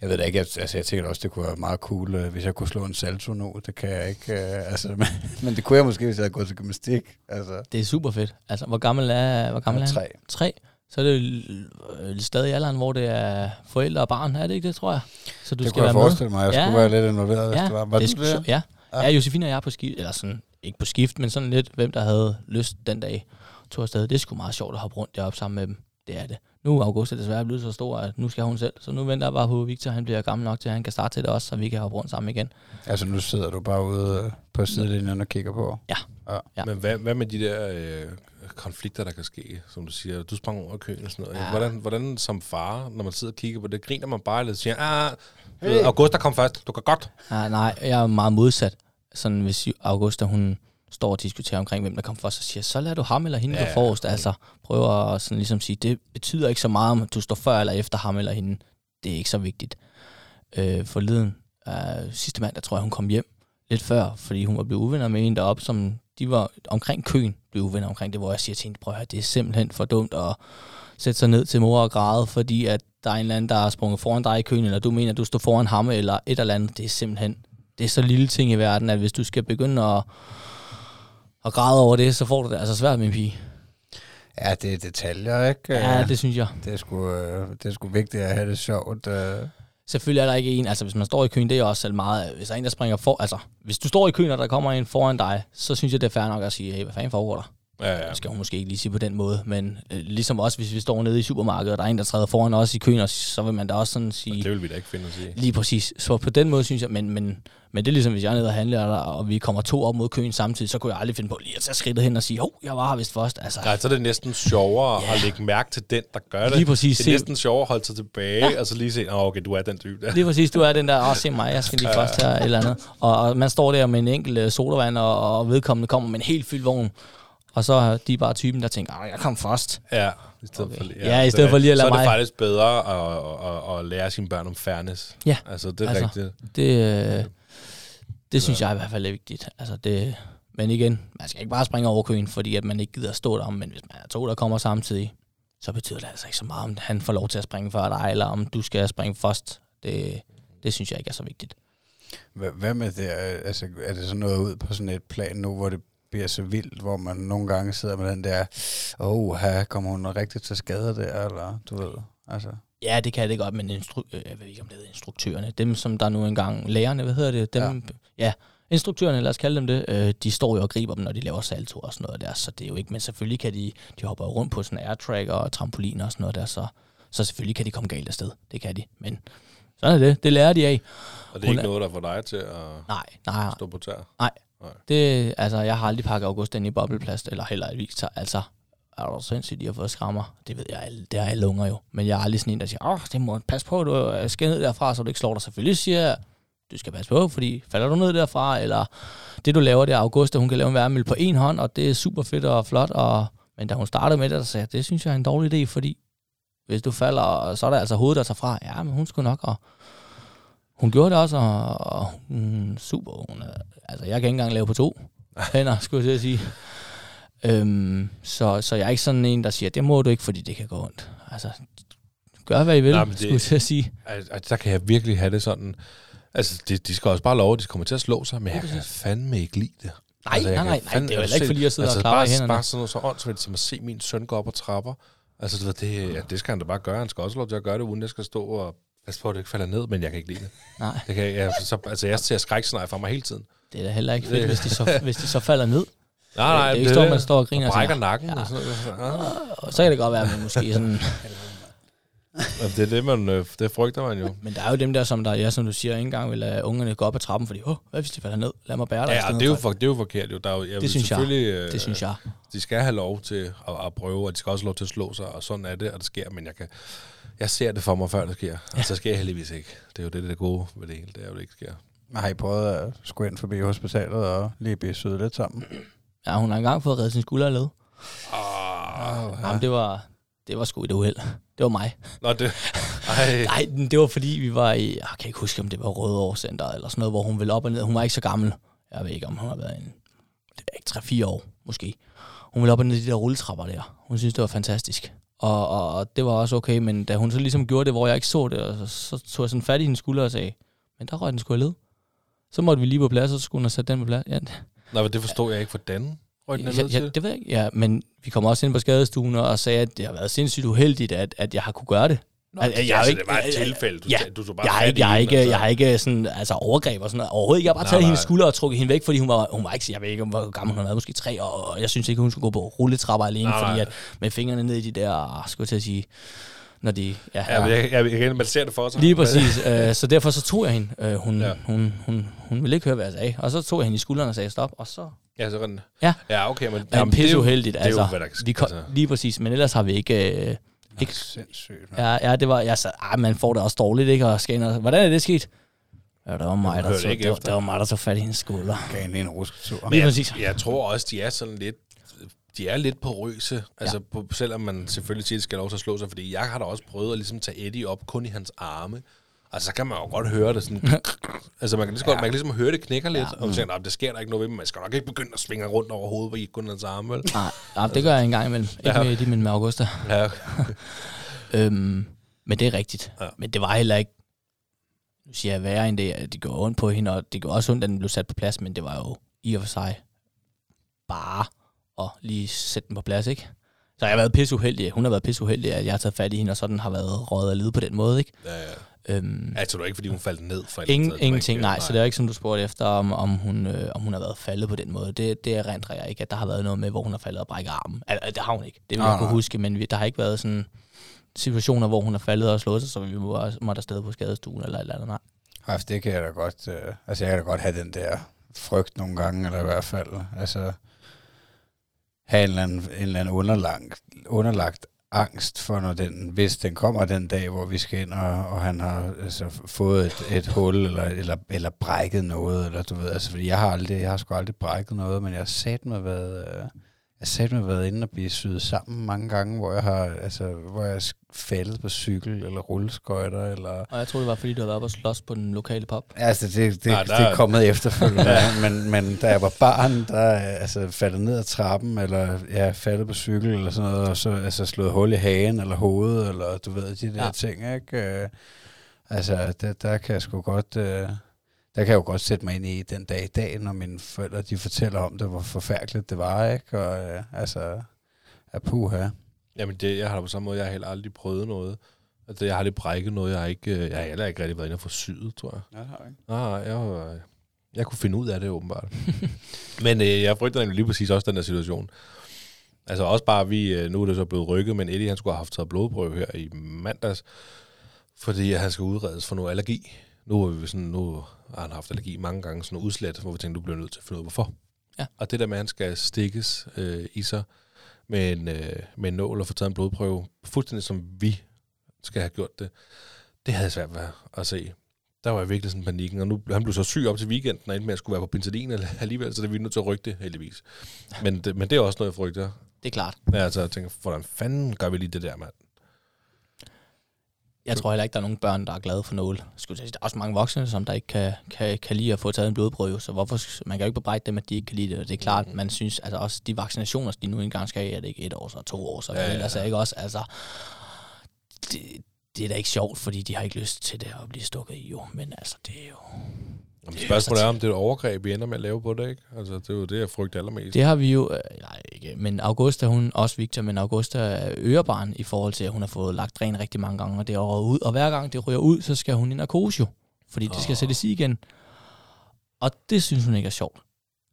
S4: jeg ved da ikke, at, altså jeg tænker også, det kunne være meget cool, øh, hvis jeg kunne slå en salto nu. Det kan jeg ikke. Øh, altså, men, men det kunne jeg måske, hvis jeg havde gået til gymnastik. Altså,
S1: Det er super fedt. Altså, hvor gammel er, hvor gammel er han?
S4: tre.
S1: Tre. Så er det jo stadig i alderen, hvor det er forældre og barn, er det ikke det, tror jeg? Så du
S4: det
S1: skal
S4: kunne jeg
S1: være med.
S4: forestille mig, at jeg
S1: Ja.
S4: skulle være lidt involveret, hvis
S1: Ja,
S4: det var. Var
S1: det
S4: det?
S1: sjovt. Ja.
S4: Ja.
S1: ja, Josefine og jeg er på skift, eller sådan, ikke på skift, men sådan lidt, hvem der havde lyst den dag, tog afsted. Det er sgu meget sjovt at hoppe rundt deroppe sammen med dem. Det er det. Nu er August er desværre blevet så stor, at nu skal hun selv. Så nu venter jeg bare på, at Victor han bliver gammel nok til, at han kan starte til det også, så vi kan hoppe rundt sammen igen.
S4: Altså, nu sidder du bare ude øh, på sidelinjen og kigger på.
S1: Ja.
S2: Ja. Men hvad, hvad med de der øh, konflikter, der kan ske, som du siger? Du sprang over køen og sådan noget.
S1: Ja.
S2: Ja. Hvordan, hvordan som far, når man sidder og kigger på det, griner man bare lidt og siger, ah, hey. Augusta kom først, du kan godt.
S1: Nej, nej, jeg er meget modsat. Sådan hvis Augusta, hun står og diskuterer omkring, hvem der kom først, så siger så lader du ham eller hende
S2: Ja,
S1: gå forrest. Altså, prøver at sådan ligesom sige, det betyder ikke så meget, om du står før eller efter ham eller hende. Det er ikke så vigtigt. Øh, forleden, øh, sidste mandag, tror jeg, hun kom hjem lidt før, fordi hun var blevet uvenner med en deroppe, som de var omkring køen, blev uvenner omkring det, hvor jeg siger til hende, prøv at høre, det er simpelthen for dumt at sætte sig ned til mor og græde, fordi at der er en eller anden, der er sprunget foran dig i køen, eller du mener, at du står foran ham, eller et eller andet. Det er simpelthen, det er så lille ting i verden, at hvis du skal begynde at, at græde over det, så får du det altså svært med en pige.
S4: Ja, det er detaljer, ikke?
S1: Ja,
S4: Øh,
S1: det synes jeg.
S4: det, er sgu, øh, det er sgu vigtigt at have det sjovt. Øh.
S1: Selvfølgelig er der ikke en, altså hvis man står i køen, det er også meget, hvis der er en, der springer for, altså hvis du står i køen, og der kommer en foran dig, så synes jeg, det er fair nok at sige, hey, hvad fanden foregår der?
S2: Ja, ja.
S1: Det skal hun måske ikke lige sige på den måde, men øh, ligesom også, hvis vi står nede i supermarkedet, og der er en, der træder foran os i køen, og så vil man da også sådan sige,
S2: Det vil vi da ikke finde os i.
S1: lige præcis. Så på den måde synes jeg, men, men, men det er ligesom, hvis jeg er nede og handler, og, og vi kommer to op mod køen samtidig, så kunne jeg aldrig finde på lige at tage skridtet hen og sige, hov, jeg var her vist først. Altså,
S2: Nej, så er det næsten sjovere
S1: Ja.
S2: at lægge mærke til den, der gør det.
S1: Lige præcis.
S2: Det er næsten sjovere at holde sig tilbage, ja. og så lige se, oh, okay, du er den type der.
S1: Lige præcis, du er den der, åh, se mig, jeg skal lige først her, eller andet. Og, og man står der med en enkelt øh, sodavand, og, og vedkommende kommer med en helt fyldt vogn. Og så er de bare typen, der tænker, jeg kom først.
S2: Ja, i stedet
S1: Okay.
S2: for,
S1: Ja, i stedet for lige at lade
S2: Så er det
S1: mig-
S2: faktisk bedre at, at, at, at lære sine børn om fairness.
S1: Ja,
S2: Altså, det er
S1: altså.
S2: rigtigt.
S1: Det, øh, det synes jeg i hvert fald er vigtigt. Altså det, men igen, man skal ikke bare springe over køen, fordi at man ikke gider at stå der, men hvis man er to, der kommer samtidig, så betyder det altså ikke så meget, om han får lov til at springe før dig, eller om du skal springe først. Det, det synes jeg ikke er så vigtigt.
S4: Hvad, hvad med det? øh, Altså, er det sådan noget ud på sådan et plan nu, hvor det bliver så vildt, hvor man nogle gange sidder med den der, åh, oh, her kommer hun rigtigt til skade der, eller du ved, altså.
S1: Ja, det kan det godt, men instru- øh, jeg ved ikke, om det hedder instruktørerne. Dem, som der nu engang... Lærerne, hvad hedder det? Dem, ja. ja, instruktørerne, lad os kalde dem det, øh, de står jo og griber dem, når de laver salto og sådan noget der, så det er jo ikke... Men selvfølgelig kan de... De hopper jo rundt på sådan airtrack og trampoliner og sådan noget der, så, så selvfølgelig kan de komme galt afsted. Det kan de, men sådan er det. Det lærer de af.
S2: Og det er
S1: Hun
S2: ikke
S1: er-
S2: noget, der får dig til at
S1: Nej, nej,
S2: stå på tær
S1: det, altså, jeg har aldrig pakket August ind i bobleplast, eller heller i Victor. Altså, er du sindssygt, de har fået skrammer? Det ved jeg, alle- det har alle unger jo. Men jeg er aldrig sådan en, der siger, åh, det må pas på, du skal ned derfra, så du ikke slår dig. Selvfølgelig siger jeg, du skal passe på, fordi falder du ned derfra, eller det du laver der, August, hun kan lave en værmel på en hånd, og det er super fedt og flot, og, men da hun startede med det, der sagde jeg, det synes jeg er en dårlig idé, fordi hvis du falder, så er der altså hovedet, der tager fra. Ja, men hun skulle nok, og hun gjorde det også, og, og hun, super. Hun, er- altså, jeg kan ikke engang lave på to hænder, skulle jeg sige. Øhm, så, så jeg er ikke sådan en, der siger, det må du ikke, fordi det kan gå ondt. Altså, gør hvad I vil,
S2: Nej, det-
S1: skulle jeg sige.
S2: Altså, der kan jeg virkelig have det sådan... Altså, de, de skal også bare love, at de kommer til at slå sig, men jeg kan fandme ikke lide det.
S1: Nej,
S2: Altså,
S1: nej, nej, nej, det er jo heller
S2: altså,
S1: ikke, fordi jeg sidder
S2: altså,
S1: og klapper
S2: bare,
S1: i hænderne.
S2: Bare sådan noget så åndssvagt, som at se min søn gå op ad trapper. Altså, det, ja, det skal han da bare gøre. Han skal også lov til at gøre det, uden jeg skal stå og passe på, at det ikke falder ned, men jeg kan ikke lide det.
S1: Nej,
S2: det kan, jeg, så, altså, jeg ser skrækscenarier fra mig hele tiden.
S1: det er da heller ikke fedt, hvis de så, hvis de så falder ned.
S2: Nej, nej,
S1: det er ikke stå, man står og griner
S2: og brækker nakken
S1: ja.
S2: og sådan noget. Ah.
S1: Og så kan det godt være, at man måske sådan...
S2: Det er det, man, øh, det frygter man jo.
S1: Men der er jo dem der, som der, ja, som du siger, ikke engang vil lade ungerne gå op ad trappen, fordi, åh, hvad hvis de falder ned? Lad mig bære dig.
S2: Ja, det er, jo
S1: for."
S2: for, det er jo forkert. Jo. Der er jo, jeg vil
S1: synes jeg.
S2: selvfølgelig, øh,
S1: Det synes jeg.
S2: De skal have lov til at, at prøve, og de skal også have lov til at slå sig, og sådan er det, og det sker, men jeg kan... Jeg ser det for mig, før det sker, og så sker jeg heldigvis ikke. Det er jo det, der er gode ved det hele, det er jo, det ikke sker.
S4: Har I prøvet at skulle ind forbi hospitalet og lige blive syet lidt sammen?
S1: Ja, hun har engang fået reddet sin skulder led.
S2: Ah,
S1: Ja. Jamen, det var, det var sgu et uheld. Det var mig.
S2: Nå, det... Ej,
S1: Nej, men det var fordi, vi var i, jeg kan ikke huske, om det var Rødovre Center eller sådan noget, hvor hun ville op og ned. Hun var ikke så gammel. Jeg ved ikke, om hun har været en, det er ikke 3-4 år, måske. Hun ville op og ned de der rulletrapper der. Hun synes, det var fantastisk. Og, og, og, det var også okay, men da hun så ligesom gjorde det, hvor jeg ikke så det, og så, så tog jeg sådan fat i hendes skulder og sagde, men der røg den af led. Så måtte vi lige på plads, og så skulle hun have sat den på plads. Ja,
S2: Nå, men det forstod jeg ikke, hvordan røg den
S1: ja, ja, det ved jeg ikke. Ja, men vi kom også ind på skadestuen og sagde, at det har været sindssygt uheldigt, at, at jeg har kunne gøre det.
S2: Nå,
S1: Altså,
S2: det,
S1: jeg er
S2: altså,
S1: ikke-
S2: det var et
S1: jeg- jeg-
S2: tilfælde. Du,
S1: ja,
S2: du tog bare
S1: Jeg
S2: fat i
S1: jeg ikke,
S2: altså.
S1: jeg har ikke sådan, altså overgreb og sådan noget. Overhovedet ikke. Jeg har bare
S2: Nej,
S1: taget
S2: nej.
S1: hendes skulder og trukket hende væk, fordi hun var, hun var ikke, jeg ved ikke, hvor gammel hun var, måske tre og jeg synes ikke, hun skulle gå på rulletrapper alene,
S2: Nej,
S1: fordi at med fingrene ned i de der, skulle jeg til at sige, når de, ja,
S2: Ja, men jeg, jeg, jeg, man ser det for sig.
S1: Lige præcis. øh, så derfor så tog jeg hende. Øh, hun,
S2: Ja.
S1: hun, hun, hun ville ikke høre, hvad jeg sagde. Og så tog jeg hende i skulderen og sagde stop. Og så
S2: Ja, så den.
S1: Ja.
S2: Ja, okay, men...
S1: det pisse uheldigt.
S2: Det er jo,
S1: altså,
S2: hvad der kan ske. altså.
S1: Lige præcis. Men ellers har vi ikke... Øh,
S4: Ikke sindssygt. man.
S1: ja, ja, det var... Jeg sagde, ej, man får det også dårligt, ikke? Og skal ind og, hvordan er det sket? Ja, det var mig, der,
S2: ikke
S1: det, var, det var mig, der tog fat i hendes skulder.
S4: Gav hende en rusketur.
S2: Men jeg, jeg tror også, de er sådan lidt de er lidt porøse, altså på, selvom man selvfølgelig siger, at de skal lov til at slå sig, fordi jeg har da også prøvet at ligesom tage Eddie op kun i hans arme. Altså, så kan man jo godt høre det sådan... altså, man kan, lige så godt, man kan ligesom høre det knækker lidt, og man tænker, "Nå, det sker der ikke noget ved, men man skal nok ikke begynde at svinge rundt over hovedet, hvor I ikke kun hans arme, vel?
S1: Nej, nej, det gør jeg en gang imellem. Ikke
S2: Ja.
S1: med men med Augusta.
S2: Ja,
S1: Øhm, men det er rigtigt.
S2: Ja.
S1: Ja. Men det var heller ikke, nu siger jeg værre end det, at det gjorde ondt på hende, og det gjorde også ondt, at den blev sat på plads, men det var jo i og for sig bare at lige sætte den på plads, ikke? Så jeg har været pisseuheldig. Hun har været pisseuheldig, at jeg har taget fat i hende, og sådan har været røget af lide på den måde, ikke?
S2: Ja, ja.
S1: Øhm,
S2: Altså, det var ikke, fordi hun faldt ned fra
S1: Ingen, ingenting,
S2: sted.
S1: nej. Så det er ikke, som du spurgte efter, om, om, hun, øh, om hun har været faldet på den måde. Det, det erindrer jeg ikke, at der har været noget med, hvor hun har faldet og brækket armen. Altså, det har hun ikke. Det vil
S4: Nej,
S1: jeg kunne
S4: nej.
S1: huske, men vi, der har ikke været sådan situationer, hvor hun har faldet og slået sig, så vi må, måtte afsted på skadestuen eller et eller andet. Nej.
S4: Altså, det kan jeg da godt... Øh, altså, jeg kan da godt have den der frygt nogle gange, eller i hvert fald, altså, have en eller anden, en eller anden underlagt, underlagt angst for, når den, hvis den kommer den dag, hvor vi skal ind, og, og han har altså, fået et, et hul, eller, eller, eller brækket noget, eller du ved, altså, fordi jeg har aldrig, jeg har sgu aldrig brækket noget, men jeg har sat mig været, øh, jeg har mig været inde og blive syet sammen mange gange, hvor jeg har, altså, hvor jeg er faldet på cykel, eller rulleskøjter, eller
S1: Og jeg tror det var, fordi du havde været på slås på den lokale pop.
S4: Altså, det, det,
S2: Nej, der-
S4: det er kommet efterfølgende, men, men da jeg var barn, der altså, faldet ned ad trappen, eller ja, faldet på cykel, eller sådan noget, og så altså, slået hul i hagen, eller hovedet, eller du ved, de der
S1: Ja.
S4: ja. ting, ikke? Øh, Altså, der, der kan jeg sgu godt... Øh, der kan jeg jo godt sætte mig ind i den dag i dag, når mine forældre de fortæller om det, hvor forfærdeligt det var, ikke? Og øh, altså, af puha.
S2: Jamen, det, jeg har da på samme måde, jeg har heller aldrig prøvet noget. Altså, jeg har aldrig brækket noget. Jeg har, ikke, øh, jeg har heller ikke rigtig været inde og få syet, tror jeg.
S4: Ja, det har jeg ikke.
S2: Nej, jeg, var- jeg kunne finde ud af det, åbenbart. Men øh, jeg frygter nemlig lige præcis også den der situation. Altså også bare, vi, øh, nu er det så blevet rykket, men Eddie han skulle have haft taget blodprøve her i mandags, fordi han skal udredes for noget allergi. Nu er vi sådan, nu har han haft allergi mange gange, sådan noget udslæt, hvor vi tænkte, du bliver nødt til at finde ud af, hvorfor.
S1: Ja.
S2: Og det der med, at han skal stikkes øh, i sig med en, øh, med en nål og få taget en blodprøve, fuldstændig som vi skal have gjort det, det havde jeg svært ved at se. Der var jeg virkelig sådan panikken, og nu han blev så syg op til weekenden, og endte med at skulle være på penicillin eller- alligevel, så det er vi nødt til at rykke det, heldigvis. Men det, men det er også noget, jeg frygter.
S1: Det er klart.
S2: Ja, altså, jeg tænker, hvordan fanden gør vi lige det der, mand?
S1: Jeg tror heller ikke, der er nogen børn, der er glade for nåle. Skulle sige, Der er også mange voksne, som der ikke kan, kan, kan lide at få taget en blodprøve, så hvorfor, man kan jo ikke bebrejde dem, at de ikke kan lide det. Og det er klart, man synes, altså også de vaccinationer, de nu engang skal have, er det ikke et år, så to år, så
S2: Ja,
S1: ja,
S2: ja,
S1: ja. ikke også, altså, det, det er da ikke sjovt, fordi de har ikke lyst til det at blive stukket i, jo. Men altså, det er jo...
S2: Jamen,
S1: er
S2: spørgsmålet er, om det er et overgreb, vi ender med at lave på det, ikke? Altså, det er jo det, jeg frygter allermest.
S1: Det har vi jo, øh, nej ikke, men Augusta, hun, også Victor, men Augusta er ørebarn i forhold til, at hun har fået lagt dræn rigtig mange gange, og det er ud, og hver gang det ryger ud, så skal hun i narkose jo, fordi det skal sættes i igen. Og det synes hun ikke er sjovt.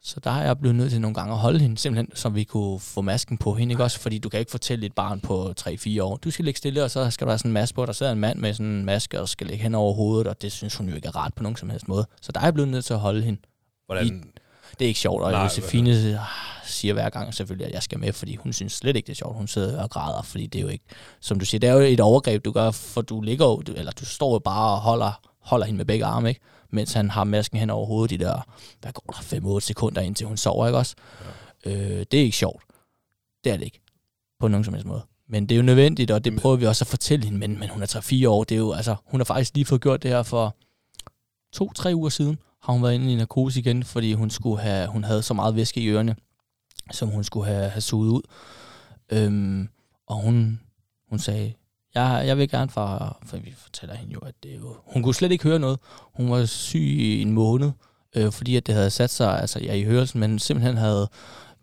S1: Så der er jeg blevet nødt til nogle gange at holde hende, simpelthen, så vi kunne få masken på hende, ikke også? Fordi du kan ikke fortælle et barn på 3-4 år, du skal ligge stille, og så skal der være sådan en maske på, der sidder en mand med sådan en maske, og skal ligge hen over hovedet, og det synes hun jo ikke er rart på nogen som helst måde. Så der er jeg blevet nødt til at holde hende.
S2: Hvordan,
S1: Det er ikke sjovt, og
S2: Nej,
S1: Josefine øh, siger hver gang selvfølgelig, at jeg skal med, fordi hun synes slet ikke, det er sjovt. Hun sidder og græder, fordi det er jo ikke, som du siger, det er jo et overgreb, du gør, for du ligger jo, du- eller du står jo bare og holder, holder hende med begge arme, ikke? Mens han har masken hen over hovedet de der, hvad går der, 5-8 sekunder indtil hun sover, ikke også? Ja. Øh, det er ikke sjovt. Det er det ikke. På nogen som helst måde. Men det er jo nødvendigt, og det prøver vi også at fortælle hende, men, men hun er 3-4 år, det er jo, altså, hun har faktisk lige fået gjort det her for to-tre uger siden, har hun været inde i narkose igen, fordi hun, skulle have, hun havde så meget væske i ørerne, som hun skulle have, have suget ud. Øhm, og hun, hun sagde, jeg, jeg vil gerne far, for vi fortæller hende jo, at det jo, hun kunne slet ikke høre noget. Hun var syg i en måned, øh, fordi at det havde sat sig altså, ja, i hørelsen, men simpelthen havde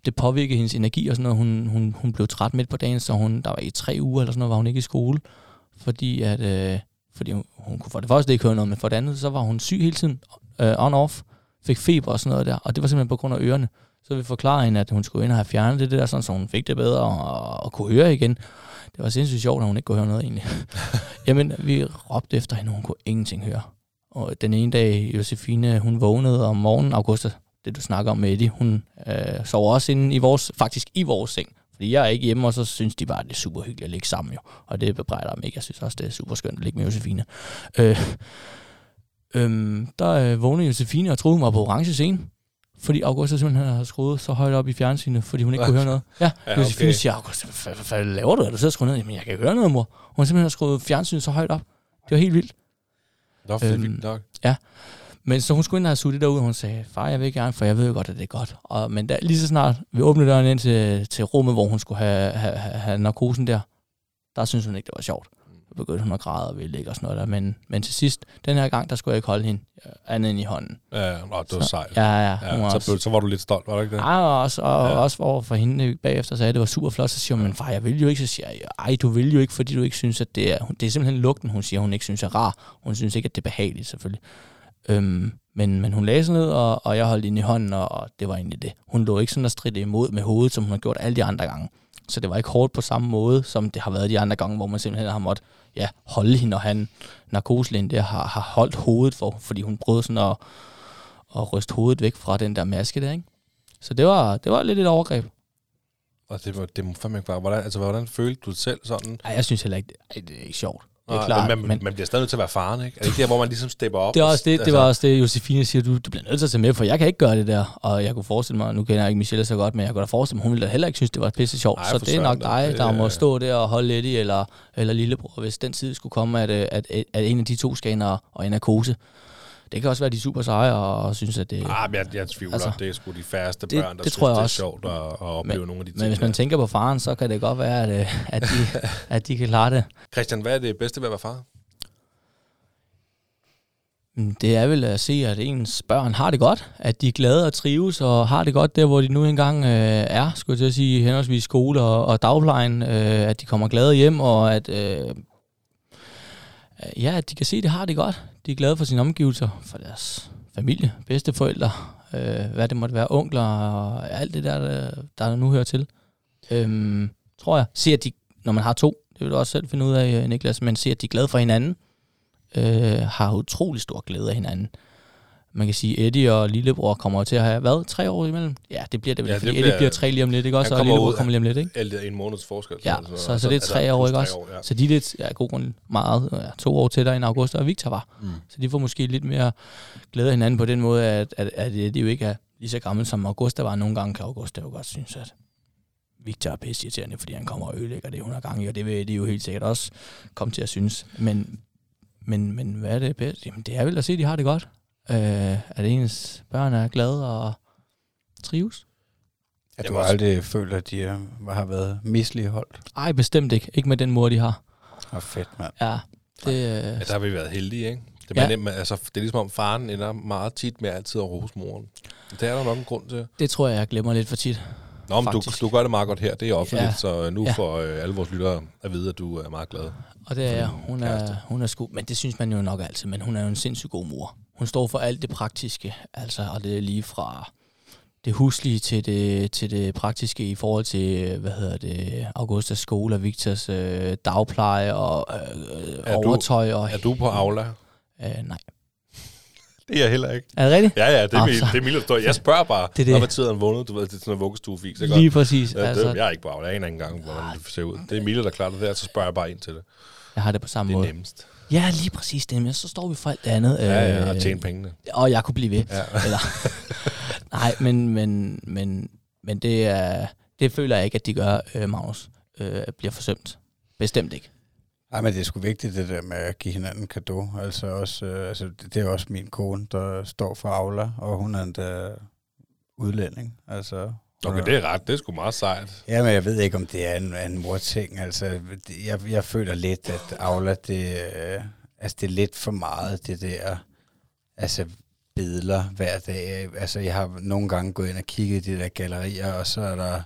S1: det påvirket hendes energi og sådan noget. Hun, hun, hun blev træt midt på dagen, så hun, der var i tre uger eller sådan noget, var hun ikke i skole, fordi at, øh, fordi hun, hun kunne for det første ikke høre noget, men for det andet, så var hun syg hele tiden, øh, on-off, fik feber og sådan noget der, og det var simpelthen på grund af ørerne. Så vi forklarede hende, at hun skulle ind og have fjernet det der, sådan, så hun fik det bedre og, og kunne høre igen. Det var sindssygt sjovt, at hun ikke kunne høre noget egentlig. Jamen, vi råbte efter hende, hun kunne ingenting høre. Og den ene dag, Josefine, hun vågnede om morgenen, Augusta, det du snakker om med Eddie, hun øh, sov også inde i vores, faktisk i vores seng. Fordi jeg er ikke hjemme, og så synes de bare, at det er super hyggeligt at ligge sammen jo. Og det bebrejder dem ikke. Jeg synes også, det er super skønt at ligge med Josefine. Øh, øhm, der øh, vågnede Josefine og troede, hun var på orange scene. Fordi Augusta simpelthen havde skruet så højt op i fjernsynet, fordi hun ikke kunne høre noget. Ja,
S2: Ja,
S1: ja Josefine
S2: okay.
S1: siger, Augusta, hvad, hvad, laver du? Er du sidder og skruet ned? Jamen, jeg kan høre noget, mor. Hun har simpelthen skruet fjernsynet så højt op. Det var helt vildt.
S2: Nå, det er
S1: Øhm,
S2: vildt nok.
S1: Men så hun skulle ind og have suttet derude, og hun sagde, far, jeg vil gerne, for jeg ved jo godt, at det er godt. Og, men da, lige så snart vi åbnede døren ind til, til rummet, hvor hun skulle have, have, have, have narkosen der, der synes hun ikke, det var sjovt. At græde og ville ligge og sådan noget der. Men, men til sidst, den her gang, der skulle jeg ikke holde hende øh, andet end i hånden.
S2: Ja, nå, det var sejt.
S1: Ja, ja,
S2: Ja, så,
S1: også,
S2: så var du lidt stolt, var du ikke det?
S1: Ja, og også, og
S2: ja.
S1: også over for hende bagefter sagde, at det var super flot. Så siger hun, men far, jeg vil jo ikke. Så siger jeg, ej, du vil jo ikke, fordi du ikke synes, at det er... Det er simpelthen lugten, hun siger, hun ikke synes er rar. Hun synes ikke, at det er behageligt, selvfølgelig. Øhm, men, men hun lagde sig ned, og, og jeg holdt hende i hånden, og, og det var egentlig det. Hun lå ikke sådan og stridte imod med hovedet, som hun har gjort alle de andre gange. Så det var ikke hårdt på samme måde, som det har været de andre gange, hvor man simpelthen har måttet ja, holde hende, og han narkoselægen der har, har holdt hovedet for, fordi hun prøvede sådan at, at ryste hovedet væk fra den der maske der, ikke? Så det var, det var lidt et overgreb.
S2: Og det, var, det må fandme ikke være. Hvordan, altså, hvordan følte du selv sådan?
S1: Ej, jeg synes heller ikke, det, ej, det er ikke sjovt. Det er klart,
S2: men, man,
S1: men
S2: man bliver stadig nødt til at være faren, ikke? Er det ikke der, hvor man ligesom stepper op?
S1: det, er også det,
S2: Altså,
S1: det var også det, Josefine siger, du, du bliver nødt til at tage med, for jeg kan ikke gøre det der. Og jeg kunne forestille mig, nu kender jeg ikke Michelle så godt, men jeg kunne da forestille mig, hun ville da heller ikke synes, det var pisse sjovt.
S2: Nej,
S1: Så det er nok dig,
S2: Det
S1: der må stå der og holde lidt i, eller, eller lillebror, hvis den tid skulle komme, at, øh, at, at en af de to skal ind og, og narkose. Det kan også være, de er super seje og synes, at det...
S2: Ah, men jeg, jeg tvivler. Altså, det er sgu de færreste
S1: det-
S2: børn, der
S1: det
S2: synes,
S1: tror jeg
S2: det er
S1: også.
S2: sjovt at, at opleve nogle af de ting.
S1: men hvis man tænker på faren, så kan det godt være, at, øh, at, de, at de kan klare det.
S2: Christian, hvad er det bedste ved at være far?
S1: Mm, Det er vel at se, at ens børn har det godt, at de er glade og trives, og har det godt der, hvor de nu engang øh, er, skulle jeg til at sige, henholdsvis skole og, og dagplejen, øh, at de kommer glade hjem, og at, øh, ja, at de kan se, at de har det godt. De er glade for sine omgivelser, for deres familie, bedsteforældre, øh, hvad det måtte være, onkler og alt det der, der, der nu hører til. Øhm, tror jeg. Se, at de, når man har to, det vil du også selv finde ud af, øh, Niklas, men se, at de er glade for hinanden, øh, har utrolig stor glæde af hinanden. Man kan sige, Eddie og lillebror kommer til at have, hvad, tre år imellem? Ja, det bliver det vel,
S2: Ja, det
S1: fordi
S2: bliver-
S1: Eddie bliver tre lige om lidt, ikke også? Og lillebror
S2: ud-
S1: kommer lige om lidt, ikke?
S2: Alt en måneds forskel.
S1: Ja,
S2: eller sådan
S1: så,
S2: noget.
S1: så det er
S2: Altså,
S1: tre år,
S2: plus
S1: ikke også?
S2: år, ja.
S1: Så de er lidt, ja, god grund, meget, ja, to år tættere end August og Victor var.
S2: Mm.
S1: Så de får måske lidt mere glæde hinanden på den måde, at, at, at Eddie jo ikke er lige så gammel som Augusta var. Nogle gange kan Augusta jo godt synes, at Victor er pisse irriterende, fordi han kommer og ødelægger det 100 gange, og det vil de jo helt sikkert også komme til at synes. Men, men, men hvad er det bedste? Jamen, det er vel at se, at de har det godt. Øh, at ens børn er glade og trives.
S4: At du
S2: også-
S4: aldrig følt, at de øh, har været misligeholdt.
S1: Ej, bestemt ikke. Ikke med den mor, de har.
S4: Og fedt, mand.
S1: Ja, det,
S2: Ja,
S1: øh,
S2: der har vi været heldige, ikke? Det,
S1: Ja.
S2: ja. man, altså, det er ligesom om faren ender meget tit med altid at rose moren. Det er der nok en grund til.
S1: det tror jeg, jeg glemmer lidt for tit.
S2: Nå, men du, du gør det meget godt her. Det er offentligt, ja. Så nu
S1: Ja.
S2: får øh, alle vores lyttere at vide, at du er meget glad.
S1: Og det er jeg. Hun er, hun er sgu, men det synes man jo nok altid, men hun er jo en sindssygt god mor. Hun står for alt det praktiske, altså, og det er lige fra det huslige til det, til det praktiske i forhold til, hvad hedder det, Augustas skole og Victors øh, dagpleje og øh,
S2: Er du-
S1: overtøj. Og,
S2: Er du på Aula?
S1: øh, nej.
S2: Det er jeg heller ikke.
S1: Er det rigtigt?
S2: Ja, ja, det er,
S1: Nå,
S2: min,
S1: så-
S2: det er historie. Jeg spørger bare,
S1: Det er det.
S2: hvad tid han vågnede. Du ved, det er sådan en vuggestuefis, ikke?
S1: Lige præcis.
S2: Ja, det,
S1: Altså,
S2: jeg er ikke Aula. Jeg aner ikke engang, hvordan det ser ud. Det er Emilie, der klarer det der, så spørger jeg bare ind til det.
S1: jeg har det på samme
S2: Det er
S1: måde.
S2: nemmest.
S1: Ja, lige præcis det. Men så står vi for alt det andet.
S2: Ja, ja,
S1: øh,
S2: og tjene pengene.
S1: Og jeg kunne blive ved.
S2: Ja.
S1: Eller, nej, men, men, men, men det, er, det føler jeg ikke, at de gør, øh, Magnus. Øh, bliver forsømt. Bestemt ikke.
S4: Ej, men det er sgu vigtigt, det der med at give hinanden kado. Altså også, øh, altså, det, det er også min kone, der står for Aula, og hun er endda udlænding. Altså,
S2: Okay, det er ret. Det er sgu meget sejt.
S4: Ja, men jeg ved ikke, om det er en, en morting. Altså, jeg, jeg føler lidt, at Aula, det, øh, altså, det er lidt for meget, det der, altså, billeder hver dag. Altså, jeg har nogle gange gået ind og kigget i de der gallerier, og så er der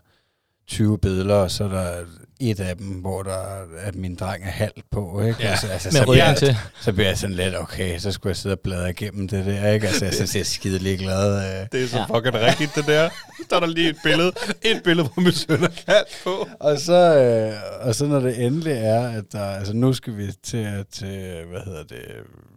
S4: 20 billeder, og så er der et af dem, hvor der er, at min dreng er halv på, ikke?
S2: Ja,
S4: altså, altså,
S1: Med
S4: så, bliver,
S1: til.
S4: så bliver jeg sådan lidt, okay, så skulle jeg sidde og bladre igennem det der, ikke? Altså, jeg synes, jeg er skide ligeglad. Øh.
S2: Det er så
S1: Ja.
S2: fucking rigtigt, det der. Så er der lige et billede. Et billede, hvor min søn er kaldt på.
S4: Og så, øh, og så når det endelig er, at der, altså nu skal vi til, til hvad hedder det,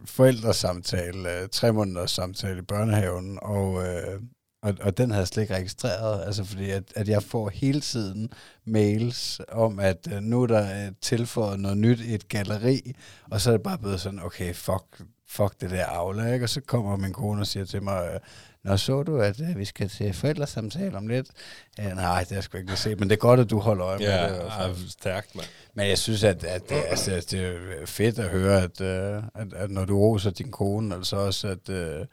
S4: forældresamtale, øh, tre måneders samtale i børnehaven, og, øh, og, og den havde jeg slet ikke registreret, altså fordi at, at jeg får hele tiden mails om, at øh, nu er der øh, tilføjet noget nyt i et galeri, og så er det bare blevet sådan, okay, fuck, fuck det der Aula, ikke? Og så kommer min kone og siger til mig, øh, Nå, så du, at øh, vi skal til forældresamtale om lidt? Ja, nej, det har jeg sgu ikke set, men det er godt, at du holder øje med
S2: Ja,
S4: det.
S2: ja, stærkt, mand.
S4: men jeg synes, at, at det, altså, det er fedt at høre, at, øh, at, at når du roser din kone, altså også, at, øh,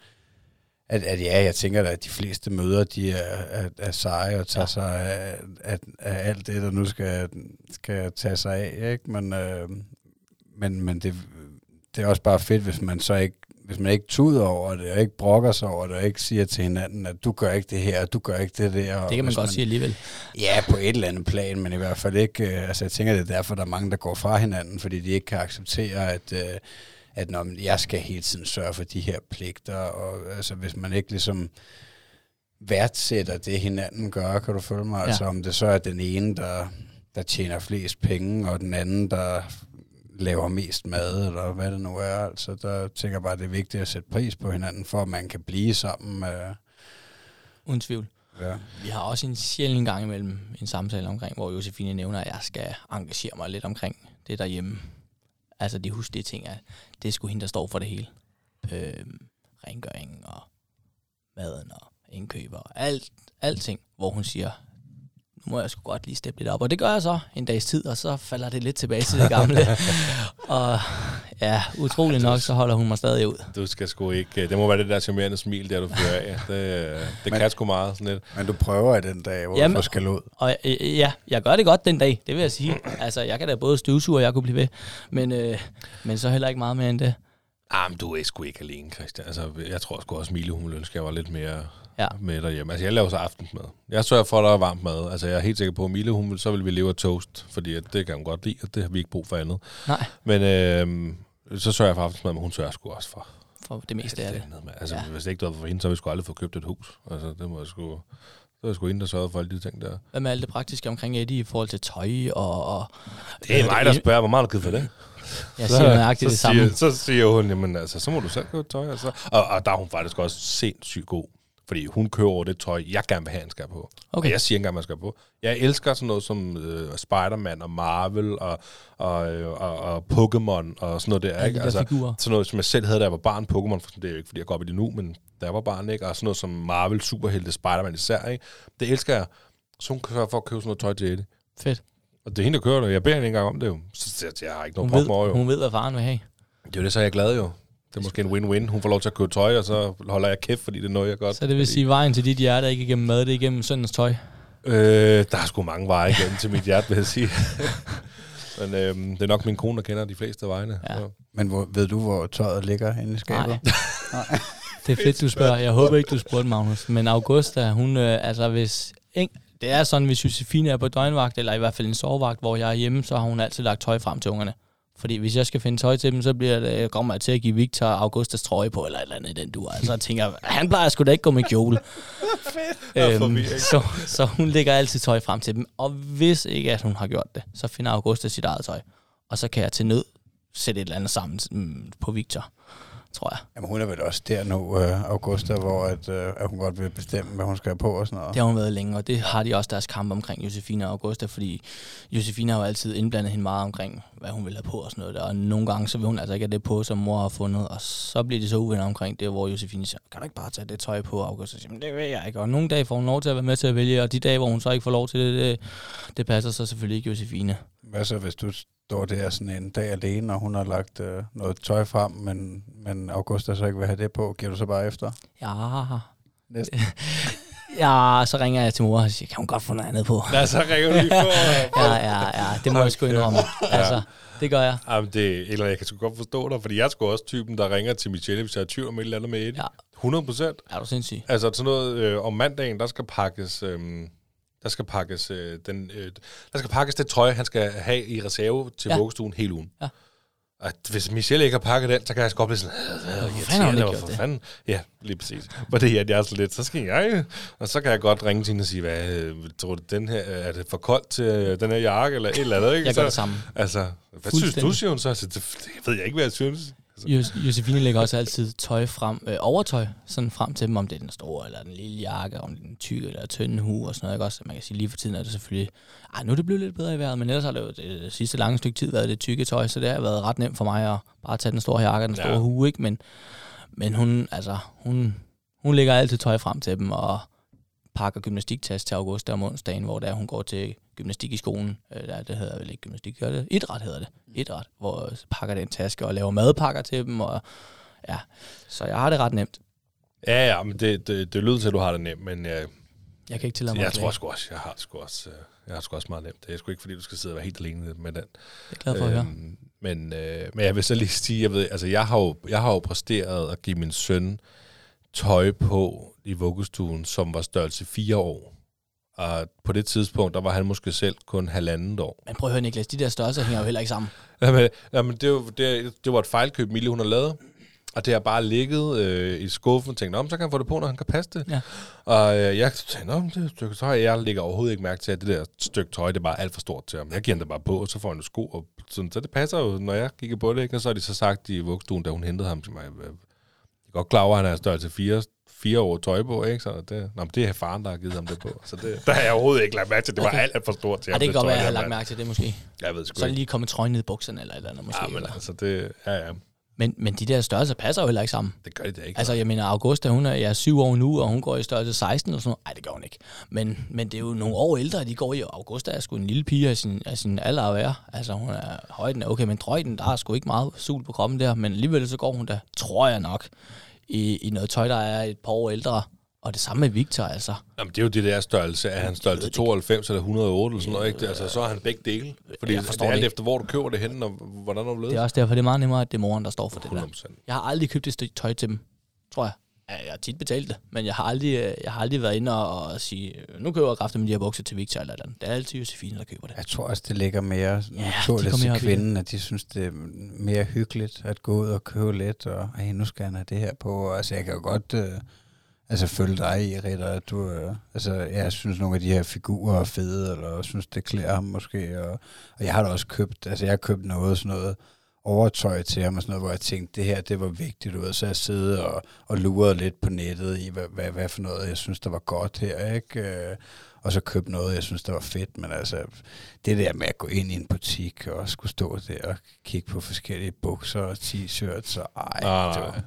S4: at, at ja, jeg tænker da, at de fleste møder, de er, er, er seje og tager ja. sig af, af, af alt det, der nu skal, skal tage sig af, ikke? Men, øh, men, men det, det er også bare fedt, hvis man så ikke hvis man ikke tuder over det, og ikke brokker sig over det, og ikke siger til hinanden, at du gør ikke det her, og du gør ikke det der. Og
S1: Det kan man godt sige alligevel.
S4: Ja, på et eller andet plan, men i hvert fald ikke... Øh, altså, jeg tænker, det er derfor, der er mange, der går fra hinanden, fordi de ikke kan acceptere, at, øh, at når jeg skal hele tiden sørge for de her pligter, og altså, hvis man ikke ligesom værdsætter det, hinanden gør, kan du følge mig?
S1: Ja.
S4: Altså, om det så er den ene, der, der tjener flest penge, og den anden, der laver mest mad, eller hvad det nu er. Altså, der tænker jeg bare, at det er vigtigt at sætte pris på hinanden, for at man kan blive sammen. Øh,
S1: Uden tvivl.
S4: ja.
S1: Vi har også en sjældent gang imellem en samtale omkring, hvor Josefine nævner, at jeg skal engagere mig lidt omkring det derhjemme. Altså de huslige ting, at det er sgu hende, der står for det hele. Øh, rengøring og maden og indkøb og alt, alting, hvor hun siger, nu må jeg sgu godt lige steppe lidt op. Og det gør jeg så en dags tid, og så falder det lidt tilbage til det gamle. og ja, utrolig nok, så holder hun mig stadig ud.
S2: Du skal sgu ikke... øh, Det må være det der charmerende smil, der du fører af. Det, øh, det
S4: Men-
S2: kan sgu meget sådan lidt.
S4: Men du prøver i den dag, hvor
S1: Jamen-
S4: du skal ud.
S1: Og øh, ja, jeg gør det godt den dag, det vil jeg sige. Altså, jeg kan da både støvsuge, og jeg kunne blive ved. Men, øh, men så heller ikke meget mere end det.
S2: Ah, men du er sgu ikke alene, Christian. Altså, jeg tror sgu også, Mille, hun ville ønske, at jeg var lidt mere
S1: Ja.
S2: med derhjemme. Altså, jeg laver så aftensmad. Jeg sørger for, at der er varmt mad. Altså, jeg er helt sikker på, at Mille, hun vil, så vil vi leve af toast, fordi at det kan hun godt lide, og det har vi ikke brug for andet.
S1: Nej,
S2: Men øh, så sørger jeg for aftensmad, men hun sørger sgu også for
S1: for det meste af det.
S2: andet. mand. Altså,
S1: Ja.
S2: hvis det ikke var for hende, så ville vi sgu aldrig få købt et hus. Altså, det må jeg sgu... Så er det sgu hende, der sørger for alle de ting der.
S1: Hvad med alt det praktiske omkring Eddie i forhold til tøj og... og
S2: Det er mig, der spørger, hvor meget du givet for det?
S1: Jeg siger nøjagtigt det
S2: så
S1: samme.
S2: Siger, så siger hun, jamen altså, så må du selv købe tøj. Og, så. Og, og der er hun faktisk også sindssygt god. Fordi hun køber over det tøj, jeg gerne vil have, han skal på.
S1: Okay.
S2: Og jeg siger ikke engang, man skal på. Jeg elsker sådan noget som øh, Spider-Man og Marvel og, og, øh, og, og Pokémon og sådan noget der.
S1: Alle
S2: Ikke?
S1: de der figurer.
S2: sådan noget, som jeg selv havde, da jeg var barn. Pokémon, for det er jo ikke, fordi jeg går op i det nu, men da jeg var barn, ikke? Og sådan noget som Marvel, Superhelte, Spider-Man især, ikke? Det elsker jeg. Så hun kan sørge for at købe sådan noget tøj til Eddie.
S1: Fedt.
S2: Og det er hende, der kører det. Jeg beder hende ikke engang om det jo. Så jeg, jeg har ikke
S1: Hun
S2: noget
S1: ved,
S2: problem over jo.
S1: hun ved, hvad faren vil have.
S2: Det er jo det, så er jeg glad jo. Det er måske en win-win. Hun får lov til at købe tøj, og så holder jeg kæft, fordi det er noget, jeg godt
S1: Så det vil sige, at vejen til dit hjerte er ikke igennem mad, det er igennem søndens tøj.
S2: Øh, der er sgu mange veje igennem til mit hjerte, vil jeg sige. Men øh, det er nok min kone, der kender de fleste af vejene.
S1: Ja.
S2: Så.
S4: Men hvor, ved du, hvor tøjet ligger inde i skabet?
S1: Nej. Det er fedt, du spørger. Jeg håber ikke, du spurgte, Magnus. Men Augusta, hun, øh, altså hvis... Ikke, det er sådan, hvis Josefine er på døgnvagt, eller i hvert fald en sovevagt, hvor jeg er hjemme, så har hun altid lagt tøj frem til ungerne. Fordi hvis jeg skal finde tøj til dem, så bliver det, kommer jeg til at give Victor Augustas trøje på, eller et eller andet i den du. Altså jeg tænker, han plejer sgu da ikke gå med kjole. øhm, så, så hun lægger altid tøj frem til dem. Og hvis ikke, at hun har gjort det, så finder Augusta sit eget tøj. Og så kan jeg til nød sætte et eller andet sammen mm, på Victor, tror jeg.
S4: Jamen, hun er vel også der nu, uh, Augusta, hvor at, uh, at hun godt vil bestemme, hvad hun skal have på og sådan noget.
S1: Det har hun været længe, og det har de også deres kamp omkring Josefine og Augusta, fordi Josefine har jo altid indblandet hende meget omkring, hvad hun vil have på og sådan noget der. Og nogle gange, så vil hun altså ikke have det på, som mor har fundet, og så bliver de så uvenner omkring det, hvor Josefine siger, kan du ikke bare tage det tøj på, Augusta siger, "Men det vil jeg ikke. Og nogle dage får hun lov til at være med til at vælge, og de dage, hvor hun så ikke får lov til det, det, det passer så selvfølgelig ikke Josefine.
S4: Hvad så, hvis du står der sådan en dag alene, og hun har lagt uh, noget tøj frem, men, men Augusta så ikke vil have det på, giver du så bare efter?
S1: Ja,
S4: Næsten.
S1: ja, så ringer jeg til mor og siger, kan hun godt få noget andet på?
S2: Lad så ringer du lige på.
S1: Ja, ja, ja, det må jeg sgu indrømme. Altså, det gør jeg.
S2: Jamen, det, eller jeg kan sgu godt forstå dig, fordi jeg er sgu også typen, der ringer til Michelle, hvis jeg er tvivl om et eller andet med Eddie.
S1: Ja.
S2: 100 procent.
S1: Er du sindssyg?
S2: Altså sådan noget øh, om mandagen, der skal pakkes... Øh, der skal pakkes øh, den, øh, der skal pakkes det tøj, han skal have i reserve til
S1: Ja.
S2: vuggestuen hele ugen.
S1: Ja.
S2: Og hvis Michelle ikke har pakket den, så kan jeg godt blive sådan,
S1: Hvorfor fanden har det?
S2: fanden? Ja, lige præcis. Hvor det er, at jeg er så lidt, så skal jeg, og så kan jeg godt ringe til hende og sige, hvad, øh, tror du, den her, er det for koldt til øh, den her jakke, eller et eller andet, ikke?
S1: Jeg gør det samme.
S2: Altså, hvad synes du, siger hun så? Altså, det, det ved jeg ikke, hvad jeg synes. Altså,
S1: Jos- Josefine lægger også altid tøj frem, øh, overtøj, sådan frem til dem, om det er den store eller den lille jakke, om det er den tykke eller tynde hue og sådan noget. Ikke? Også, man kan sige, lige for tiden er det selvfølgelig, ej, nu er det blevet lidt bedre i vejret, men ellers har det jo det, det sidste lange stykke tid været det tykke tøj, så det har været ret nemt for mig at bare tage den store jakke og den store
S2: Ja.
S1: hue, ikke? Men, men hun, altså, hun, hun lægger altid tøj frem til dem, og pakker gymnastiktas til august om onsdagen, hvor der hun går til gymnastik i skolen. Øh, der, det hedder vel ikke gymnastik, gør det? Idræt hedder det. Idræt, hvor jeg pakker den taske og laver madpakker til dem. Og, ja. Så jeg har det ret nemt.
S2: ja, ja, men det, det, det lyder til, at du har det nemt, men jeg,
S1: Jeg kan ikke tillade mig
S2: jeg tror sgu også, jeg har sgu også, øh, Jeg har sgu også meget nemt. Det er sgu ikke, fordi du skal sidde og være helt alene med den.
S1: Det er glad for at høre.
S2: Øhm, men, øh, men jeg vil så lige sige, jeg, ved, altså, jeg, har jo, jeg har jo præsteret at give min søn tøj på i vuggestuen, som var størrelse 4 år. Og på det tidspunkt, der var han måske selv kun halvandet år.
S1: Men prøv at høre, Niklas, de der størrelser hænger jo heller ikke sammen.
S2: Jamen, jamen det, var, det, det var et fejlkøb, Mille hun har lavet. Og det har bare ligget øh, i skuffen og tænkt, om så kan han få det på, når han kan passe det.
S1: Ja.
S2: Og øh, jeg tænkte, om det et stykke tøj. Jeg lægger overhovedet ikke mærke til, at det der stykke tøj, det er bare alt for stort til ham. Jeg giver ham det bare på, og så får han jo sko. Og sådan, så det passer jo, når jeg kigger på det. Ikke? Og så har de så sagt i vugstuen, da hun hentede ham til mig, godt klar over, at han er størrelse 4, fire år tøj på, ikke? Så det, nå, men det er faren, der har givet ham det på. Så det, der har jeg overhovedet ikke lagt mærke til. Det var
S1: Okay.
S2: alt, alt for stort til
S1: Ja,
S2: ham.
S1: det kan godt være, at jeg har
S2: der,
S1: lagt mærke til det måske.
S2: Jeg ved sgu
S1: Så er
S2: ikke.
S1: lige kommet trøjen ned i bukserne eller et eller andet måske.
S2: Ja, men
S1: eller.
S2: altså, det, ja, ja,
S1: Men, men de der størrelser passer jo heller ikke sammen.
S2: det gør de da ikke.
S1: Altså, jeg mener, Augusta, hun er ja, syv år nu, og hun går i størrelse 16 eller sådan noget. Nej, det gør hun ikke. Men, men det er jo nogle år ældre, de går i, Augusta er sgu en lille pige af sin, af sin alder at være. Altså, hun er højden er okay, men drøjden, der er sgu ikke meget sul på kroppen der, men alligevel så går hun da, tror jeg nok, i, i noget tøj, der er et par år ældre. Og det samme med Victor, altså.
S2: Jamen, det er jo det der størrelse. Er han størrelse 92 eller 108 eller sådan noget, ikke? Altså, så er han begge dele. Fordi
S1: Jeg
S2: det er alt efter, hvor du køber det henne, og hvordan du
S1: Det er også derfor, det er meget nemmere, at det er moren, der står for det der.
S2: 100%.
S1: Jeg har aldrig købt et stykke tøj til dem, tror jeg. Ja, jeg har tit betalt det, men jeg har aldrig, øh, jeg har aldrig været inde og, og sige, øh, nu køber jeg kraftigt med de her bukser til Victor eller andet. Det er altid Josefine, der køber det.
S4: Jeg tror også, det ligger mere
S1: de
S4: naturligt til kvinden, at de synes, det er mere hyggeligt at gå ud og købe lidt, og hey, nu skal han have det her på. Og, altså, jeg kan jo godt øh, altså, følge dig i, Ritter, at du, øh, altså, jeg synes, nogle af de her figurer er fede, eller synes, det klæder ham måske. Og, og jeg har da også købt, altså jeg har købt noget, sådan noget overtøj til ham, og sådan noget, hvor jeg tænkte, det her, det var vigtigt, ud. så jeg sidde og, og lurede lidt på nettet i, hvad, hvad, hvad for noget, jeg synes, der var godt her, ikke? Øh, og så købte noget, jeg synes, der var fedt, men altså, det der med at gå ind i en butik og skulle stå der og kigge på forskellige bukser og t-shirts, og ej,
S2: Nej,
S4: det var,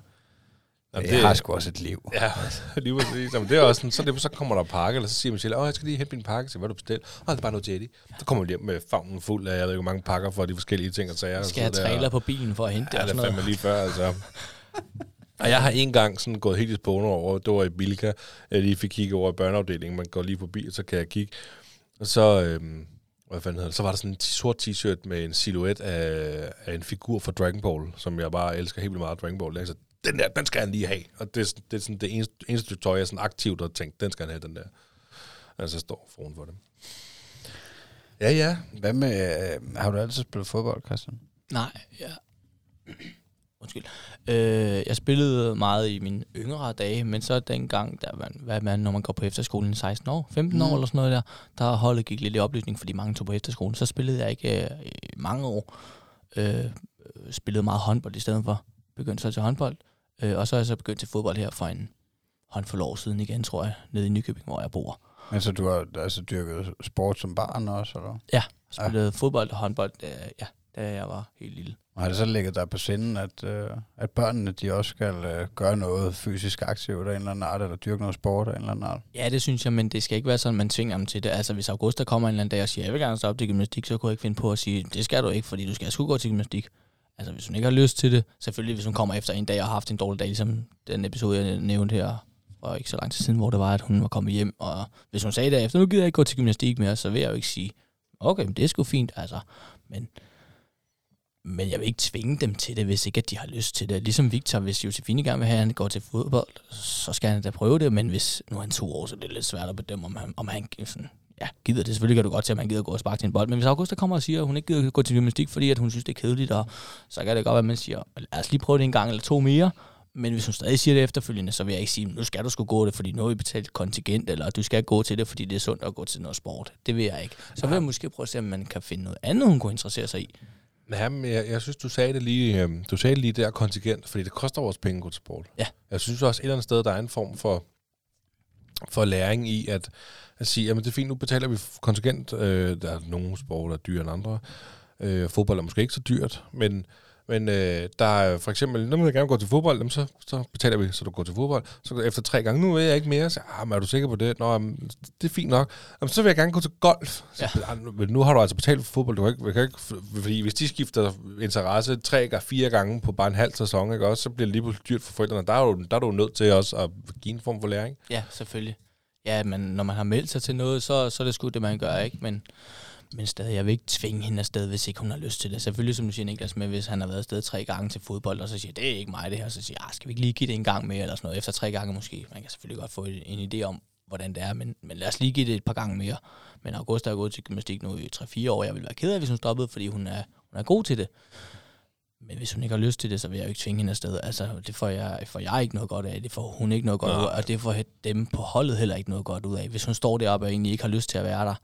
S2: Jamen,
S4: jeg har sgu også et liv.
S2: Ja, lige præcis. Jamen, det er også sådan, så, det, så kommer der pakke, eller så siger Michelle, åh, jeg skal lige hente min pakke, så hvad du bestilt? Åh, det er bare noget Jetty. Så kommer hjem med favnen fuld af, jeg ved ikke, hvor mange pakker for de forskellige ting og sager.
S1: Skal jeg
S2: det er-
S1: trailer på bilen for at hente det
S2: Ja, det
S1: sådan
S2: er fandme lige før, altså. Og jeg har en gang sådan gået helt i spåne over, det var i Bilka, jeg lige fik kigge over i børneafdelingen, man går lige forbi, og så kan jeg kigge. Og så, øhm, hvad fanden hedder det, så var der sådan en t- sort t-shirt med en silhuet af, af en figur fra Dragon Ball, som jeg bare elsker helt vildt meget Dragon Ball. Så den der, den skal han lige have. Og det, er sådan- det er sådan det eneste, eneste tøj, jeg sådan aktivt har tænkt, den skal han have, den der. Altså, står foran for dem. Ja, ja.
S4: Hvad med, øh, har du altid spillet fodbold, Christian?
S1: Nej, ja. Undskyld. Øh, jeg spillede meget i mine yngre dage, men så dengang, der man, hvad man, når man går på efterskolen i 16 år, 15 år
S4: Mm.
S1: eller sådan noget der, der holdet gik lidt i oplysning, fordi mange tog på efterskolen. Så spillede jeg ikke øh, i mange år. Øh, spillede meget håndbold i stedet for. Begyndte så til håndbold. Øh, og så er jeg så begyndt til fodbold her for en håndfuld år siden igen, tror jeg, nede i Nykøbing, hvor jeg bor.
S4: Men så du har altså dyrket sport som barn også, eller?
S1: Ja, spillede ja. fodbold og håndbold, øh, ja, da jeg var helt lille.
S4: Og har det så ligget der på sinden, at, øh, at børnene de også skal øh, gøre noget fysisk aktivt af en eller anden art, eller dyrke noget sport af en eller anden art?
S1: Ja, det synes jeg, men det skal ikke være sådan, man tvinger dem til det. Altså, hvis Augusta kommer en eller anden dag og siger, jeg vil gerne stoppe til gymnastik, så kunne jeg ikke finde på at sige, det skal du ikke, fordi du skal sgu gå til gymnastik. Altså, hvis hun ikke har lyst til det, selvfølgelig hvis hun kommer efter en dag og har haft en dårlig dag, ligesom den episode, jeg nævnte her, og ikke så lang tid siden, hvor det var, at hun var kommet hjem, og hvis hun sagde derefter, nu gider jeg ikke gå til gymnastik mere, så vil jeg jo ikke sige, okay, men det er sgu fint, altså, men, men jeg vil ikke tvinge dem til det, hvis ikke at de har lyst til det. Ligesom Victor, hvis Josefine gerne vil have, at han går til fodbold, så skal han da prøve det, men hvis nu er han to år, så det er lidt svært at bedømme, om han, om han sådan, ja, gider det. Selvfølgelig kan du godt til, at man gider gå og sparke til en bold, men hvis Augusta kommer og siger, at hun ikke gider gå til gymnastik, fordi at hun synes, det er kedeligt, og så kan det godt være, at man siger, lad os lige prøve det en gang eller to mere, men hvis hun stadig siger det efterfølgende, så vil jeg ikke sige, nu skal du skulle gå det, fordi nu har vi betalt et kontingent, eller du skal gå til det, fordi det er sundt at gå til noget sport. Det vil jeg ikke. Så vil jeg måske prøve at se, om man kan finde noget andet, hun kunne interessere sig i.
S2: Ja, men jeg, jeg synes, du sagde det lige, øh, du sagde lige der kontingent, fordi det koster vores penge at gå til sport.
S1: Ja.
S2: Jeg synes også et eller andet sted, der er en form for, for læring i, at, at sige, jamen det er fint, nu betaler vi kontingent. Øh, der er nogle sport, der er dyrere end andre. Øh, fodbold er måske ikke så dyrt, men, men øh, der er for eksempel, nu vil jeg gerne gå til fodbold, jamen, så, så betaler vi, så du går til fodbold. Så efter tre gange, nu vil jeg ikke mere, så ah, men er du sikker på det? Nå, jamen, det er fint nok. Jamen, så vil jeg gerne gå til golf. Så, ja. Men nu har du altså betalt for fodbold, du kan ikke, kan ikke, fordi hvis de skifter interesse tre eller fire gange på bare en halv sæson, ikke, også, så bliver det lige pludselig dyrt for forældrene. Der er, du, der er du nødt til også at give en form for læring.
S1: Ja, selvfølgelig. ja, men når man har meldt sig til noget, så, så er det sgu det, man gør, ikke? Men, men stadig, jeg vil ikke tvinge hende afsted, hvis ikke hun har lyst til det. Selvfølgelig, som du siger, Niklas, med, hvis han har været afsted tre gange til fodbold, og så siger, det er ikke mig det her, så siger jeg, "Ah, skal vi ikke lige give det en gang mere, eller sådan noget, efter tre gange måske. Man kan selvfølgelig godt få en, idé om, hvordan det er, men, men lad os lige give det et par gange mere. Men Augusta er gået til gymnastik nu i 3-4 år. Jeg vil være ked af, hvis hun stoppede, fordi hun er, hun er god til det. Men hvis hun ikke har lyst til det, så vil jeg jo ikke tvinge hende afsted. Altså, det får jeg, får jeg ikke noget godt af. Det får hun ikke noget godt
S2: Nej.
S1: ud af. Og det får dem på holdet heller ikke noget godt ud af. Hvis hun står deroppe og egentlig ikke har lyst til at være der,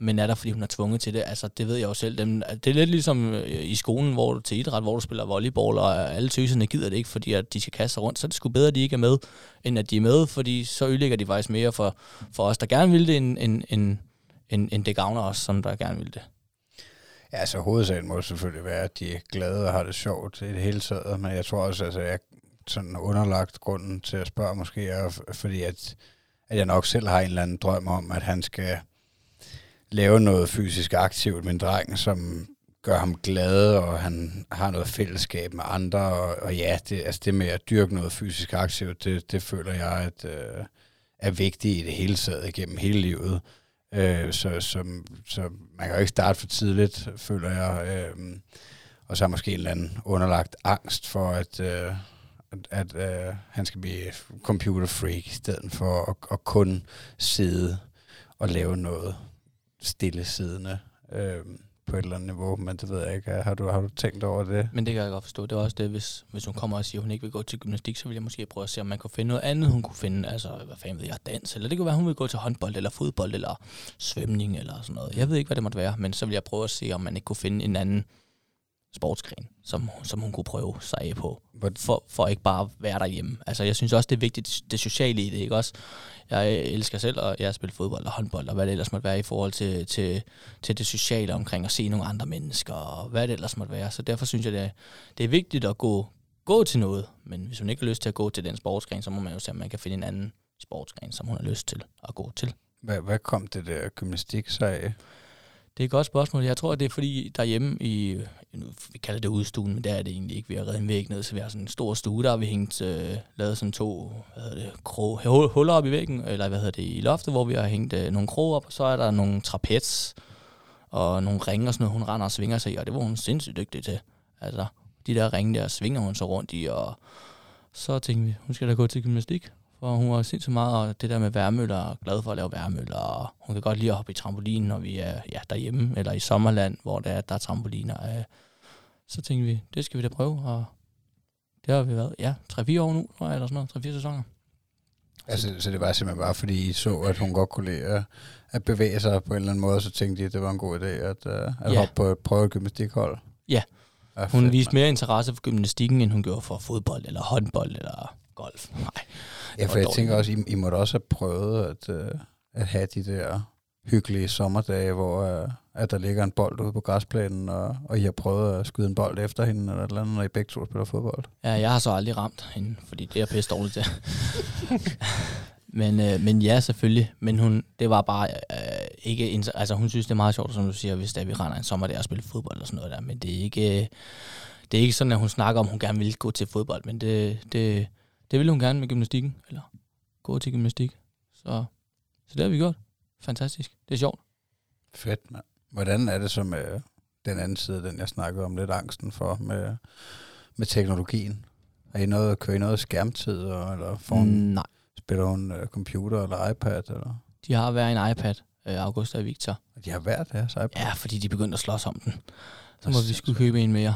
S1: men er der, fordi hun er tvunget til det. Altså, det ved jeg jo selv. Dem, det er lidt ligesom øh, i skolen, hvor du til idræt, hvor du spiller volleyball, og alle tøserne gider det ikke, fordi at de skal kaste sig rundt. Så er det sgu bedre, at de ikke er med, end at de er med, fordi så ødelægger de faktisk mere for, for os, der gerne vil det, end, end, end, end, end det gavner os, som der gerne vil det.
S4: Ja, altså hovedsagen må selvfølgelig være, at de er glade og har det sjovt i det hele taget, men jeg tror også, altså jeg sådan underlagt grunden til at spørge måske er, fordi at, at jeg nok selv har en eller anden drøm om, at han skal lave noget fysisk aktivt med en dreng, som gør ham glad, og han har noget fællesskab med andre, og, og ja, det, altså det med at dyrke noget fysisk aktivt, det, det føler jeg, at øh, er vigtigt i det hele taget igennem hele livet. Øh, så, så, så man kan jo ikke starte for tidligt, føler jeg. Øh, og så er måske en eller anden underlagt angst for, at, øh, at, at øh, han skal blive computer freak, i stedet for at, at kun sidde og lave noget stillesiddende øh, på et eller andet niveau. Men det ved jeg ikke. Har du, har du tænkt over det?
S1: Men det kan jeg godt forstå. Det er også det, hvis, hvis hun kommer og siger, at hun ikke vil gå til gymnastik, så vil jeg måske prøve at se, om man kan finde noget andet, hun kunne finde. Altså, hvad fanden ved jeg, dans, eller det kan være, hun vil gå til håndbold, eller fodbold, eller svømning, eller sådan noget. Jeg ved ikke, hvad det måtte være, men så vil jeg prøve at se, om man ikke kunne finde en anden sportsgren, som, som hun kunne prøve sig af på, for, for ikke bare at være derhjemme. Altså, jeg synes også, det er vigtigt, det sociale i det, ikke også? Jeg elsker selv, og jeg spiller fodbold og håndbold, og hvad det ellers måtte være i forhold til, til, til det sociale omkring at se nogle andre mennesker, og hvad det ellers måtte være. Så derfor synes jeg, det er, det er vigtigt at gå, gå til noget, men hvis hun ikke har lyst til at gå til den sportsgren, så må man jo se, om man kan finde en anden sportsgren, som hun har lyst til at gå til.
S4: Hvad, hvad kom det der gymnastik så af?
S1: Det er et godt spørgsmål. Jeg tror, det er fordi derhjemme i, nu, vi kalder det udstuen, men der er det egentlig ikke. Vi har reddet en væg ned, så vi har sådan en stor stue, der har vi hængt, øh, lavet sådan to hvad hedder det, krog, huller op i væggen, eller hvad hedder det, i loftet, hvor vi har hængt øh, nogle kroge op, og så er der nogle trapez og nogle ringe og sådan noget, hun render og svinger sig i, og det var hun sindssygt dygtig til. Altså, de der ringe der svinger hun så rundt i, og så tænkte vi, hun skal da gå til gymnastik, for hun var sindssygt meget, og det der med værmøller, og glad for at lave værmøller, og hun kan godt lide at hoppe i trampolin, når vi er ja, derhjemme, eller i sommerland, hvor der er, der er trampoliner. Øh, Så tænkte vi, det skal vi da prøve, og det har vi været, ja, 3-4 år nu, tror jeg, eller sådan noget, 3-4 sæsoner.
S4: Altså, så det var simpelthen bare, fordi I så, at hun godt kunne lide at, at bevæge sig på en eller anden måde, så tænkte I, at det var en god idé at, uh, at
S1: Ja.
S4: hoppe på et prøve gymnastikhold?
S1: Ja.
S4: ja
S1: Hun viste mere interesse for gymnastikken, end hun gjorde for fodbold, eller håndbold, eller golf. Nej.
S4: Ja, for jeg
S1: dårligt.
S4: tænker også, I, I måtte også have prøvet at, uh, at have de der hyggelige sommerdage, hvor uh, at der ligger en bold ude på græsplænen, og, og I har prøvet at skyde en bold efter hende, eller et eller andet, når I begge to spiller fodbold.
S1: Ja, jeg har så aldrig ramt hende, fordi det er pisse dårligt til. men, øh, men ja, selvfølgelig. Men hun, det var bare øh, ikke... Altså, hun synes, det er meget sjovt, som du siger, hvis der vi render en sommer der og spiller fodbold og sådan noget der. Men det er ikke... Det er ikke sådan, at hun snakker om, at hun gerne vil gå til fodbold, men det, det, det vil hun gerne med gymnastikken, eller gå til gymnastik. Så, så det har vi gjort. Fantastisk. Det er sjovt.
S4: Fedt, mand. Hvordan er det så med den anden side, den jeg snakkede om lidt angsten for, med, med teknologien? Er I noget, kører I noget skærmtid, eller får
S1: Mm, nej,
S4: spiller hun uh, computer eller iPad? Eller?
S1: de har hver en iPad, øh, Augusta og Victor.
S4: De har hver deres iPad.
S1: Ja, fordi de begyndte at slås om den. Så må vi skulle købe en mere.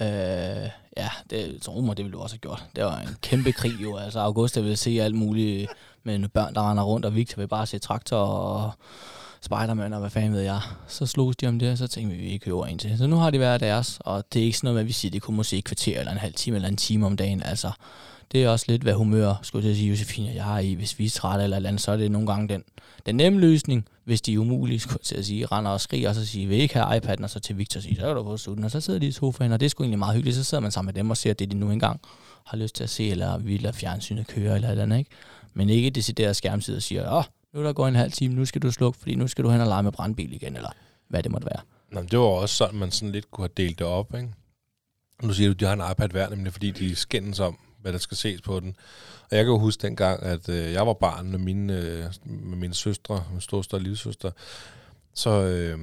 S1: Øh, ja, det tror mig, det ville du også have gjort. Det var en kæmpe krig jo. Altså, Augusta ville se alt muligt med børn, der render rundt, og Victor vil bare se traktor og Spiderman og hvad fanden ved jeg. Så slogs de om det, og så tænkte vi, at vi køber en til. Så nu har de været deres, og det er ikke sådan noget med, at vi siger, at det kunne måske et kvarter eller en halv time eller en time om dagen. Altså, det er også lidt, hvad humør, skulle jeg til at sige, Josefine og jeg er i. Hvis vi er trætte eller eller andet, så er det nogle gange den, den nemme løsning, hvis de er umulige, skulle jeg til at sige, render og skriger, og så siger, vil I ikke have iPad'en, og så til Victor sige, så er du på slutten, og så sidder de i sofaen, og det er sgu egentlig meget hyggeligt, så sidder man sammen med dem og ser det, de nu engang har lyst til at se, eller vi lader fjernsynet køre, eller eller andet, ikke? Men ikke decideret skærmtid og siger, åh, nu er der gået en halv time, nu skal du slukke, fordi nu skal du hen og lege med brandbil igen, eller hvad det måtte være.
S2: Nå, det var også sådan, man sådan lidt kunne have delt det op, ikke? Nu siger du, at de har en iPad hver, nemlig fordi de skændes om, hvad der skal ses på den. Og jeg kan jo huske dengang, at øh, jeg var barn med mine, øh, med mine søstre, min storsøster og lillesøster, så, øh,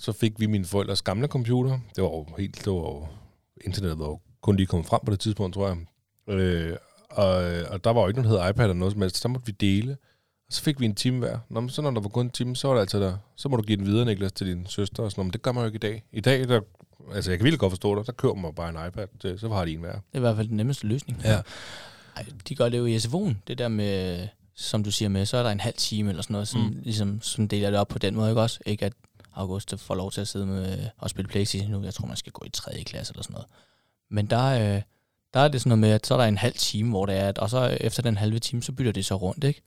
S2: så fik vi mine forældres gamle computer. Det var jo helt, det var jo, internettet var jo kun lige kommet frem på det tidspunkt, tror jeg. Øh, og, og der var jo ikke noget, der hed iPad eller noget som helst, så måtte vi dele. Og så fik vi en time hver. Nå, men så når der var kun en time, så var det altså der, så må du give den videre, Niklas, til din søster og sådan. Men det gør man jo ikke i dag. I dag, der, altså jeg kan virkelig godt forstå dig, der kører man bare en iPad, til, så har de en hver.
S1: Det er i hvert fald den nemmeste løsning.
S2: Ja.
S1: Ej, de gør det jo i SFO'en, det der med, som du siger med, så er der en halv time eller sådan noget, som,
S2: Mm.
S1: mm. ligesom, som deler det op på den måde, ikke også? Ikke at August får lov til at sidde med og spille Playstation nu. Jeg tror, man skal gå i 3. klasse eller sådan noget. Men der, øh, der er det sådan noget med, at så er der en halv time, hvor det er, at, og så efter den halve time, så bytter det så rundt, ikke?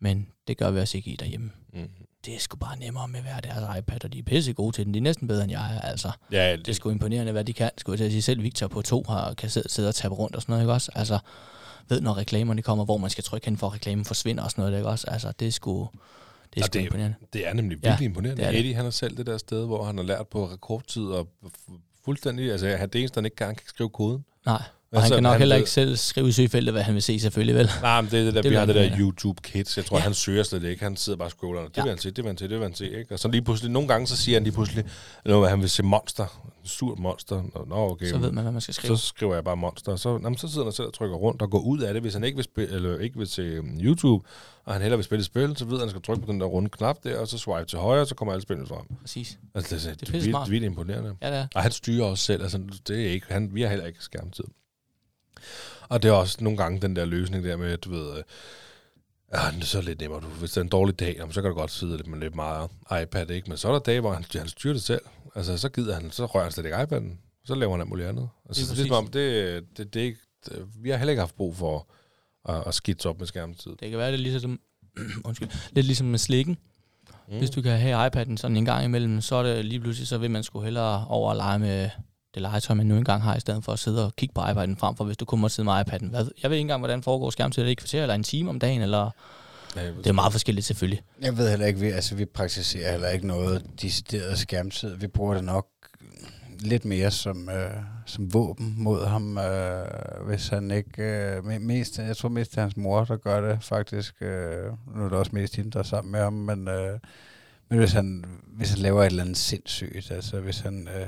S1: Men det gør vi også ikke i derhjemme.
S2: Mm.
S1: Det er sgu bare nemmere med hver deres iPad, og de er pisse gode til den. De er næsten bedre, end jeg er, altså.
S2: Ja,
S1: Det er sgu imponerende, hvad de kan. Skulle jeg til at sige, selv Victor på to har, kan sidde, sidde og tabe rundt og sådan noget, ikke også? Altså, ved når reklamerne kommer, hvor man skal trykke hen for, at reklamen forsvinder og sådan noget, ikke også? Altså, det er sgu, det er sgu
S2: det-
S1: imponerende.
S2: Det er nemlig
S1: Ja,
S2: virkelig ja, imponerende.
S1: det er det.
S2: Eddie, han er selv det der sted, hvor han har lært på rekordtid og fu- fuldstændig, altså han- det eneste, han ikke kan, kan skrive koden.
S1: Nej, og
S2: Altså,
S1: han kan nok
S2: han
S1: heller
S2: ved-
S1: ikke selv skrive i søgefeltet, hvad han vil se, selvfølgelig vel.
S2: Nej, men det er det der,
S1: Det
S2: vi har det der. YouTube Kids. Jeg tror, ja. han søger slet ikke. Han sidder bare og scroller. Det
S1: Ja.
S2: vil han se, det vil han se, det vil han se. Ikke? Og så lige pludselig, nogle gange, så siger han lige pludselig, noget, han vil se monster. En surt monster. Nå, okay.
S1: Så ved man, hvad man skal skrive.
S2: så skriver jeg bare monster. Og Så, jamen, så sidder han selv og trykker rundt og går ud af det. Hvis han ikke vil, spille, eller ikke vil se um, YouTube, og han hellere vil spille et spil, så ved han, at han skal trykke på den der runde knap der, og så swipe til højre, og så kommer alle spillene frem.
S1: Præcis.
S2: Altså, det, det, det,
S1: pisse
S2: er vildt,
S1: smart.
S2: vildt imponerende.
S1: Ja, det er.
S2: Og han styrer også selv. Altså, det er ikke, han, vi har heller ikke skærmtid. Og det er også nogle gange den der løsning der med, at du ved, øh, ja, det er så lidt nemmere. Du, hvis det er en dårlig dag, jamen, så kan du godt sidde lidt med lidt meget iPad, ikke? Men så er der dage, hvor han, han styrer det selv. Altså, så gider han, så rører han slet ikke iPad'en. Så laver han alt muligt andet. Altså, det, det, er som
S1: præcis.
S2: om, det, det, det, ikke, det, vi har heller ikke haft brug for at, at skidse op med skærmtid.
S1: Det kan være, det er ligesom, undskyld, lidt ligesom med slikken.
S2: Mm.
S1: Hvis du kan have iPad'en sådan en gang imellem, så er det lige pludselig, så vil man sgu hellere over at lege med det legetøj, man nu engang har, i stedet for at sidde og kigge på iPad'en frem for, hvis du kun må sidde med iPad'en. Hvad, jeg ved ikke engang, hvordan foregår skærmtid. Er det et kvarter eller en time om dagen? Eller? Det er meget forskelligt selvfølgelig.
S4: Jeg ved heller ikke, vi, altså vi praktiserer heller ikke noget decideret skærmtid. Vi bruger det nok lidt mere som, øh, som våben mod ham, øh, hvis han ikke... Øh, me- mest, jeg tror mest det er hans mor, der gør det faktisk. Øh, nu er det også mest hende, der er sammen med ham, men, øh, men hvis, han, hvis han laver et eller andet sindssygt, altså hvis han øh,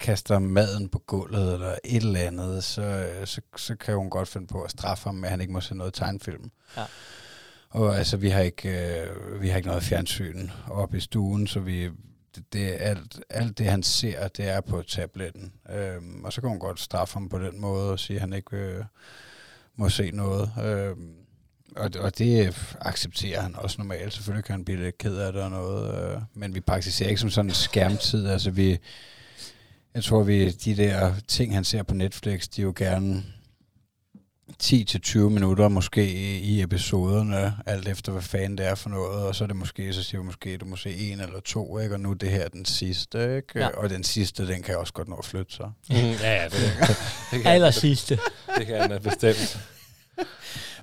S4: kaster maden på gulvet eller et eller andet, så, øh, så, så kan hun godt finde på at straffe ham at han ikke må se noget tegnfilm.
S1: Ja.
S4: Og altså, vi har ikke, øh, vi har ikke noget fjernsyn oppe i stuen, så vi, det, det er alt, alt det, han ser, det er på tabletten. Øhm, og så kan hun godt straffe ham på den måde og sige, at han ikke øh, må se noget. Øhm, og, og det accepterer han også normalt. Selvfølgelig kan han blive lidt ked af det og noget. Øh, men vi praktiserer ikke som sådan en skærmtid. Altså vi, jeg tror, vi de der ting, han ser på Netflix, de er jo gerne 10-20 minutter måske i episoderne, alt efter hvad fanden det er for noget, og så er det måske, så siger vi måske, du må se en eller to, ikke? og nu er det her den sidste, ikke?
S1: Ja.
S4: og den sidste, den kan også godt nå at flytte sig.
S2: Mm, ja, ja, det, det, kan,
S1: Aller sidste.
S2: det kan han da bestemt.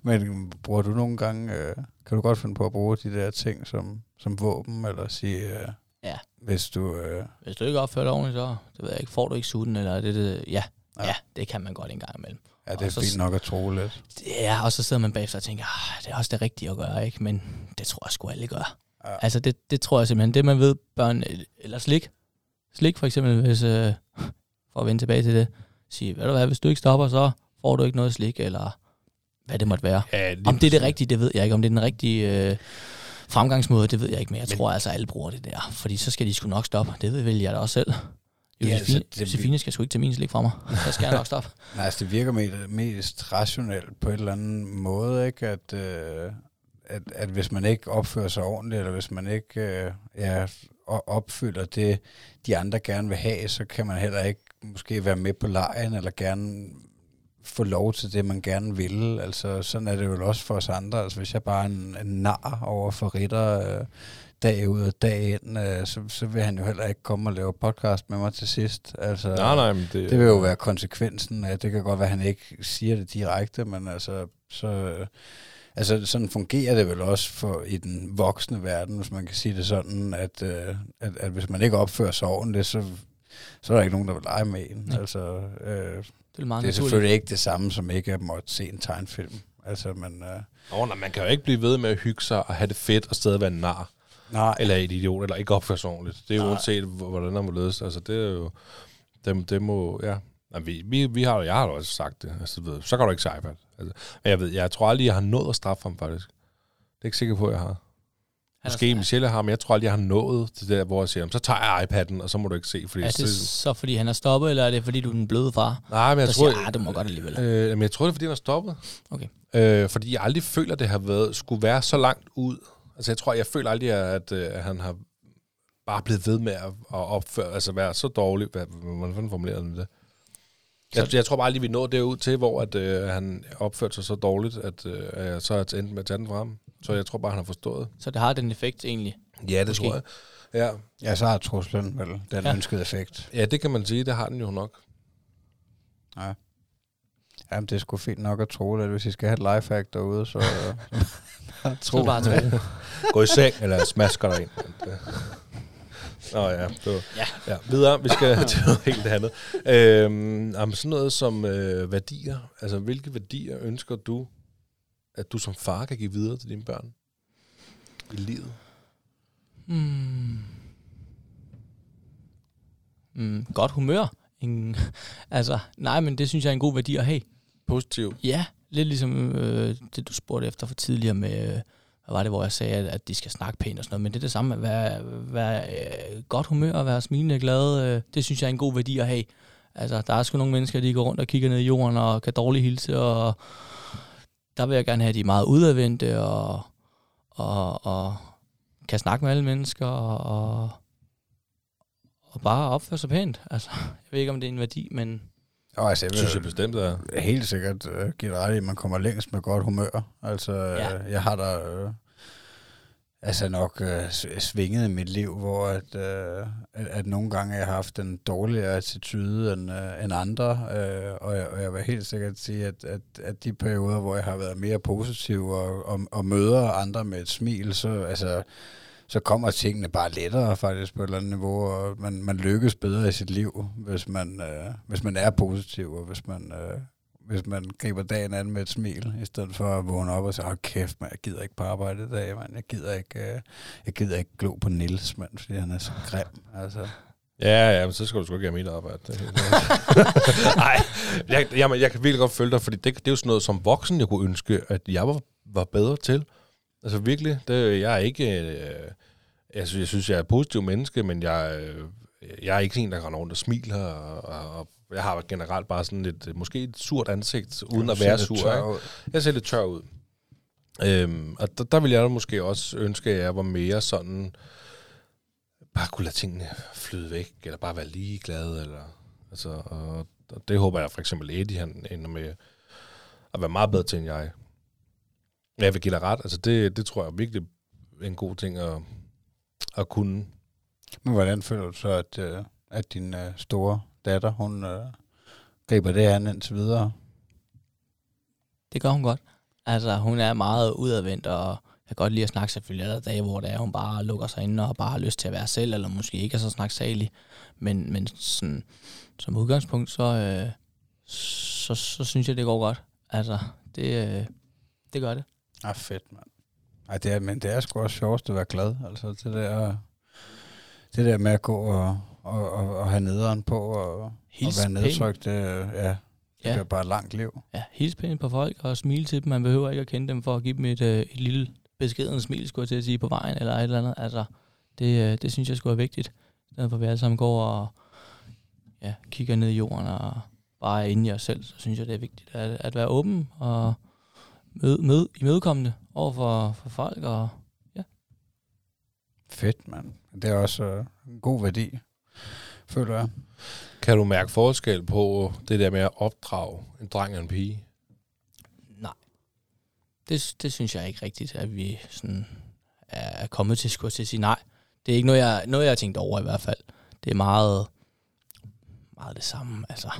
S4: Men bruger du nogle gange, øh, kan du godt finde på at bruge de der ting som, som våben, eller sige, øh. Hvis du... Øh,
S1: Hvis du ikke opfører dig ordentligt, så det ved jeg ikke, får du ikke sutten, eller er det, det ja,
S4: Ja.
S1: ja. det kan man godt en gang imellem.
S4: ja, det
S1: Og
S4: er
S1: så-
S4: fint nok at tro lidt.
S1: Ja, og så sidder man bagefter og tænker, ah, det er også det rigtige at gøre, ikke? Men det tror jeg sgu alle gør.
S4: Ja.
S1: Altså, det, det tror jeg simpelthen, det man ved, børn, eller slik. Slik for eksempel, hvis, øh, for at vende tilbage til det, sige, ved du hvad, hvis du ikke stopper, så får du ikke noget slik, eller hvad det måtte være.
S2: Ja, lige
S1: Om det er det rigtige, det ved jeg ikke. Om det er den rigtige øh, fremgangsmåde, det ved jeg ikke, men jeg
S2: Men-
S1: tror altså, alle bruger det der. Fordi så skal de sgu nok stoppe. Det vel jeg da også selv.
S4: Ja,
S1: Josefine,
S4: altså, det-
S1: Josefine skal sgu ikke til min slik fra mig. Så skal jeg nok stoppe.
S4: Nej, altså det virker mest, rationelt på et eller andet måde, ikke? At, øh, at, at hvis man ikke opfører sig ordentligt, eller hvis man ikke øh, ja, opfylder det, de andre gerne vil have, så kan man heller ikke måske være med på lejen, eller gerne få lov til det, man gerne vil. Altså, sådan er det jo også for os andre. Altså, hvis jeg bare er en, en nar over for Ritter øh, dag ud og dag ind, øh, så, så vil han jo heller ikke komme og lave podcast med mig til sidst. Altså,
S2: Nej, nej, men det,
S4: det vil jo være konsekvensen af, det kan godt være, at han ikke siger det direkte, men altså, så, altså sådan fungerer det vel også for i den voksne verden, hvis man kan sige det sådan, at, øh, at, at hvis man ikke opfører sig ordentligt, så, så er der ikke nogen, der vil lege med en. Altså, øh,
S1: Det er meget
S4: Det er
S1: naturligt.
S4: selvfølgelig ikke det samme, som ikke at måtte se en tegnfilm. Altså, men... Øh,
S2: Åh, nej, man kan jo ikke blive ved med at hygge sig og have det fedt og stadig være en nar.
S4: nej,
S2: Eller et idiot, eller ikke opføre sig ordentligt. Det er jo uanset, hvor- hvordan der må ledes. Altså, det er jo... Det, det må... Ja. Jamen, vi, vi, vi har, jeg har jo også sagt det. Altså, ved, så kan du ikke se iPad. Altså, men jeg ved, jeg tror aldrig, jeg har nået at straffe ham, faktisk. Det er ikke sikker på, at jeg har.
S1: Han
S2: Måske Michelle har, men jeg tror aldrig, jeg har nået til det der, hvor jeg siger, "Jamen, så tager jeg iPad'en, og så må du ikke se. Fordi
S1: Er det så fordi, han er stoppet, eller er det fordi, du er den bløde far?
S2: Nej, men jeg tror,
S1: siger, ah, det må godt alligevel.
S2: Øh, men jeg tror, det er, fordi han er stoppet.
S1: Okay.
S2: Øh, fordi jeg aldrig føler, at det har været, skulle være så langt ud. Altså, jeg tror, jeg føler aldrig, at, øh, at han har bare blevet ved med at, at opføre, altså være så dårlig. Hvordan formulerer han det? Jeg, jeg tror bare aldrig, vi når derud til, hvor at, øh, han opførte sig så dårligt, at øh, så er endt med at tage den frem. Så jeg tror bare, han har forstået.
S1: Så det har den effekt egentlig.
S2: Ja, det
S1: Måske.
S2: tror jeg. Ja.
S4: ja, så har truslen vel den
S1: Ja.
S4: ønskede effekt.
S2: ja, det kan man sige. Det har den jo nok.
S4: Ja. Jamen, det er sgu fint nok at tro det. Hvis I skal have et lifehack derude, så... så
S1: Så er det bare tro.
S2: Gå i seng, eller smasker dig ind. Nå ja, det var,
S1: Ja.
S2: ja. Videre, vi skal til noget helt andet. Øhm, jamen, sådan noget som øh, værdier. Altså, hvilke værdier ønsker du, at du som far kan give videre til dine børn i livet?
S1: Mm. Mm, godt humør. Ingen, altså, nej, men det synes jeg er en god værdi at have.
S2: Positiv.
S1: Ja, lidt ligesom øh, det, du spurgte efter for tidligere med, øh, var det, hvor jeg sagde, at, at de skal snakke pænt og sådan noget, men det er det samme at være, være øh, godt humør og være smilende og glad, øh, det synes jeg er en god værdi at have. Altså, der er sgu nogle mennesker, de går rundt og kigger ned i jorden og kan dårligt hilse, og der vil jeg gerne have, at de er meget udadvendte og, og, og kan snakke med alle mennesker og, og, og bare opføre sig pænt. Altså, jeg ved ikke, om det er en værdi, men
S4: og altså, jeg
S2: Det
S4: vil
S2: synes jeg bestemt er.
S4: helt sikkert uh, give ret i, at man kommer længst med godt humør. Altså,
S1: Ja.
S4: ja. jeg har da øh, altså nok øh, svinget i mit liv, hvor at, øh, at, at nogle gange jeg har haft en dårligere attitude end, øh, end andre, øh, og, jeg, og jeg vil helt sikkert sige, at, at, at de perioder, hvor jeg har været mere positiv og, og, og møder andre med et smil, så altså så kommer tingene bare lettere faktisk på et eller andet niveau, og man, man lykkes bedre i sit liv, hvis man, øh, hvis man er positiv, og hvis man, øh, hvis man griber dagen an med et smil, i stedet for at vågne op og sige, åh kæft, man, jeg gider ikke på arbejde i dag, man. jeg gider ikke, øh, jeg gider ikke glo på Nils, mand, fordi han er så grim. Altså,
S2: Ja, ja, men så skal du sgu ikke have mit arbejde. Nej, jeg, jamen, jeg kan virkelig godt følge dig, fordi det, det er jo sådan noget som voksen, jeg kunne ønske, at jeg var, var bedre til. Altså virkelig, det, jeg er ikke... Øh, jeg, synes, jeg synes, jeg er et positivt menneske, men jeg, øh, jeg er ikke en, der render rundt og smiler, og, og, og jeg har generelt bare sådan et, måske et surt ansigt, uden at være sur. Ikke? Jeg ser lidt tør ud. Øhm, og der, der vil jeg måske også ønske, at jeg var mere sådan, bare kunne lade tingene flyde væk, eller bare være ligeglad, eller, altså, og, og det håber jeg for eksempel Eddie, han ender med at være meget bedre til, end jeg. Jeg vil give dig ret, altså det, det tror jeg er virkelig en god ting at, at kunne.
S4: Men hvordan føler du så, at, øh, at din øh, store datter, hun øh, griber det an indtil videre?
S1: Det gør hun godt. Altså, hun er meget udadvendt, og kan godt lide at snakke selvfølgelig. Er der dage, hvor det er, hun bare lukker sig inde og bare har lyst til at være selv, eller måske ikke er så snaksalig. Men, men sådan, som udgangspunkt, så, øh, så, så synes jeg, det går godt. Altså, det, øh, det gør det.
S4: Ah, fedt, mand. Ej, det er, men det er sgu også sjovest at være glad. Altså, det der, det der med at gå og, og, og, og have nederen på og, og
S1: Hils
S4: være
S1: pænt.
S4: nedtrykt, det, ja, det
S1: Ja.
S4: bliver bare et langt liv.
S1: Ja, hils pænt på folk og smile til dem. Man behøver ikke at kende dem for at give dem et, øh, et lille beskeden smil, skulle jeg til at sige, på vejen eller et eller andet. Altså, det, øh, det synes jeg skulle er vigtigt. Stedet for at vi alle sammen går og ja, kigger ned i jorden og bare er inde i os selv, så synes jeg, det er vigtigt at, at være åben og møde, møde, imødekommende over for, for folk. Og,
S4: Fedt, mand. Det er også øh, en god værdi, føler jeg.
S2: Kan du mærke forskel på det der med at opdrage en dreng og en pige?
S1: nej, det, det synes jeg ikke rigtigt, at vi sådan er kommet til, skulle til at sige nej. Det er ikke noget, jeg, noget, jeg har tænkt over i hvert fald. Det er meget, meget det samme. Altså,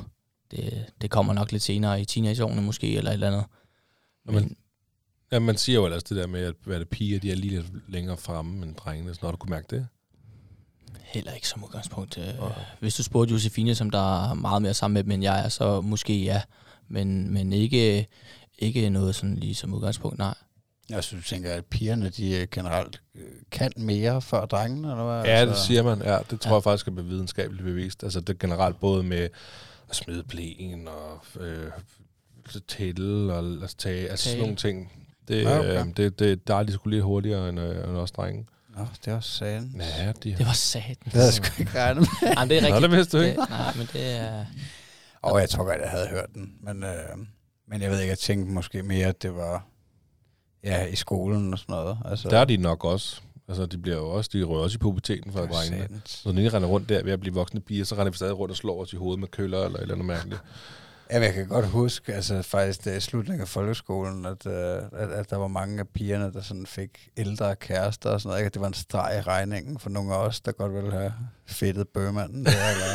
S1: det, det kommer nok lidt senere i teenageårene måske, eller et eller andet.
S2: Men-
S1: Men,
S2: Ja, man siger jo ellers det der med, at hvad det piger, de er lige lidt længere fremme end drengene, så når du kunne mærke det.
S1: Heller ikke som udgangspunkt. Øh, Hvis du spurgte Josefine, som der er meget mere sammen med dem, end jeg er, så måske ja. Men, men ikke, ikke noget sådan lige som udgangspunkt, nej.
S4: Jeg synes, tænker, at pigerne de øh, generelt øh, kan mere før drengene, eller hvad?
S2: Ja, det siger man. Ja, det tror ja. jeg faktisk er videnskabeligt bevist. Altså det er generelt både med at smide blæen og øh, tælle og altså, tage, altså sådan nogle ting. Det,
S4: Ja, okay.
S2: øh, det, det, der er de sgu lidt hurtigere end, øh, end os drenge.
S4: Nå, det er også sagen.
S2: Ja, de
S1: Det var satan.
S4: Det havde jeg sgu ikke regnet med.
S1: Jamen, det er
S2: Nå,
S1: rigtigt.
S2: det vidste du ikke.
S1: Det, nej, men det er...
S4: Og jeg tror godt, jeg havde hørt den. Men, øh, men jeg ved ikke, jeg tænkte måske mere, at det var ja, i skolen og sådan noget. Altså,
S2: Der er de nok også. Altså, de bliver jo også, de rører også i puberteten for drengene. Så når de render rundt der ved at blive voksne piger, så render vi stadig rundt og slår os i hovedet med køller eller et eller andet mærkeligt.
S4: Ja, jeg kan godt huske, altså faktisk det i slutningen af folkeskolen, at, øh, at, at der var mange af pigerne, der sådan fik ældre kærester og sådan noget. Ikke? At det var en streg i regningen for nogle af os, der godt ville have fedtet bøgemanden der. Eller.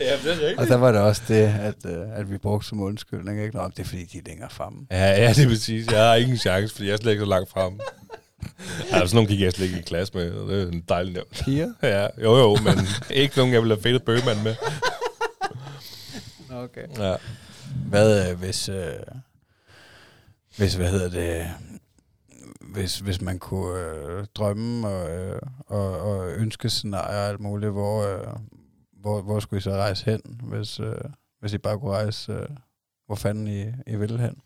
S2: ja, det er rigtigt.
S4: og der var det også det, at, øh, at vi brugte som undskyldning. Ikke? Nå, det er fordi, de er længere fremme.
S2: Ja, ja, det er præcis. Jeg har ingen chance, fordi jeg er slet ikke så langt frem. Altså, sådan nogle gik jeg slet ikke i klasse med. Det er en dejlig nævnt.
S4: Piger?
S2: Ja, jo jo, men ikke nogen, jeg ville have fedtet bøgemand med.
S4: Okay.
S2: Ja.
S4: Hvad øh, hvis, øh, hvis, hvad hedder det, hvis, hvis man kunne øh, drømme og, øh, og, og ønske scenarier og alt muligt, hvor, øh, hvor, hvor skulle I så rejse hen, hvis, øh, hvis I bare kunne rejse, øh, hvor fanden I, I ville hen?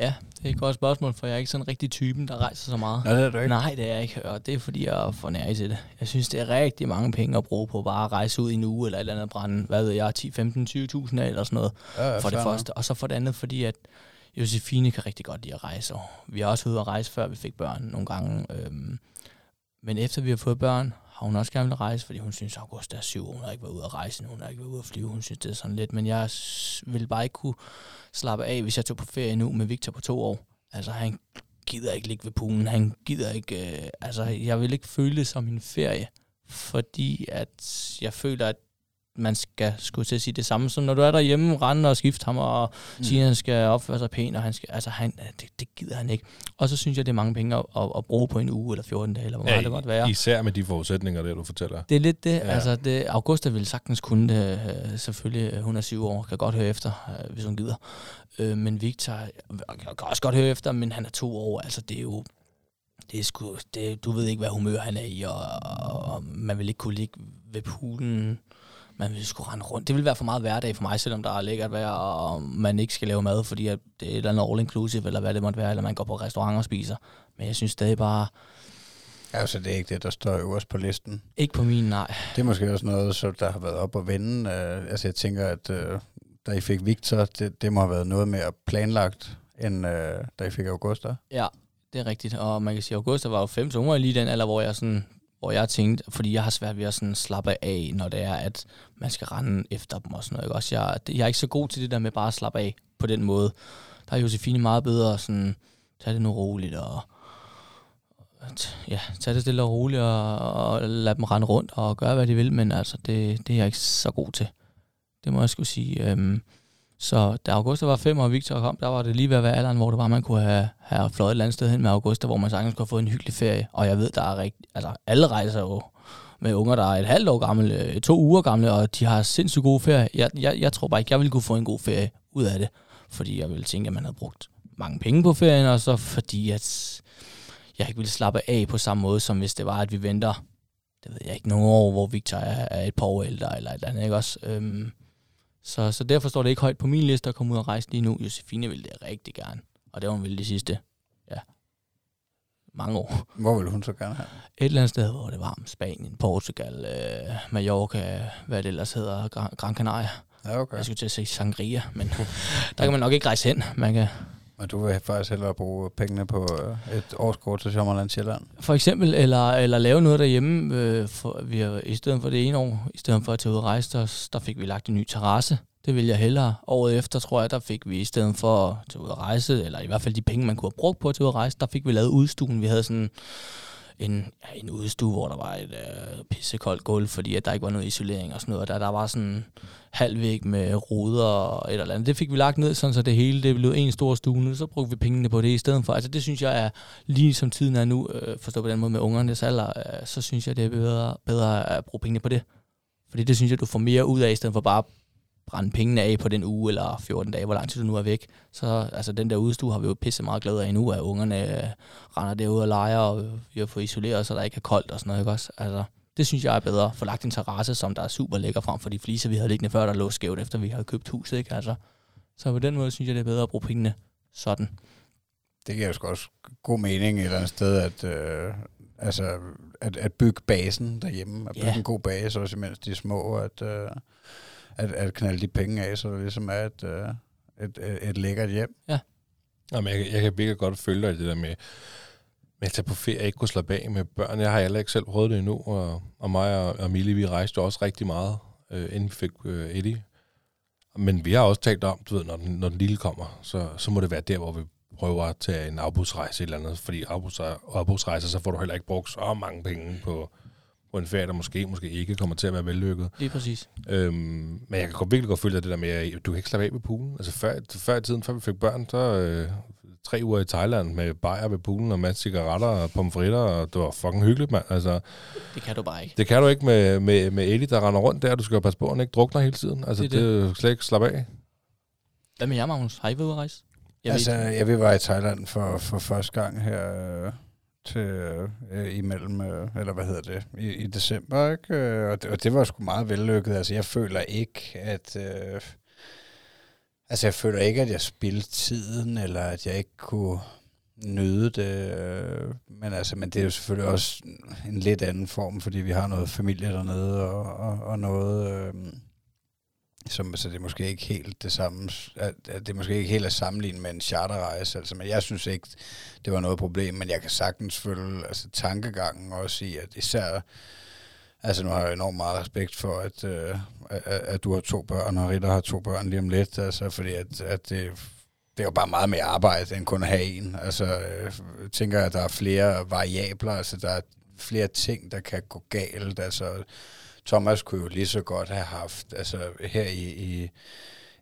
S1: Ja, det er et godt spørgsmål, for jeg er ikke sådan rigtig typen, der rejser så meget.
S4: Nej, det er du ikke.
S1: Nej, det er jeg ikke, og det er fordi, jeg er for nær til det. Jeg synes, det er rigtig mange penge at bruge på bare at rejse ud i en uge, eller et eller andet brænde, hvad ved jeg, 10, 15, 20.000 af, eller sådan noget,
S4: Ja,
S1: for det første. Og så for det andet, fordi at Josefine kan rigtig godt lide at rejse, vi har også ude at rejse, før vi fik børn nogle gange. Øhm, men efter vi har fået børn, har hun også gerne vil rejse, fordi hun synes, at August er syv, hun har ikke været ude at rejse, hun har ikke været ude at flyve, hun synes, det er sådan lidt. Men jeg vil bare ikke kunne slappe af, hvis jeg tog på ferie nu med Victor på to år. Altså, han gider ikke ligge ved poolen, han gider ikke, øh, altså, jeg vil ikke føle det som en ferie, fordi at jeg føler, at man skal skulle til at sige det samme, som når du er derhjemme, rende og skifte ham og mm. sige, at han skal opføre sig pænt, og han skal, altså han, det, det gider han ikke. Og så synes jeg, det er mange penge at, at, at bruge på en uge eller 14 dage, eller hvor meget det måtte være.
S2: Især med de forudsætninger, der du fortæller.
S1: Det er lidt det.
S2: Ja.
S1: Ja. Altså, det, Augusta ville sagtens kunne det. øh, Selvfølgelig, øh, hun er syv år, kan godt høre efter, øh, hvis hun gider. Øh, men Victor øh, kan også godt høre efter, men han er to år. Altså, det er jo... Det er sgu, det, du ved ikke, hvad humør han er i, og, og, og man vil ikke kunne ligge ved poolen. Man vil sgu rende rundt. Det vil være for meget hverdag for mig, selvom der er lækkert vejr, og man ikke skal lave mad, fordi at det er et eller andet all-inclusive, eller hvad det måtte være, eller man går på restaurant og spiser. Men jeg synes stadig bare,
S4: Altså, det er ikke det, der står øverst på listen.
S1: ikke på min nej.
S4: Det er måske også noget, så der har været op at vende. Uh, altså, jeg tænker, at uh, da I fik Victor, det, det må have været noget mere planlagt, end uh, da I fik Augusta.
S1: Ja, det er rigtigt. Og man kan sige, at Augusta var jo fem, var lige den alder, hvor jeg sådan hvor jeg tænkte, fordi jeg har svært ved at sådan slappe af, når det er, at man skal rende efter dem og sådan noget. Ikke? Også jeg, jeg er ikke så god til det der med bare at slappe af på den måde. Der er Josefine meget bedre at sådan, tage det nu roligt og ja, tage det stille og roligt og, og lade dem rende rundt og gøre, hvad de vil, men altså, det, det er jeg ikke så god til. Det må jeg skulle sige. Øhm, så da Augusta var fem, og Victor kom, der var det lige ved at være alderen, hvor det var, man kunne have, have fløjet et eller andet sted hen med Augusta, hvor man sagtens kunne have fået en hyggelig ferie. Og jeg ved, der er rigtig, altså alle rejser jo med unger, der er et halvt år gamle, øh, to uger gamle, og de har sindssygt gode ferie. Jeg, jeg, jeg tror bare ikke, jeg ville kunne få en god ferie ud af det, fordi jeg ville tænke, at man havde brugt mange penge på ferien, og så fordi, at jeg ikke ville slappe af på samme måde, som hvis det var, at vi venter, det ved jeg ikke, nogle år, hvor Victor er, er et par år ældre, eller et eller andet, ikke også? Øhm, så, så derfor står det ikke højt på min liste at komme ud og rejse lige nu. Josefine ville det rigtig gerne, og det var hun ville de sidste, ja, mange år.
S4: Hvor vil hun så gerne have?
S1: Et eller andet sted, hvor det varmt. Spanien, Portugal, øh, Mallorca, hvad det ellers hedder, Gran, Gran Canaria.
S4: Ja, okay.
S1: Jeg skulle til at sige Sangria, men der kan man nok ikke rejse hen. Man kan,
S4: og du vil faktisk hellere bruge pengene på øh, et årskort til Sommerland Sjælland?
S1: for eksempel, eller, eller lave noget derhjemme. Øh, for, vi har, I stedet for det ene år, i stedet for at tage ud og rejse, der, der fik vi lagt en ny terrasse. Det vil jeg hellere. Året efter, tror jeg, der fik vi i stedet for at tage ud og rejse, eller i hvert fald de penge, man kunne have brugt på at tage ud og rejse, der fik vi lavet udstuen. Vi havde sådan en, ja, en udstue, hvor der var et øh, pissekoldt gulv, fordi at der ikke var noget isolering og sådan noget. Og Der, der var sådan halvvæg med ruder og et eller andet. Det fik vi lagt ned, sådan så det hele det blev en stor stue. Nu så brugte vi pengene på det i stedet for. Altså det synes jeg er, lige som tiden er nu, øh, forstå på den måde med ungernes alder, øh, så synes jeg, det er bedre, bedre at bruge pengene på det. Fordi det synes jeg, du får mere ud af, i stedet for bare at brænde pengene af på den uge eller 14 dage, hvor lang tid du nu er væk. Så altså, den der udstue har vi jo pisse meget glæde af nu, at ungerne øh, render derude og leger, og vi har fået isoleret, så der ikke er koldt og sådan noget. Ikke også? Altså, det synes jeg er bedre. For lagt en terrasse, som der er super lækker frem for de fliser, vi havde liggende før, der lå skævt, efter vi havde købt huset. Ikke? Altså, så på den måde synes jeg, det er bedre at bruge pengene sådan.
S4: Det giver jo også god mening et eller andet sted, at, øh, altså, at, at bygge basen derhjemme, at bygge
S1: Ja.
S4: en god base, også imens de er små, at, øh, at, at knalde de penge af, så det ligesom er et, øh, et, et, et lækkert hjem.
S2: Jamen, jeg, kan- jeg kan virkelig godt følge dig i det der med, med at tage på ferie ikke kunne slappe af med børn. Jeg har heller ikke selv prøvet det endnu, og, og mig og, og Mille, vi rejste også rigtig meget, øh, inden vi fik øh, Eddie. Men vi har også talt om, du ved, når den, når den lille kommer, så, så må det være der, hvor vi prøver at tage en afbudsrejse eller andet, fordi afbudsre- afbudsrejser, så får du heller ikke brugt så mange penge på, på en ferie, der måske, måske ikke kommer til at være vellykket.
S1: Lige præcis.
S2: Øhm, men jeg kan godt, virkelig godt følge dig det der med, at du kan ikke slappe af ved poolen. Altså før, før i tiden, før vi fik børn, så øh, tre uger i Thailand med bajer ved poolen og masse cigaretter og pomfritter, og det var fucking hyggeligt, mand. Altså,
S1: Det kan du bare ikke.
S2: det kan du ikke med, med, med Ellie, der render rundt der. Du skal jo passe på, at han ikke drukner hele tiden. Altså,
S1: Det
S2: det,
S1: er
S2: det. det slet ikke slappe af.
S1: Hvad med jer, Magnus? Har I været ude at rejse? Jeg
S4: altså,
S1: ved,
S4: jeg vil være i Thailand for, for første gang her øh, til øh, imellem, øh, eller hvad hedder det, i, i december, ikke? Øh, og det, og det var sgu meget vellykket. Altså, jeg føler ikke, at... Øh, altså, jeg føler ikke, at jeg spildte tiden, eller at jeg ikke kunne nyde det. øh, Men altså, men det er jo selvfølgelig også en lidt anden form, fordi vi har noget familie dernede, og, og, og noget... Øh, som, så det er måske ikke helt det samme, at, at det er måske ikke helt at sammenligne med en charterrejse, altså, men jeg synes ikke, det var noget problem, men jeg kan sagtens følge altså, tankegangen også i, at især, altså nu har jeg enormt meget respekt for, at, øh, at, at du har to børn, og Ritter har to børn lige om lidt, altså, fordi at, at det, det er jo bare meget mere arbejde, end kun at have en. Altså, øh, jeg tænker, at der er flere variabler, altså der er flere ting, der kan gå galt, altså Thomas kunne jo lige så godt have haft, altså her i, i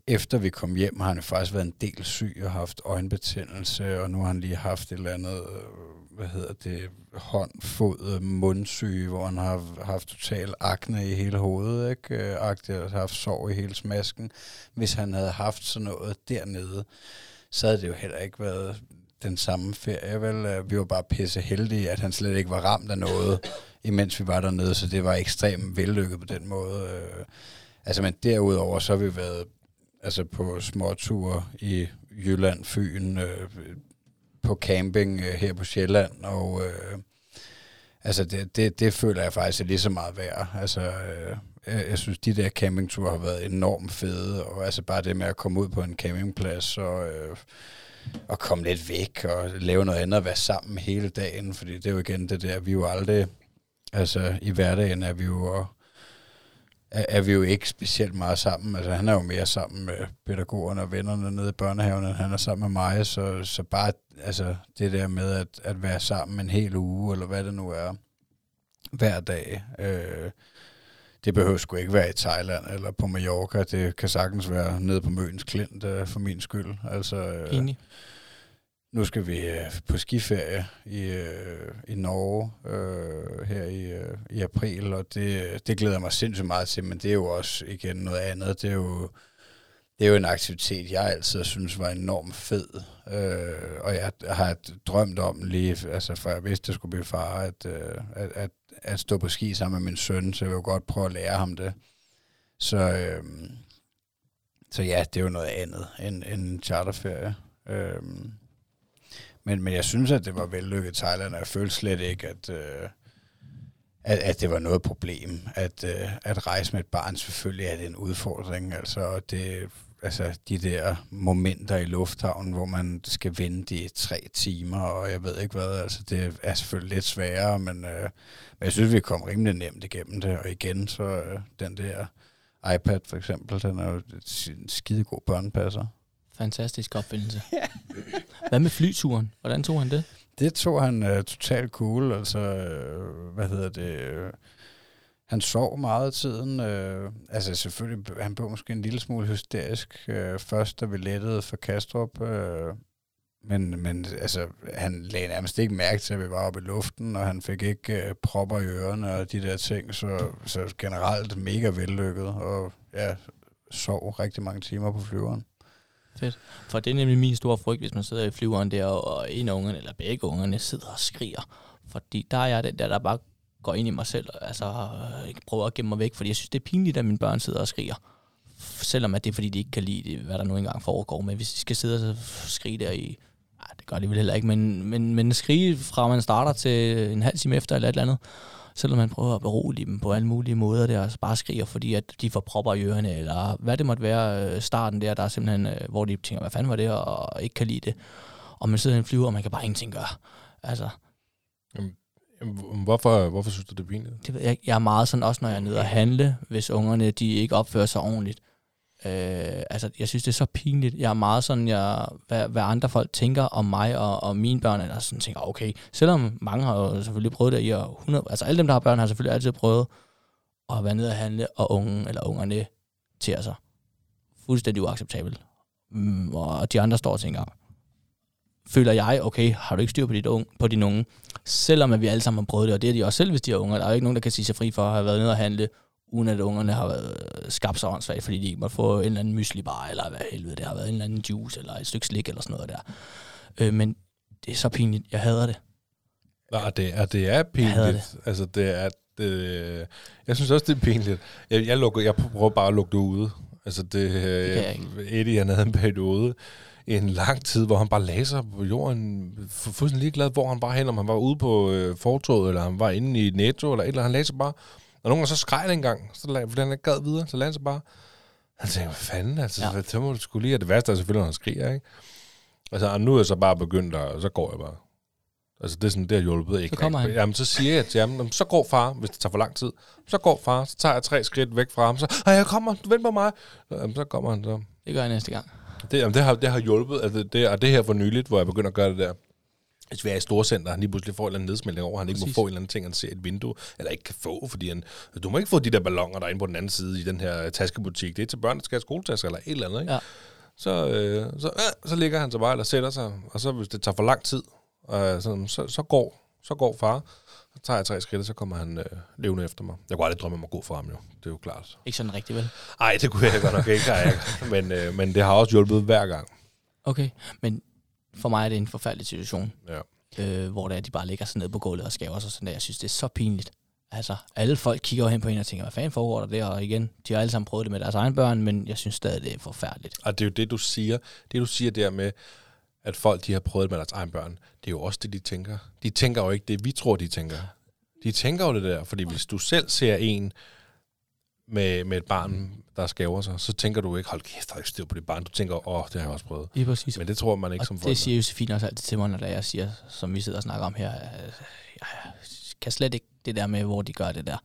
S4: efter vi kom hjem, har han faktisk været en del syg og haft øjenbetændelse, og nu har han lige haft et eller andet, øh, hvad hedder det, hånd, fod, mundsyge, hvor han har haft total akne i hele hovedet, ikke? Øh, akne, og haft sår i hele smasken. Hvis han havde haft sådan noget dernede, så havde det jo heller ikke været den samme ferie, vel? Øh, vi var bare pisse heldige, at han slet ikke var ramt af noget, imens vi var dernede, så det var ekstremt vellykket på den måde. Øh, Altså, men derudover, så har vi været altså på småture i Jylland, Fyn, øh, på camping øh, her på Sjælland, og øh, altså det, det, det føler jeg faktisk er lige så meget værd. Altså, øh, jeg, jeg synes, de der campingture har været enormt fede, og altså bare det med at komme ud på en campingplads og, øh, og komme lidt væk og lave noget andet og være sammen hele dagen, fordi det er jo igen det der, vi er jo aldrig, altså i hverdagen er vi jo er, er vi jo ikke specielt meget sammen. Altså, han er jo mere sammen med pædagogerne og vennerne nede i børnehaven, end han er sammen med mig. Så, så bare altså, det der med at, at være sammen en hel uge, eller hvad det nu er, hver dag, øh, det behøver sgu ikke være i Thailand eller på Mallorca. Det kan sagtens være nede på Møns Klint øh, for min skyld. Altså, øh,
S1: Enig
S4: nu skal vi øh, på skiferie i, øh, i Norge øh, her i, øh, i april, og det, det glæder jeg mig sindssygt meget til, men det er jo også igen noget andet. Det er jo, det er jo en aktivitet, jeg altid synes var enormt fed, øh, og jeg har drømt om lige, altså før jeg vidste, det skulle blive far, at, at, at, at stå på ski sammen med min søn, så jeg vil jo godt prøve at lære ham det. Så, øh, så ja, det er jo noget andet end en charterferie. Øh, men, men jeg synes, at det var vellykket Thailand, og jeg følte slet ikke, at, øh, at, at det var noget problem. At, øh, at rejse med et barn, selvfølgelig er det en udfordring. Altså, og det, altså de der momenter i lufthavnen, hvor man skal vente i tre timer, og jeg ved ikke hvad, altså det er selvfølgelig lidt sværere, men, øh, men jeg synes, vi kom rimelig nemt igennem det. Og igen, så øh, den der iPad for eksempel, den er jo en skidegod børnepasser.
S1: Fantastisk opfindelse. Hvad med flyturen? Hvordan tog han det?
S4: det tog han uh, totalt cool. Altså, uh, hvad hedder det? Uh, han sov meget af tiden. Uh, altså selvfølgelig, han blev måske en lille smule hysterisk uh, først, da vi lettede for Kastrup. Uh, men, men altså, han lagde nærmest ikke mærke til, at vi var oppe i luften, og han fik ikke uh, propper i ørerne og de der ting, så, så generelt mega vellykket, og ja, sov rigtig mange timer på flyveren.
S1: Fedt. For det er nemlig min store frygt, hvis man sidder i flyveren der, og en af ungerne, eller begge ungerne, sidder og skriger. Fordi der er jeg den der, der bare går ind i mig selv, altså øh, ikke prøver at gemme mig væk, fordi jeg synes, det er pinligt, at mine børn sidder og skriger. Selvom at det er, fordi de ikke kan lide det, hvad der nu engang foregår. Men hvis de skal sidde og skrige der i... Nej, det gør de vel heller ikke, men, men, men skrige fra man starter til en halv time efter eller et eller andet, selvom man prøver at berolige dem på alle mulige måder der, og bare skriger, fordi at de får propper i ørerne, eller hvad det måtte være, øh, starten der, der er simpelthen, øh, hvor de tænker, hvad fanden var det, og ikke kan lide det. Og man sidder i en flyver, og man kan bare ingenting gøre. Altså,
S2: Jamen, Hvorfor, hvorfor synes du, det er pinligt?
S1: det ved jeg, jeg er meget sådan, også når jeg er nede og handle, hvis ungerne de ikke opfører sig ordentligt. Øh, altså, jeg synes, det er så pinligt. Jeg er meget sådan, jeg, hvad, hvad andre folk tænker om mig og, og mine børn, eller sådan tænker, okay, selvom mange har jo selvfølgelig prøvet det i år 100, altså alle dem, der har børn, har selvfølgelig altid prøvet at være nede og handle, og unge eller ungerne til sig. Fuldstændig uacceptabelt. Mm, og de andre står og tænker, føler jeg, okay, har du ikke styr på, dit unge, på dine unge? Selvom at vi alle sammen har prøvet det, og det er de også selv, hvis de er unge. Der er jo ikke nogen, der kan sige sig fri for at have været nede og handle, uden at ungerne har været skabt så åndssvagt, fordi de ikke måtte få en eller anden mysli bar, eller hvad helvede det har været, en eller anden juice, eller et stykke slik, eller sådan noget der. Øh, men det er så pinligt. Jeg hader det.
S2: Nej, det er, det er
S1: Jeg
S2: pinligt. Altså, det er... Det, jeg synes også, det er pinligt. Jeg, jeg, lukker, jeg prøver bare at lukke det ude. Altså, det, det
S1: kan jeg
S2: Eddie, han havde en periode en lang tid, hvor han bare lagde sig på jorden, fu- fuldstændig ligeglad, hvor han bare hen, om han var ude på øh, fortoget, eller han var inde i Netto, eller et eller andet. Han lagde sig bare, og nogle gange så skreg han en gang, så lag, fordi han ikke gad videre, så lagde han sig bare. Han tænkte, hvad fanden, altså,
S1: Ja.
S2: det må du skulle lige, og det værste er selvfølgelig, når han skriger, ikke? Altså, og nu er jeg så bare begyndt, og så går jeg bare. Altså, det er sådan, det har hjulpet ikke.
S1: kommer
S2: rigtig.
S1: han.
S2: Jamen, så siger jeg til ham, "Jamen, så går far, hvis det tager for lang tid. Så går far, så tager jeg tre skridt væk fra ham, så, "Ej, jeg kommer, du vent på mig. Jamen, så kommer han så.
S1: Det gør jeg næste gang.
S2: Det, jamen, det, har, det har hjulpet, altså, det, og det her for nyligt, hvor jeg begynder at gøre det der. Er i Storcenter, han lige pludselig får en eller anden nedsmeltning over, han ikke
S1: Præcis.
S2: må få en eller anden ting, han ser et vindue, eller ikke kan få, fordi han, du må ikke få de der ballonger, der er inde på den anden side i den her taskebutik. Det er til børn, der skal have skoletasker eller et eller andet, ikke?
S1: Ja.
S2: Så, øh, så, øh, så ligger han så bare, eller sætter sig, og så hvis det tager for lang tid, øh, så, så, så, går, så går far, så tager jeg tre skridt, og så kommer han øh, levende efter mig. Jeg kunne aldrig drømme om at gå for ham, jo. Det er jo klart.
S1: Ikke sådan rigtigt, vel?
S2: Nej, det kunne jeg godt nok ikke, jeg ikke. Men, øh, men det har også hjulpet hver gang.
S1: Okay, men for mig er det en forfærdelig situation,
S2: Ja.
S1: øh, hvor det er, de bare ligger sig ned på gulvet og skæver sig sådan der. Jeg synes, det er så pinligt. Altså, alle folk kigger jo hen på en og tænker, hvad fanden foregår der der? Og igen, de har alle sammen prøvet det med deres egen børn, men jeg synes stadig, det er forfærdeligt.
S2: Og det er jo det, du siger. Det, du siger der med, at folk de har prøvet det med deres egen børn, det er jo også det, de tænker. De tænker jo ikke det, vi tror, de tænker. De tænker jo det der, fordi hvis du selv ser en med, med et barn, der skæver sig, så tænker du ikke, hold kæft, der er ikke styr på det barn. Du tænker, åh, det har jeg også prøvet.
S1: Lige præcis.
S2: Men det tror man ikke som
S1: og
S2: folk.
S1: det siger Josefine også altid til mig, når jeg siger, som vi sidder og snakker om her, øh, jeg kan slet ikke det der med, hvor de gør det der.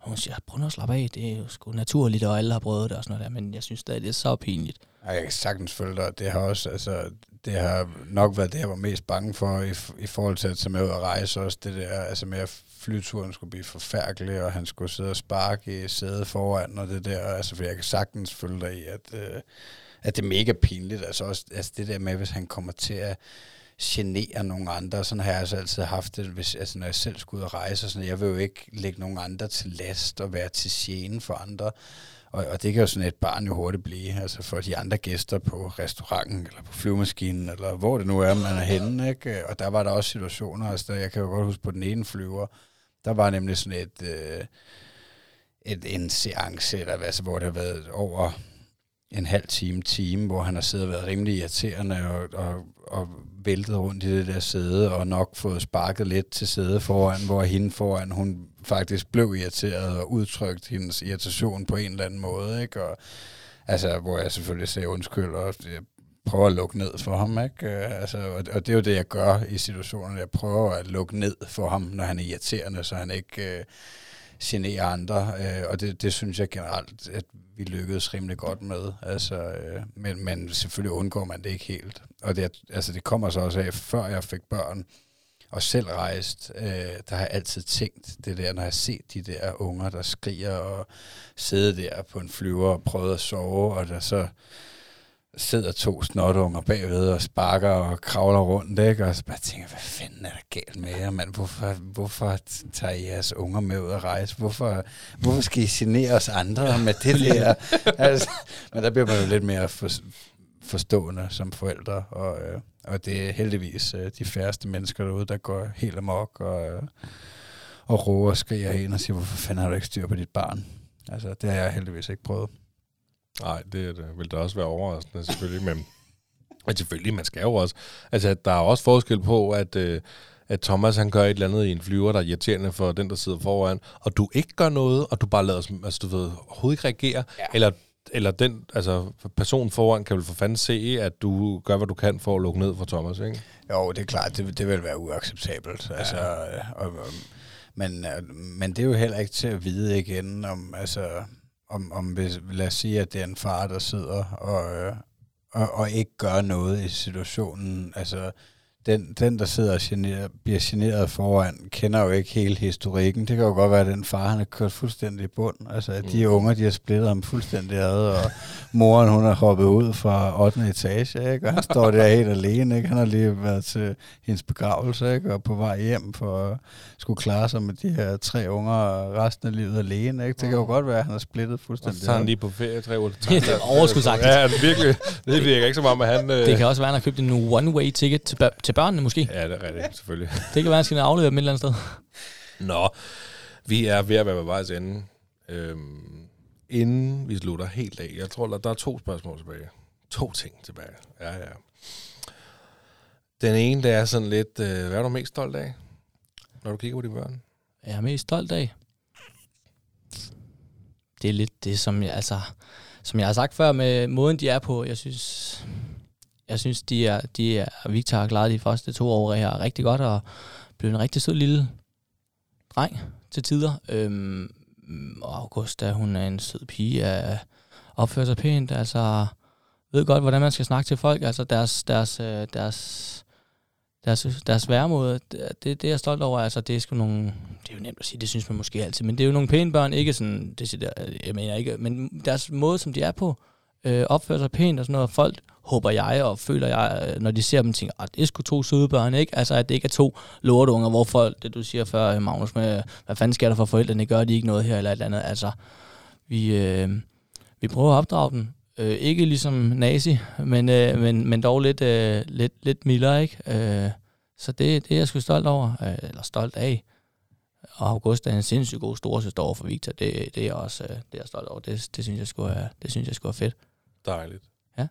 S1: Og hun siger, prøv nu at slappe af, det er jo sgu naturligt, og alle har prøvet det og sådan noget der, men jeg synes stadig, det er så pinligt.
S4: Ej, Jeg kan sagtens følge dig. Det har også, altså, det har nok været det, jeg var mest bange for i, i forhold til at tage med ud og rejse også. Det der, altså med at flyturen skulle blive forfærdelig, og han skulle sidde og sparke i sædet foran, og det der, altså for jeg kan sagtens følge dig i, at, øh, at det er mega pinligt. Altså også altså det der med, hvis han kommer til at genere nogle andre. Sådan har jeg altså altid haft det, hvis, altså når jeg selv skulle ud og rejse. og Sådan, jeg vil jo ikke lægge nogen andre til last og være til gene for andre. Og, og det kan jo sådan et barn jo hurtigt blive, altså for de andre gæster på restauranten, eller på flyvemaskinen, eller hvor det nu er, man er henne, ikke? Og der var der også situationer, altså der, jeg kan jo godt huske på den ene flyver, der var nemlig sådan et, øh, et en seance, eller hvad, så, hvor det har været over en halv time, time, hvor han har siddet og været rimelig irriterende og, og, og væltet rundt i det der sæde, og nok fået sparket lidt til sædet foran, hvor hende foran, hun faktisk blev irriteret og udtrykt hendes irritation på en eller anden måde, ikke? Og, altså, hvor jeg selvfølgelig siger undskyld, og jeg prøver at lukke ned for ham, ikke? Øh, altså, og, og det er jo det, jeg gør i situationen. Jeg prøver at lukke ned for ham, når han er irriterende, så han ikke øh, generer andre. Øh, og det, det synes jeg generelt, at vi lykkedes rimelig godt med. Altså, øh, men, men selvfølgelig undgår man det ikke helt. Og det, altså, det kommer så også af, før jeg fik børn, og selv rejst, øh, der har jeg altid tænkt det der, når jeg har set de der unger, der skriger og sidder der på en flyver og prøver at sove, og der så sidder to snotunger bagved og sparker og kravler rundt, ikke? Og så bare tænker, hvad fanden er der galt med jer, mand? Hvorfor, hvorfor tager I jeres unger med ud at rejse? Hvorfor, hvorfor skal I genere os andre med det der? altså, men der bliver man jo lidt mere for, forstående som forældre, og, øh, og det er heldigvis øh, de færreste mennesker derude, der går helt amok og, øh, og råber og skriger ind og siger, hvorfor fanden har du ikke styr på dit barn? Altså, det har jeg heldigvis ikke prøvet.
S2: Nej, det, det vil da også være overraskende, selvfølgelig. men, men selvfølgelig, man skal jo også... Altså, der er også forskel på, at... Øh, at Thomas han gør et eller andet i en flyver, der er irriterende for den, der sidder foran, og du ikke gør noget, og du bare lader, som- altså du ved, overhovedet ikke reagere, ja. eller, eller den, altså personen foran kan vel for fanden se, at du gør, hvad du kan for at lukke ned for Thomas, ikke?
S4: Jo, det er klart, det, det vil være uacceptabelt. Ja. Altså, øh, og, og, men, øh, men det er jo heller ikke til at vide igen, om, altså, om, om hvis, lad os sige, at det er en far, der sidder og, øh, og, og ikke gør noget i situationen. Altså, den, den der sidder og gener, bliver generet foran, kender jo ikke hele historikken. Det kan jo godt være, at den far, han er kørt fuldstændig i bund. Altså, at de unger, de har splittet ham fuldstændig ad, og moren, hun er hoppet ud fra 8. etage, ikke? og han står der helt alene. Ikke? Han har lige været til hendes begravelse, ikke? og på vej hjem for at skulle klare sig med de her tre unger resten af livet alene. Ikke? Det kan jo godt være, at han er splittet
S2: Og
S4: fuldstændig
S2: så tager han lige på ferie tre uger.
S1: Det er overskudsagtigt.
S2: Ja, det virkelig. Det virker ikke som om, at han... Øh...
S1: Det kan også være, at han har købt en one-way ticket til, til børnene måske.
S2: Ja, det er rigtigt, selvfølgelig.
S1: Det kan være, at han skal aflevere dem et eller andet sted.
S2: Nå, vi er ved at være ved vejs ende. Øhm, inden vi slutter helt af, jeg tror, der, der er to spørgsmål tilbage. To ting tilbage. Ja, ja. Den ene, det er sådan lidt, øh, hvad er du mest stolt af, når du kigger på dine børn?
S1: Jeg er mest stolt af. Det er lidt det, som jeg, altså, som jeg har sagt før med måden, de er på. Jeg synes, jeg synes de er, de er, Victor har klaret de første to år her rigtig godt, og blev en rigtig sød lille dreng til tider. Øhm, og Augusta, hun er en sød pige, er, opfører sig pænt, altså ved godt, hvordan man skal snakke til folk. Altså deres, deres, øh, deres, deres, deres væremåde, det, det, det er jeg stolt over. Altså, det er sgu nogle, det er jo nemt at sige, det synes man måske altid, men det er jo nogle pæne børn, ikke sådan, det siger jeg mener ikke, men deres måde, som de er på, øh, opfører sig pænt og sådan noget. Folk håber jeg og føler jeg, øh, når de ser dem, tænker, at det er sgu to søde børn, ikke? Altså, at det ikke er to lortunger, hvor folk, det du siger før, øh, Magnus, med, hvad fanden sker der for forældrene, gør de ikke noget her eller et eller andet. Altså, vi, øh, vi prøver at opdrage dem. Øh, ikke ligesom nazi, men, øh, men, men dog lidt, øh, lidt, lidt mildere, ikke? Øh, så det, det er jeg sgu stolt over, øh, eller stolt af. Og August er en sindssygt god storesøster over for Victor. Det, det er jeg også øh, det er jeg stolt over. Det, det, synes jeg skulle er, det synes jeg skulle er fedt.
S2: Dejligt.
S1: Ja.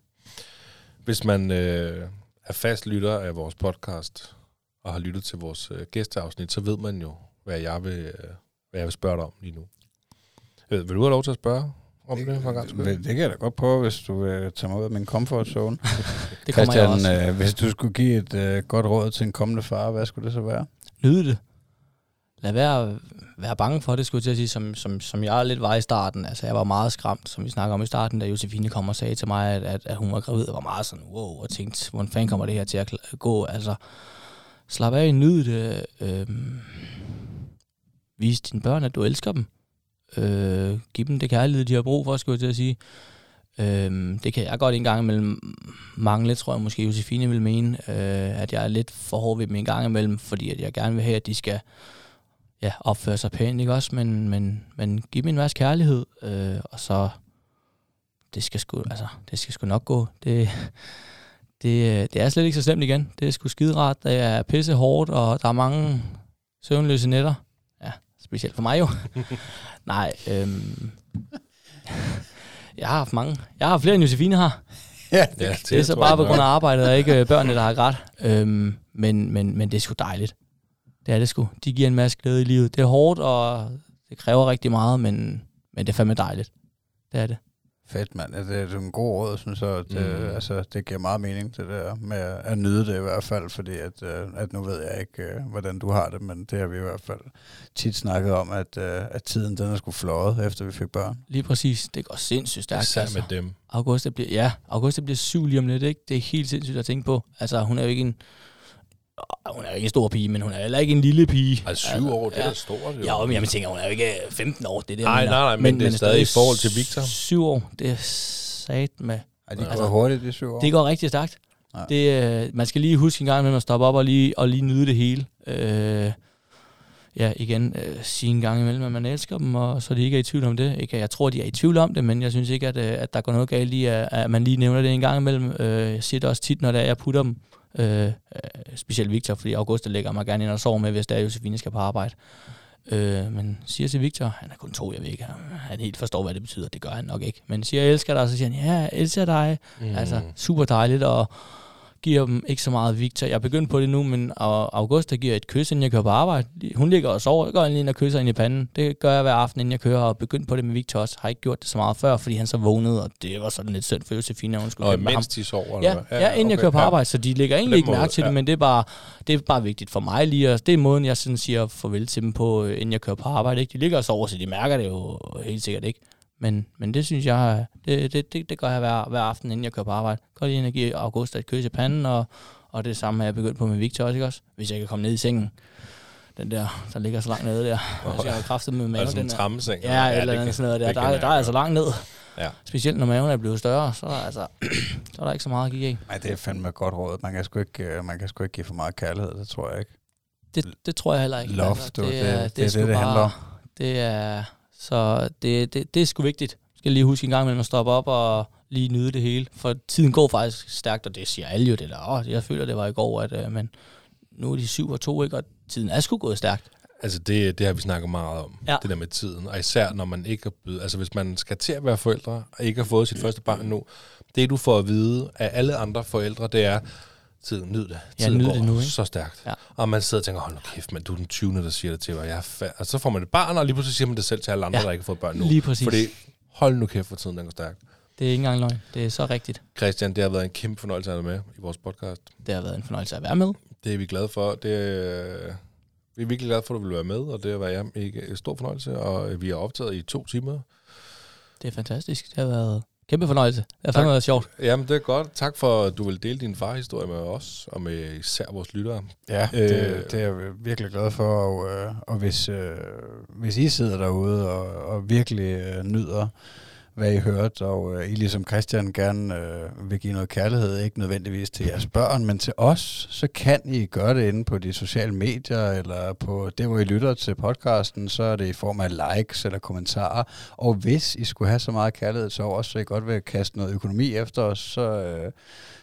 S2: Hvis man øh, er fast lytter af vores podcast, og har lyttet til vores øh, gæsteafsnit, så ved man jo, hvad jeg vil, øh, hvad jeg vil spørge dig om lige nu. Øh, vil du have lov til at spørge om det, for en gang?
S4: Det, det kan jeg da godt prøve, hvis du vil tage mig ud af min comfort zone.
S1: Det kommer jeg
S4: Christian,
S1: også.
S4: øh, hvis du skulle give et øh, godt råd til en kommende far, hvad skulle det så være?
S1: Nyde det. Lad være, være bange for det, skulle jeg til at sige, som, som, som jeg lidt var i starten. Altså, jeg var meget skræmt, som vi snakker om i starten, da Josefine kom og sagde til mig, at, at, at hun var gravid. og var meget sådan, wow, og tænkte, hvordan fanden kommer det her til at gå? Altså, slap af, nyd det. Øh, vis dine børn, at du elsker dem. Øh, giv dem det kærlighed, de har brug for, skulle jeg til at sige. Øh, det kan jeg godt en gang imellem mangle, tror jeg måske Josefine vil mene, øh, at jeg er lidt for hård ved dem en gang imellem, fordi at jeg gerne vil have, at de skal ja, opføre sig pænt, ikke også? Men, men, men giv dem en masse kærlighed, øh, og så det skal sgu, altså, det skal sgu nok gå. Det, det, det er slet ikke så slemt igen. Det er sgu skide rart. Det er pisse hårdt, og der er mange søvnløse nætter. Ja, specielt for mig jo. Nej, øhm, jeg har haft mange. Jeg har haft flere end Josefine har.
S4: Ja,
S2: Ja,
S1: Det er så bare på grund af arbejdet, og ikke øh, børnene, der har grædt. Øhm, men, men, men det er sgu dejligt. Det er det sgu. De giver en masse glæde i livet. Det er hårdt, og det kræver rigtig meget, men, men det er fandme dejligt. Det er det.
S4: Fedt, mand. Det er, det en god råd, synes jeg. Det,
S2: Mm.
S4: mm. altså, det giver meget mening, det der med at, nyde det i hvert fald, fordi at, øh, at nu ved jeg ikke, øh, hvordan du har det, men det har vi i hvert fald tit snakket om, at, øh, at tiden den er sgu fløjet, efter vi fik børn.
S1: Lige præcis. Det går sindssygt stærkt.
S2: Især
S1: altså.
S2: med dem.
S1: Augusta bliver, ja, Augusta bliver syv lige om lidt, ikke? Det er helt sindssygt at tænke på. Altså, hun er jo ikke en... hun er jo ikke en stor pige, men hun er heller ikke en lille pige.
S2: Altså syv år, det er da stort. jo.
S1: Ja, men jeg tænker, hun er jo ikke 15 år, det er det,
S2: Nej, nej, nej, men det er stadig i forhold til Victor.
S1: Syv år, det er sat med.
S4: Ej, det går
S1: Altså,
S4: hurtigt, de syv år.
S1: Det går rigtig stærkt.
S4: Ja.
S1: Det, øh, man skal lige huske en gang med at stoppe op og lige, og lige nyde det hele. Øh, ja, igen, øh, sige en gang imellem, at man elsker dem, og så de ikke er i tvivl om det. Ikke, jeg tror, de er i tvivl om det, men jeg synes ikke, at, øh, at der går noget galt i, at, at man lige nævner det en gang imellem. Øh, jeg siger det også tit, når det er, jeg putter dem. Øh, øh, specielt Victor, fordi Augusta lægger mig gerne ind og sover med, hvis det er, Josefine skal på arbejde. Øh, men siger til Victor, han er kun to, jeg ved ikke, han- han helt forstår, hvad det betyder, det gør han nok ikke. Men siger, jeg elsker dig, og så siger han, ja, jeg elsker dig. Mm. Altså, super dejligt, og giver dem ikke så meget Victor. Jeg er begyndt på det nu, men og Augusta giver et kys, inden jeg kører på arbejde. Hun ligger og sover, jeg går lige ind og kysser ind i panden. Det gør jeg hver aften, inden jeg kører, og begyndt på det med Victor også. Har ikke gjort det så meget før, fordi han så vågnede, og det var sådan lidt synd for Josefine, at hun skulle
S2: Og
S1: med ham.
S2: mens de sover?
S1: Ja,
S2: hvad?
S1: ja, inden jeg kører på arbejde, så de lægger egentlig ikke
S2: måde,
S1: mærke til det,
S2: ja.
S1: men det er, bare, det er bare vigtigt for mig lige, og det er måden, jeg sådan siger farvel til dem på, øh, inden jeg kører på arbejde. Ikke? De ligger og sover, så de mærker det jo helt sikkert ikke. Men, men det synes jeg, det, det, det, det gør jeg hver, hver aften, inden jeg kører på arbejde. Går lige giver Augusta et kys i panden, og, og det samme har jeg begyndt på med Victor også, ikke også? Hvis jeg kan komme ned i sengen. Den der, der ligger så langt nede der. Hvis jeg har kraftet med maven.
S2: Altså en
S1: den der.
S2: trammeseng?
S1: Ja, ja, eller
S2: det
S1: andet sådan noget der.
S2: det
S1: Der, er-
S2: jeg
S1: der er
S2: godt.
S1: altså langt ned.
S2: Ja.
S1: Specielt når maven er blevet større, så er der, altså, så er der ikke så meget at give.
S4: Nej, det er fandme godt råd. Man kan sgu ikke, øh, man kan sgu ikke give for meget kærlighed, det tror jeg ikke.
S1: Det, det tror jeg heller ikke.
S4: Love, du, det- det er det,
S1: sgu
S4: det handler om.
S1: Det er, så det, det, det er sgu vigtigt. Skal lige huske en gang imellem at stoppe op og lige nyde det hele. For tiden går faktisk stærkt, og det siger alle jo det der. Åh, jeg føler, det var i går, at, øh, men nu er de syv og to, ikke? og tiden er sgu gået stærkt.
S2: Altså det, det har vi snakket meget om,
S1: Ja.
S2: det der med tiden. Og især når man ikke er blevet, altså hvis man skal til at være forældre, og ikke har fået sit første barn nu, det du får at vide af alle andre forældre, det er, tiden, nyd det.
S1: Ja,
S2: Tiden
S1: nyd
S2: går
S1: det nu, ikke?
S2: så stærkt.
S1: Ja.
S2: Og man sidder og tænker, hold nu kæft, men du er den 20. der siger det til mig. Jeg er fa-. Og så får man et barn, og lige pludselig siger man det selv til alle andre,
S1: Ja.
S2: der ikke har fået børn nu.
S1: Lige præcis.
S2: Fordi, hold nu kæft, hvor tiden den går stærkt.
S1: Det er ikke engang løgn. Det er så rigtigt.
S2: Christian, det har været en kæmpe fornøjelse at have dig med i vores podcast.
S1: Det har været en fornøjelse at være med.
S2: Det er vi glade for. Det er, vi er virkelig glade for, at du vil være med, og det har været ja, en stor fornøjelse, og øh, vi har optaget i to timer.
S1: Det er fantastisk. Det har været kæmpe fornøjelse. Det har fandme været sjovt.
S2: Jamen, det er godt. Tak for, at du vil dele din farhistorie med os, og med især vores lyttere.
S4: Ja,
S2: Øh.
S4: det, det er jeg virkelig glad for, og, øh, og hvis, øh, hvis I sidder derude og, og virkelig øh, nyder, hvad I hørte, og øh, I ligesom Christian gerne øh, vil give noget kærlighed, ikke nødvendigvis til jeres børn, men til os, så kan I gøre det inde på de sociale medier, eller på det, hvor I lytter til podcasten, så er det i form af likes eller kommentarer. Og hvis I skulle have så meget kærlighed til os, så I godt vil kaste noget økonomi efter os, så, øh,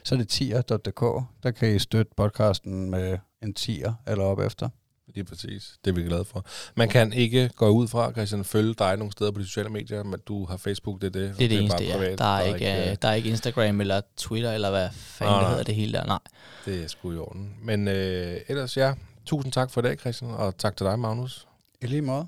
S4: så er det tier.dk. Der kan I støtte podcasten med en tier eller op efter.
S2: Lige præcis. Det er vi glade for. Man kan ikke gå ud fra, Christian, følge dig nogle steder på de sociale medier, men du har Facebook, det er det.
S1: Det er det eneste,
S2: bare
S1: ja.
S2: privat.
S1: Der er, ikke, øh, der er ikke Instagram eller Twitter, eller hvad fanden
S2: Nej,
S1: det
S2: nej.
S1: hedder det hele der. Nej.
S2: Det er sgu i orden. Men øh, ellers, ja, tusind tak for i dag, Christian, og tak til dig, Magnus.
S4: I lige måde.